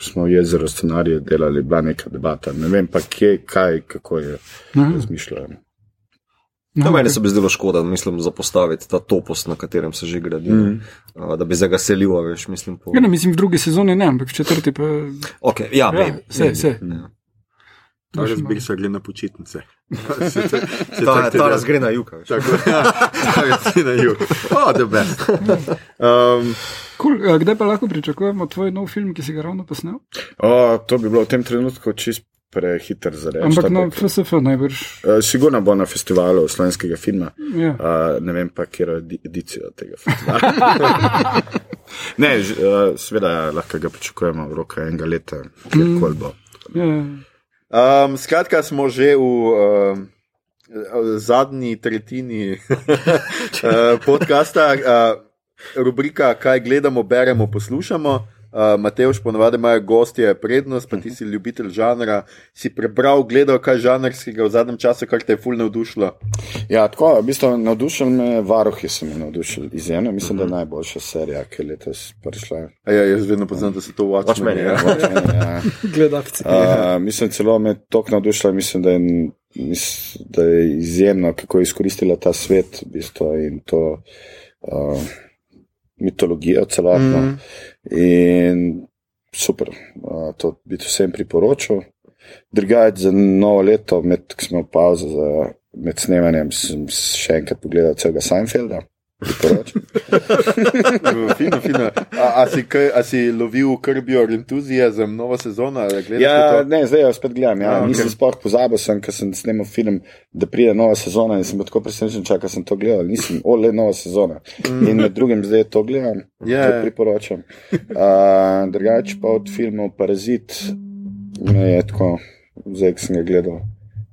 smo v jezeru scenarije delali, bila neka debata. Ne vem pa kje, kaj, kako je Aha. No, No, meni se bi zdelo škoda, mislim, zapostaviti ta topos, na katerem se že gradi, mm. da bi ga selil, veš, mislim. Po... Ja, ne, mislim, v drugi sezoni ne, ampak v četrti pa. Okay, ja, Ja, maybe, vse, maybe. vse. Ja. Ta razbirsa gre na počitnice. Se- se- se Ta, ta da- raz gre na jug. Tako, ja, ta raz gre na jug. The best. Um, Cool. Kdaj pa lahko pričakujemo tvoj nov film, ki si ga ravno posnel? O, to bi bilo v tem trenutku čist prehiter za reči. Ampak na FSF najbrž. eh, Sigurno bo na festivalu slovenskega filma. Ja. Uh, ne vem pa, kje je edicijo tega festivala. ne, uh, seveda lahko ga pričakujemo v roka enega leta, kjerkoli bo. Ja. um, skratka, smo že v um, zadnji tretjini uh, podcasta, uh, rubrika Kaj gledamo, beremo, poslušamo. Uh, Mateoš, ponovadi imajo gostje prednost, pa ti si ljubitelj žanra. Si prebral, gledal kaj žanrskega v zadnjem času, kar te je fulno navdušilo? Ja, tako, v bistvu navdušen me je Varuh, je se mi navdušil izjemno. Mislim, da je najboljša serija, ki je letos prišla. A ja, jaz vedno poznam, da se to Watchmen, Watchmen. ja. Watchmen, ja. Gledalci. Uh, mislim, celo me tok navdušila, mislim, da je, mis, da je izjemno, kako je izkoristila ta svet v bistvu, in to uh, mitologijo celotno. Mm. In super, uh, to bi vsem priporočil. Drugače za novo leto, med, ko smo v pauzi za, med snemanjem, sem še enkrat pogledal celega Seinfelda. Fino, fino. A, a, si, kaj, a si lovil krbijo entuzijazem, novo sezono? Ja, ne, zdaj jo spet gledam. Ja. A. Nisem sploh pozabil, sem, ker sem snimal film, da pride nova sezona in sem tako presenečen, čakal sem to gledal. Nisem, o, le nova sezona. In med drugim zdaj to gledam, Ja, to priporočam. Uh, drugače pa od filmov Parazit me je tako, zdaj sem ga gledal,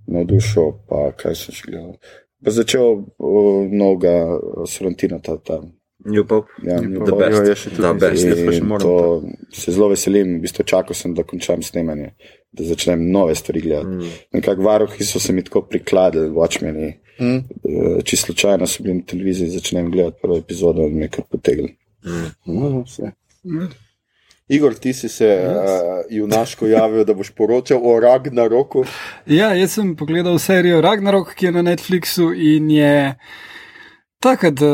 navdušil, pa kaj sem še gledal. Pa začel uh, novega Sorrentina, ta, ta New Pope. ja, New pa- Pope. jo, jaz še tudi nisem, best. to se zelo veselim, v bistvu čakal sem, da končam snemanje, da začnem nove stvari gledati. Mm. Nekako varuhi so se mi tako prikladili, Watchmeni, Mm. Če slučajno so bili na televiziji, začnem gledati prvo epizodo in me kar potegnili. Mm. No, vse. Igor, ti si se uh, junaško javil, da boš poročal o Ragnaroku. Ja, jaz sem pogledal serijo Ragnarok, ki je na Netflixu in je taka, da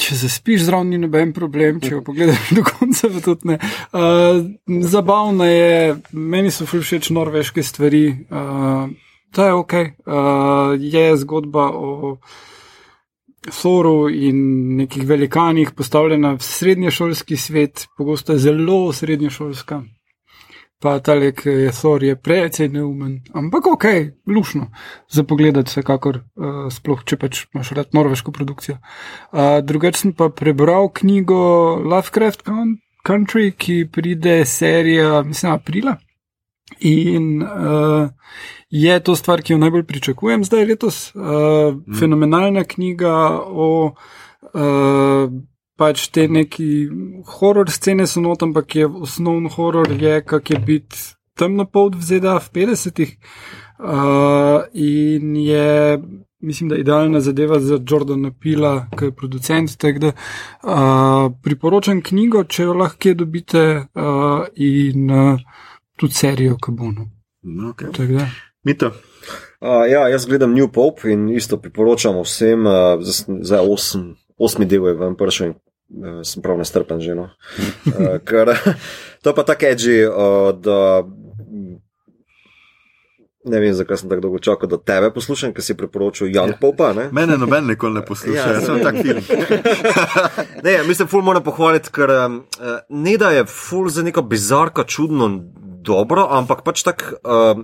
če zaspiš zraven, ni noben problem, če jo pogledaš do konca, pa tudi ne. Uh, zabavno je, meni so všeč norveške stvari, uh, to je ok. Uh, je zgodba o. Thoru in nekih velikanih, postavljena v srednješolski svet, pogosto je zelo srednješolska. Pa ta lek je Thor, je precej neumen, ampak ok, lušno za pogled, vsekakor, uh, sploh če pač imaš rad norveško produkcijo. Uh, drugače sem pa prebral knjigo Lovecraft Country, ki pride serija, mislim, aprila. In uh, je to stvar, ki jo najbolj pričakujem zdaj letos. Uh, mm. Fenomenalna knjiga o uh, pač te neki horor scene so not, ampak je osnovni horor, je kak je biti temno polt v ZDA v 50-ih. Uh, in je, mislim, da idealna zadeva za Jordana Pila, ki je producent. Da, uh, priporočam knjigo, če jo lahko dobite, uh, in uh, tudi serijo Kabono. Okay. Mito. Uh, ja, jaz gledam New Pope in isto priporočam vsem, uh, za osem, osmi del je vam prišel in uh, sem prav nestrpen že. No. Uh, ker, to je pa tako edži, uh, da ne vem, zakaj sem tako dolgo čakal, da tebe poslušam, ker si priporočil Jan ja. Popa. Ne? Mene noben nikoli ne posluša, ja, jaz sem tak film. ne, mislim, ful moram pohvaliti, ker uh, ne da je ful za neko bizarko čudno dobro, ampak pač tako uh,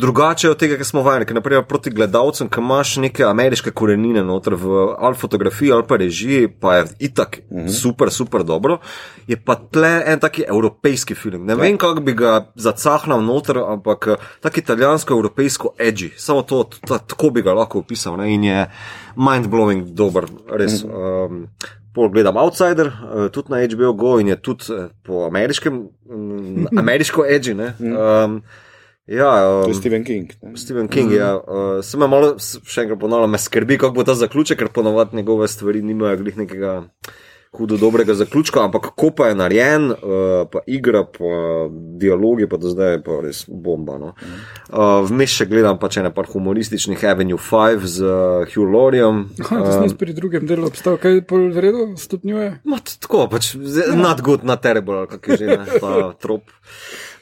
drugače od tega, kar smo vajeni. Ker, naprimer, proti gledalcem, ki imaš neke ameriške korenine noter v ali fotografiji ali pa režiji, pa je itak mhm. -huh. super, super dobro, je pa tle en taki evropejski film. Ne ja. vem, kako bi ga zacahnal noter, ampak eh, tak italijansko-evropejsko edgy, samo to, tako bi ga lahko opisal ne? in je mind-blowing dober, res. Uh -huh. um, Pol gledam Outsider, uh, tudi na HBO Go in je tudi uh, po ameriškem, um, ameriško edgy. Um, ja, um, to je Stephen King. Ne? Stephen King, mm -hmm. ja. Uh, sem malo, še enkrat ponavljam, me skrbi, kako bo ta zaključek, ker ponovadi njegove stvari nimajo glih nekega hudo dobrega zaključka, ampak ko pa je narejen, uh, pa igra, pa dialogi, pa do zdaj je pa res bomba. No. Uh, Vmes še gledam pa če ne par humorističnih Avenue 5 z uh, Hugh Lorijem. Uh, to sem pri drugem delu obstal, kaj pol vredo stopnjuje? Tako, pač ja. not good, not terrible, kak je že ne, ta trop.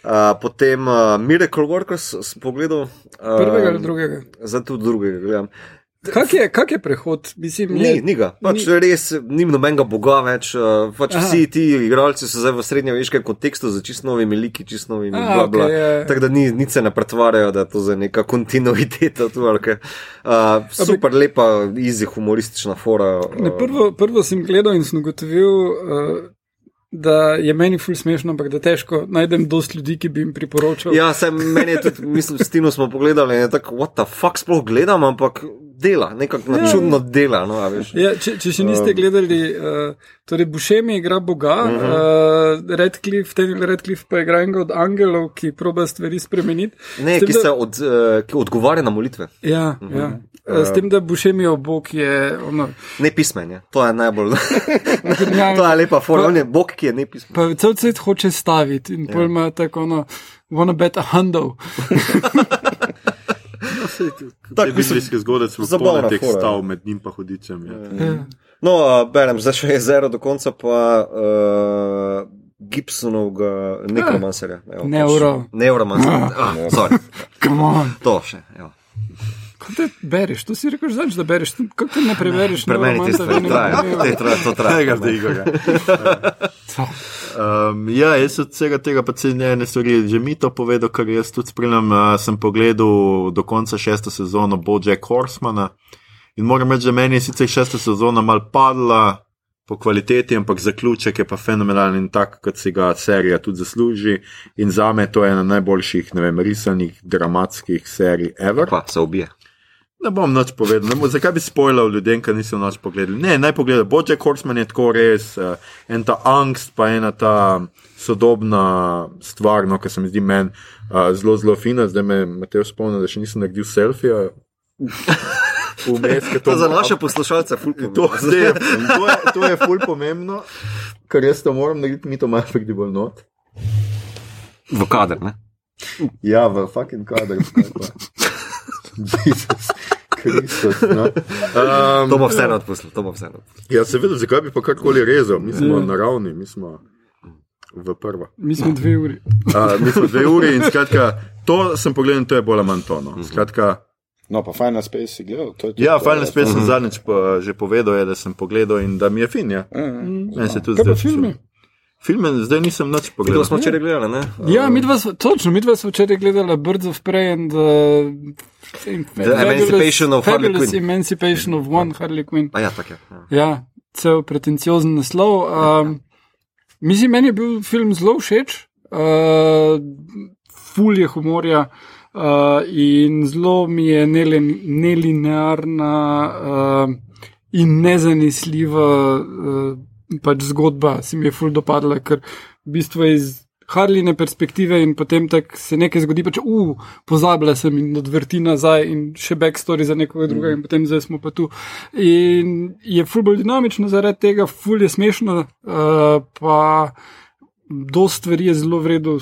Uh, potem uh, Miracle Workers sem pogledal. Uh, Prvega ali drugega? Zato drugega gledam. Kak je, kak je prehod? Mislim, ni, je, ni ga. Pač ni. Res ni nobenega boga več. Uh, pač vsi ti igralci so zdaj v srednjeveškem kontekstu za čist novimi liki, čist novimi bla, bla. Okay, Tako da ni, nič se ne pretvarjajo, da je to za neka kontinuiteta. Tu, okay. uh, super, Abi, lepa, easy, humoristična fora. Uh, ne, prvo, prvo sem gledal in sem ugotovil. Uh, Da je meni ful smešno, ampak da težko najdem dosti ljudi, ki bi jim priporočal. Ja, sem meni tudi, mislim, s Tino smo pogledali in je tako, what the fuck sploh gledam, ampak dela, nekako ja, čudno dela. No, ja, če, če še niste um, gledali, uh, torej Bušemi igra Boga, uh -huh. uh, Redcliffe, Daniel Redcliffe pa igra enega od angelov, ki proba stvari spremeniti. Ne, tem, ki, da, od, uh, ki odgovarja na molitve. Ja, uh -huh. ja. Uh, s tem, da Bušemi je Bog, je. Ono, ne pismen, je. to je najbolj. to je lepa forma, on je Bog, ki je ne pismen. Pa cel svet hoče staviti in ja. pojma tako, ono, wanna bet a handle. Tako biblijski zgodec, zabavno tek stav med njim pa hodičem. Ja. Ja. No, uh, berem, zdaj še je zero do konca, pa uh, Gibsonovga nekromancerja. Neuro. Neuromancerja. Ah, sorry. Come on. To še, ja. Te bereš? To si rekel, znaš, da bereš. Kako ne prebereš? Premeni ti stvari, traja. To traja. Tega zdaj, Igor. Um, ja, jaz od vsega tega pa se ne stvari, že mi to povedal, kar jaz tudi spremljam. Uh, sem pogledal do konca šeste sezone Bojack Horsemana in moram reči, da meni je sicer šesta sezona mal padla po kvaliteti, ampak zaključek je pa fenomenalen in tak, kot si ga serija tudi zasluži. In za me to je ena najboljših, ne vem, risanih, dramatskih serij ever. Pa se ubije. Ne bom nič povedal, ne, zakaj bi spoilal ljudem, ki niso noč pogledali. Ne, naj pogledajo. Bojack Horseman je tako res, uh, en ta angst, pa ena ta sodobna stvar, no, ki se mi zdi meni uh, zelo, zelo fina. Zdaj me Mateo spomni, da še nisem naredil selfija. vmes, ker To za naše poslušalce, fulpo. To, zdaj, je- to, je, to je ful pomembno, ker jaz to moram narediti, mi to malo predibol not. V kader, ne? Ja, v fucking kader. Jezus Kristus. No. Um, To bo vseeno odpustil, to bo vseeno. ja, seveda, zakaj bi pa karkoli rezal? Mi smo naravni, mi smo v prva. Mi smo dve uri. Uh, mi smo dve uri in skratka, to sem pogledal, to je bolj ali manj to. No. Skratka, No, pa Final Space si gledal. to je tudi, ja, eh, Final Space sem zadnjič pa že povedal, je, da sem pogledal in da mi je fin. Ja. Meni se tudi Kaj pa zdi. filmi? Filme zdaj nisem nič To pogledal. smo včeraj gledali, ne? Ja, mi dva, sva- točno, mi dva smo včeraj gledali Birds of Prey and uh, The Emancipation of Harley Fabulous Quinn. Emancipation of One Harley Quinn. A ja, tako je. Ja. Ja, cel pretenciozen naslov. Um, mislim, meni je bil film zelo všeč, uh, ful je humorja uh, in zelo mi je nelinearna uh, in nezanesljiva uh, pač zgodba, se mi je ful dopadla, ker v bistvu je iz. Harline perspektive in potem tako se nekaj zgodi, pač, uh, pozabila sem in odvrti nazaj in še backstory za nekoga drugega in potem zdaj smo pa tu. In je ful bolj dinamično zaradi tega, ful je smešno, uh, pa do stvari je zelo vredno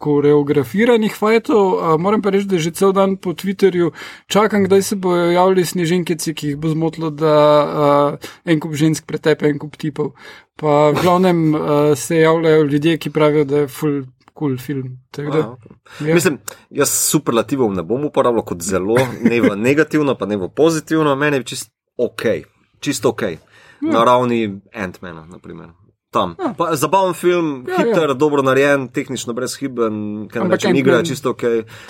koreografiranih fajtov. Moram pa reči, da že cel dan po Twitterju čakam, kdaj se bojo javili sneženkici, ki jih bo zmotilo, da uh, en kup žensk pretepe en kup tipov. Pa v glavnem uh, se javljajo ljudje, ki pravijo, da je full cool film. Da, A, okej. ja. Mislim, jaz superlativov ne bom uporabljal kot zelo, ne v negativno, pa ne v pozitivno, meni je čist ok, čisto ok. Na ravni Ant-Mana, naprimer. Tam. Pa, zabaven film, Ja, hiter, ja. dobro narejen, tehnično brezhiben, ker Ampak rečem, igra je čisto ok.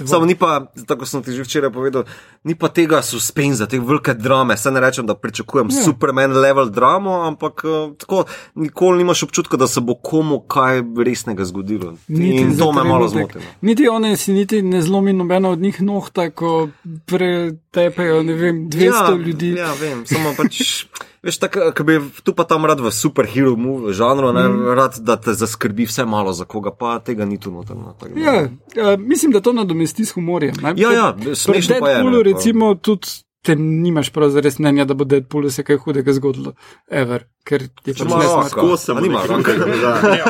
Samo ni pa, tako sem ti že včeraj povedal, ni pa tega suspenza, te velike drame. Se ne rečem, da pričakujem Ja. Superman level dramo, ampak uh, tako nikoli nimaš občutka, da se bo komu kaj resnega zgodilo. In za to me malo trenutek. zmoti. no. Niti one si niti ne zlomi nobena od njih nohta, ko pretepejo, ne vem, 200 ja, ljudi. Ja, vem, samo pač. Veš, tako, ki bi tu pa tam rad v superhero žanru, ne, mm. rad, da te zaskrbi vse malo za koga, pa tega ni tu notrno. da- Ja, uh, mislim, da to nadomesti s humorjem. ne. Ja, ja, smešno pa je, Deadpoolu ne, recimo tudi te nimaš prav zares mnenja, da bo Deadpoolu se kaj hudega zgodilo, ever, ker je pač nesmrt. raka. Tako sem nima raka? da- ja.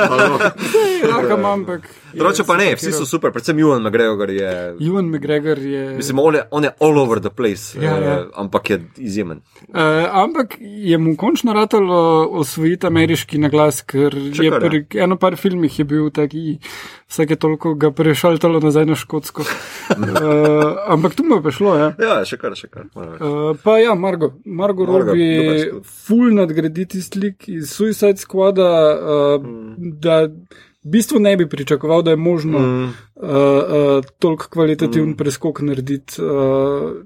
Raka imam, ampak. Drugače pa ne, vsi so super, predvsem Juan McGregor je. Ewan McGregor je. Mislim, on je, on je all over the place, Ja, ja. eh, ampak je izjemen. Uh, ampak je mu končno ratalo osvojiti ameriški naglas, ker Še je pri eno par filmih je bil taki, vsake toliko ga prešaltalo nazaj na škotsko. uh, ampak tu mu je prišlo, ja. Ja, še kar, še kar. Uh, pa ja, Margo, Margo Margot, dober Robbie, stil. Nadgraditi slik iz Suicide Squada, uh, mm. da v bistvu ne bi pričakoval, da je možno mm. uh, uh, toliko kvalitativen mm. preskok narediti. Uh,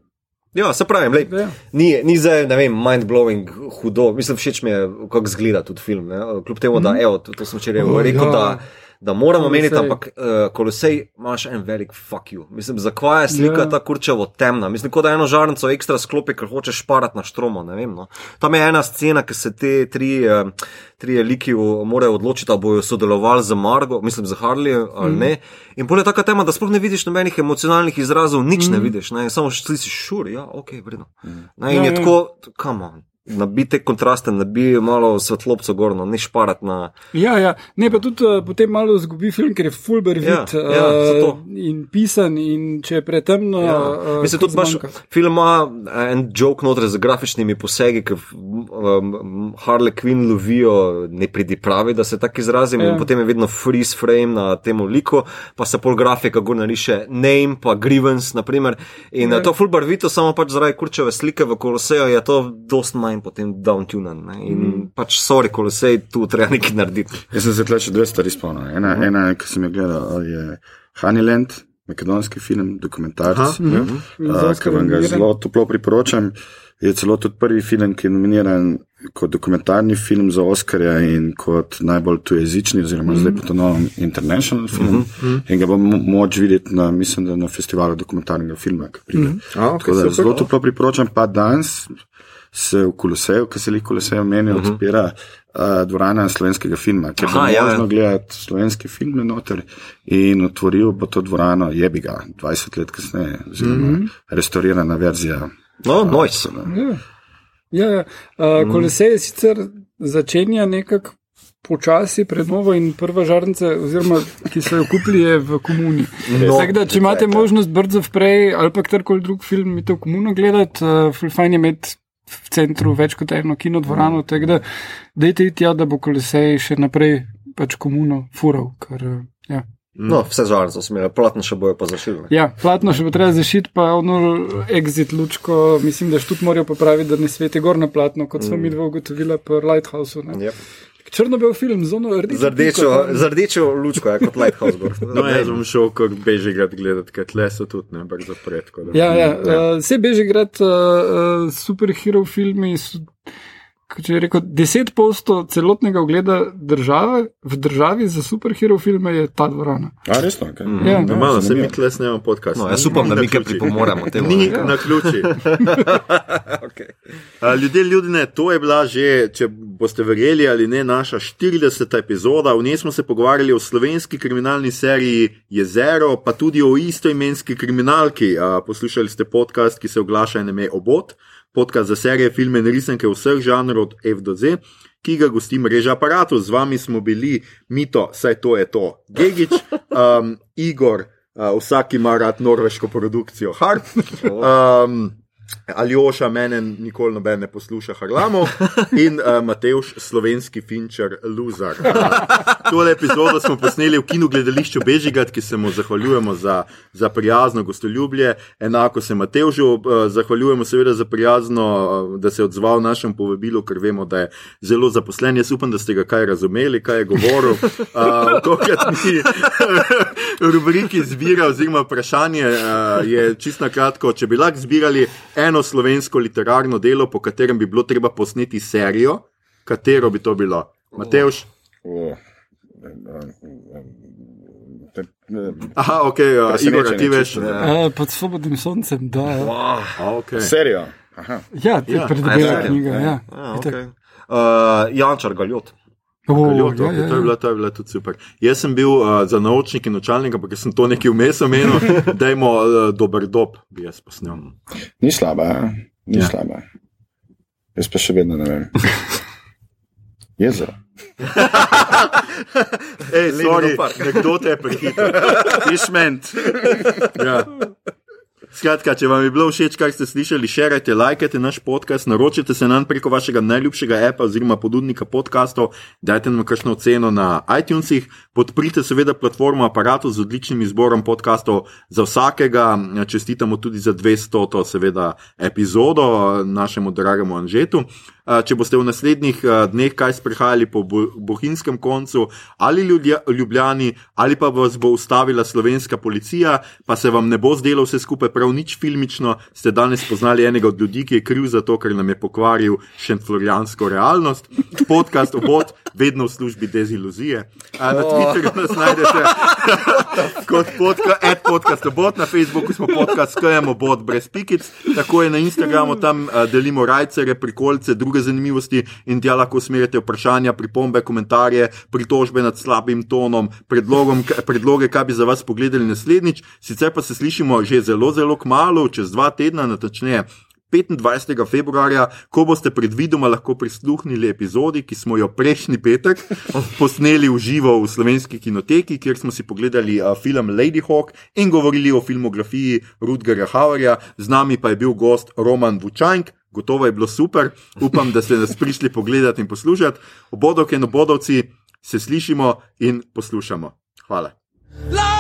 Ja, se pravi, lej, Ja. ni, ni zdaj, ne vem, mind-blowing hudo. Mislim, všeč mi je, kako zgleda tudi film. Ne? Kljub temu, da, evo, to, to sem včeraj Oh, rekel, ja. da, da moramo Kolosej. meniti, ampak uh, kolosej imaš en velik fuck you. Mislim, zakaj je slika Ja. yeah. ta kurčevo temna? Mislim, kot da eno žarnico ekstra sklopi, ker hočeš šparati na štromo. Vem, no. Tam je ena scena, ki se te tri, uh, tri liki morajo odločiti, ali bojo sodelovali z Margo, mislim, z Harley ali mm. ne. In bolj je taka tema, da sploh ne vidiš nobenih emocionalnih izrazov, nič mm. ne vidiš, ne? samo slišiš šur, ja, ok, vredno. Mm. Ne, in Ja, ja, je ja. tako, kam on. Nabi te kontraste, nabi malo svetlobco gorno, ne šparat na. Ja, ja. ne pa tudi uh, potem malo zgubi film, ker je fulber vid Ja, ja, zato. uh, in pisan, in če je pretemno. Ja. Uh, Mislim, tudi imaš film, ima en joke noter z grafičnimi posegi, ki um, Harley Quinn lovijo nepridipravi, da se tako izrazim, ja. In potem je vedno freeze frame na tem liku, pa se pol grafika gor nariše name, pa grievance, naprimer. In ja. To full barvito, samo pač zaradi kurčeve slike v koloseju je to dost manj potem downtunan. Ne? In mm. pač sorry, kolosej, tu treba nekaj narediti. Jaz sem se tleče dve stvari spomnil. Ena, Mhm. ena ki sem jo gledal, je Honeyland, makedonski film, dokumentarc, Aha, ja, Mhm. uh, ki vam ga zelo toplo priporočam. Je celo tudi prvi film, ki je nominiran kot dokumentarni film za Oscarja in kot najbolj tujezični, oziroma mm -hmm. zdaj pa to novo international film. Mm -hmm. In ga bomo moč videti na, mislim, da na festivalu dokumentarnega filma, ki pride. Mm -hmm. A, ok, Tako da super. zelo toplo priporočam, pa danes se v Koloseju, ki se jih Koloseju meni, uh -huh. odpira uh, dvorana slovenskega filma, kjer bo Aha, ja, možno ja. gledati slovenski film noter in otvoril bo to dvorano, jebi ga, 20 let kasneje, oziroma mm -hmm. restaurirana verzija No, noč. Ja, ja, ja. Uh, kolesej sicer začenja nekako počasi prenovo in prva žarnica, oziroma ki so jo kupili, je v komuni. No, Tako da, če imate možnost brzo vprej ali pa katerkoli drug film, mi to komuno gledati, uh, fajn je imeti v centru več kot eno kinodvorano, tako da dejte iti tja, da bo kolesej še naprej pač komuno fural. Ker, uh, ja. No, vse žarnice so imele, platno še bojo pa zašili. Ja, platno še bo treba zašiti, pa ono exit lučko, mislim, da štut morajo popraviti, da ne sveti gor na platno, kot smo mm. mi dva ugotovila po Lighthouseu. Yep. Črno-bel film z ono rdečo. Z rdečo, z rdečo lučko, je kot Lighthouse. gor. No, jaz bom šel kot Bežigrad gledati, ker tle so tudi ne brzo pred. tako da- Ja, ja, uh, vse Bežigrad, uh, uh, superhero filmi. So, kot je rekel, 10% celotnega ogleda države, v državi za superhero filme je ta dvorana. A, resno, okay. Ja. Normalno, se mi tle snemamo podcast. No, jaz upam, da mi kaj pripomoremo temu. Ni Ja. na ključi. Okay. A, Ljudje, ljudje, to je bila že, če boste verjeli ali ne, naša 40. epizoda. V njej smo se pogovarjali o slovenski kriminalni seriji Jezero, pa tudi o istoimenski kriminalki. A, Poslušali ste podcast, ki se oglaša in ime Obot, podcast za serije, filme in risanke vseh žanrov od F do Z. Ki ga gosti mreža aparatov, z vami smo bili Mito, saj to je to, Gigič, um, Igor, uh, vsak ima rad norveško produkcijo, Harp. Um, Aljoša, mene nikoli noben ne posluša, Harlamo in uh, Matejš, slovenski finčer, Luzar. Uh, tole epizodo smo posneli v kinu gledališču Bežigrad, ki se mu zahvaljujemo za, za prijazno gostoljubje. Enako se Matejžu uh, zahvaljujemo, seveda, za prijazno, uh, da se je odzval našemu povabilu, ker vemo, da je zelo zaposlen. Jaz upam, da ste ga kaj razumeli, kaj je govoril. Uh, mi rubriki zbira, oziroma vprašanje uh, je čisto kratko, če bi lahko zbirali eno slovensko literarno delo, po katerem bi bilo treba posneti serijo, katero bi to bilo? Eh, Aha, ok, uh, Igor, a ti veš. čisto, Uh, pod svobodnim soncem, da. Ja, A, okay. Serijo. Aha. ja je Ja, ja, knjiga. ja. Ja. Okay. uh, Jančar Galjot. O, Kaljot, ja, okay, ja, to, je ja. bila, to je bila tudi super. Jaz sem bil uh, za naučnik in načalnik, ampak ker sem to nekaj vmes omenil, da je uh, dober dob, bi jaz posnel. Ni slaba, a? ni Ja. slaba. Jaz pa še vedno ne vem. Jezero. Ej, sorry, Park. nekdo te je prehitel. Fishment. Ja. Skratka, če vam je bilo všeč, kar ste slišali, širite, lajkajte naš podcast, naročite se nam preko vašega najljubšega appa oziroma ponudnika podkastov, dajte nam kakšno oceno na iTunesih, podprite seveda platformo aparatu z odličnim izborom podkastov za vsakega, čestitamo tudi za 200, seveda, epizodo našemu dragemu Anžetu. A, Če boste v naslednjih a, dneh kaj sprehajali po Bo- bohinjskem koncu ali Ljubljani, ali pa vas bo ustavila slovenska policija, pa se vam ne bo zdelo vse skupaj prav nič filmično, ste danes poznali enega od ljudi, ki je kriv za to, ker nam je pokvaril šentflorijansko realnost. Podcast obot, vedno v službi deziluzije. A, Na Twitterju nas najdete kot ad podcast obot, na Facebooku smo podcast skajemo bot brez pikic, tako je na Instagramu, tam delimo rajcere, prikolce, druge zanimivosti in tja lahko usmerite vprašanja, pripombe, komentarje, pritožbe nad slabim tonom, predlogom, predloge, kaj bi za vas pogledali naslednjič. Sicer pa se slišimo že zelo, zelo kmalo, čez dva tedna, natančneje. 25. februarja, ko boste predvidoma lahko prisluhnili epizodi, ki smo jo prejšnji petek posneli v živo v slovenski kinoteki, kjer smo si pogledali uh, film Lady Hawk in govorili o filmografiji Rudgerja Hauerja, z nami pa je bil gost Roman Vučank. Gotovo je bilo super, upam, da ste nas prišli pogledati in poslušati. Obodovke in obodovci se slišimo in poslušamo. Hvala. La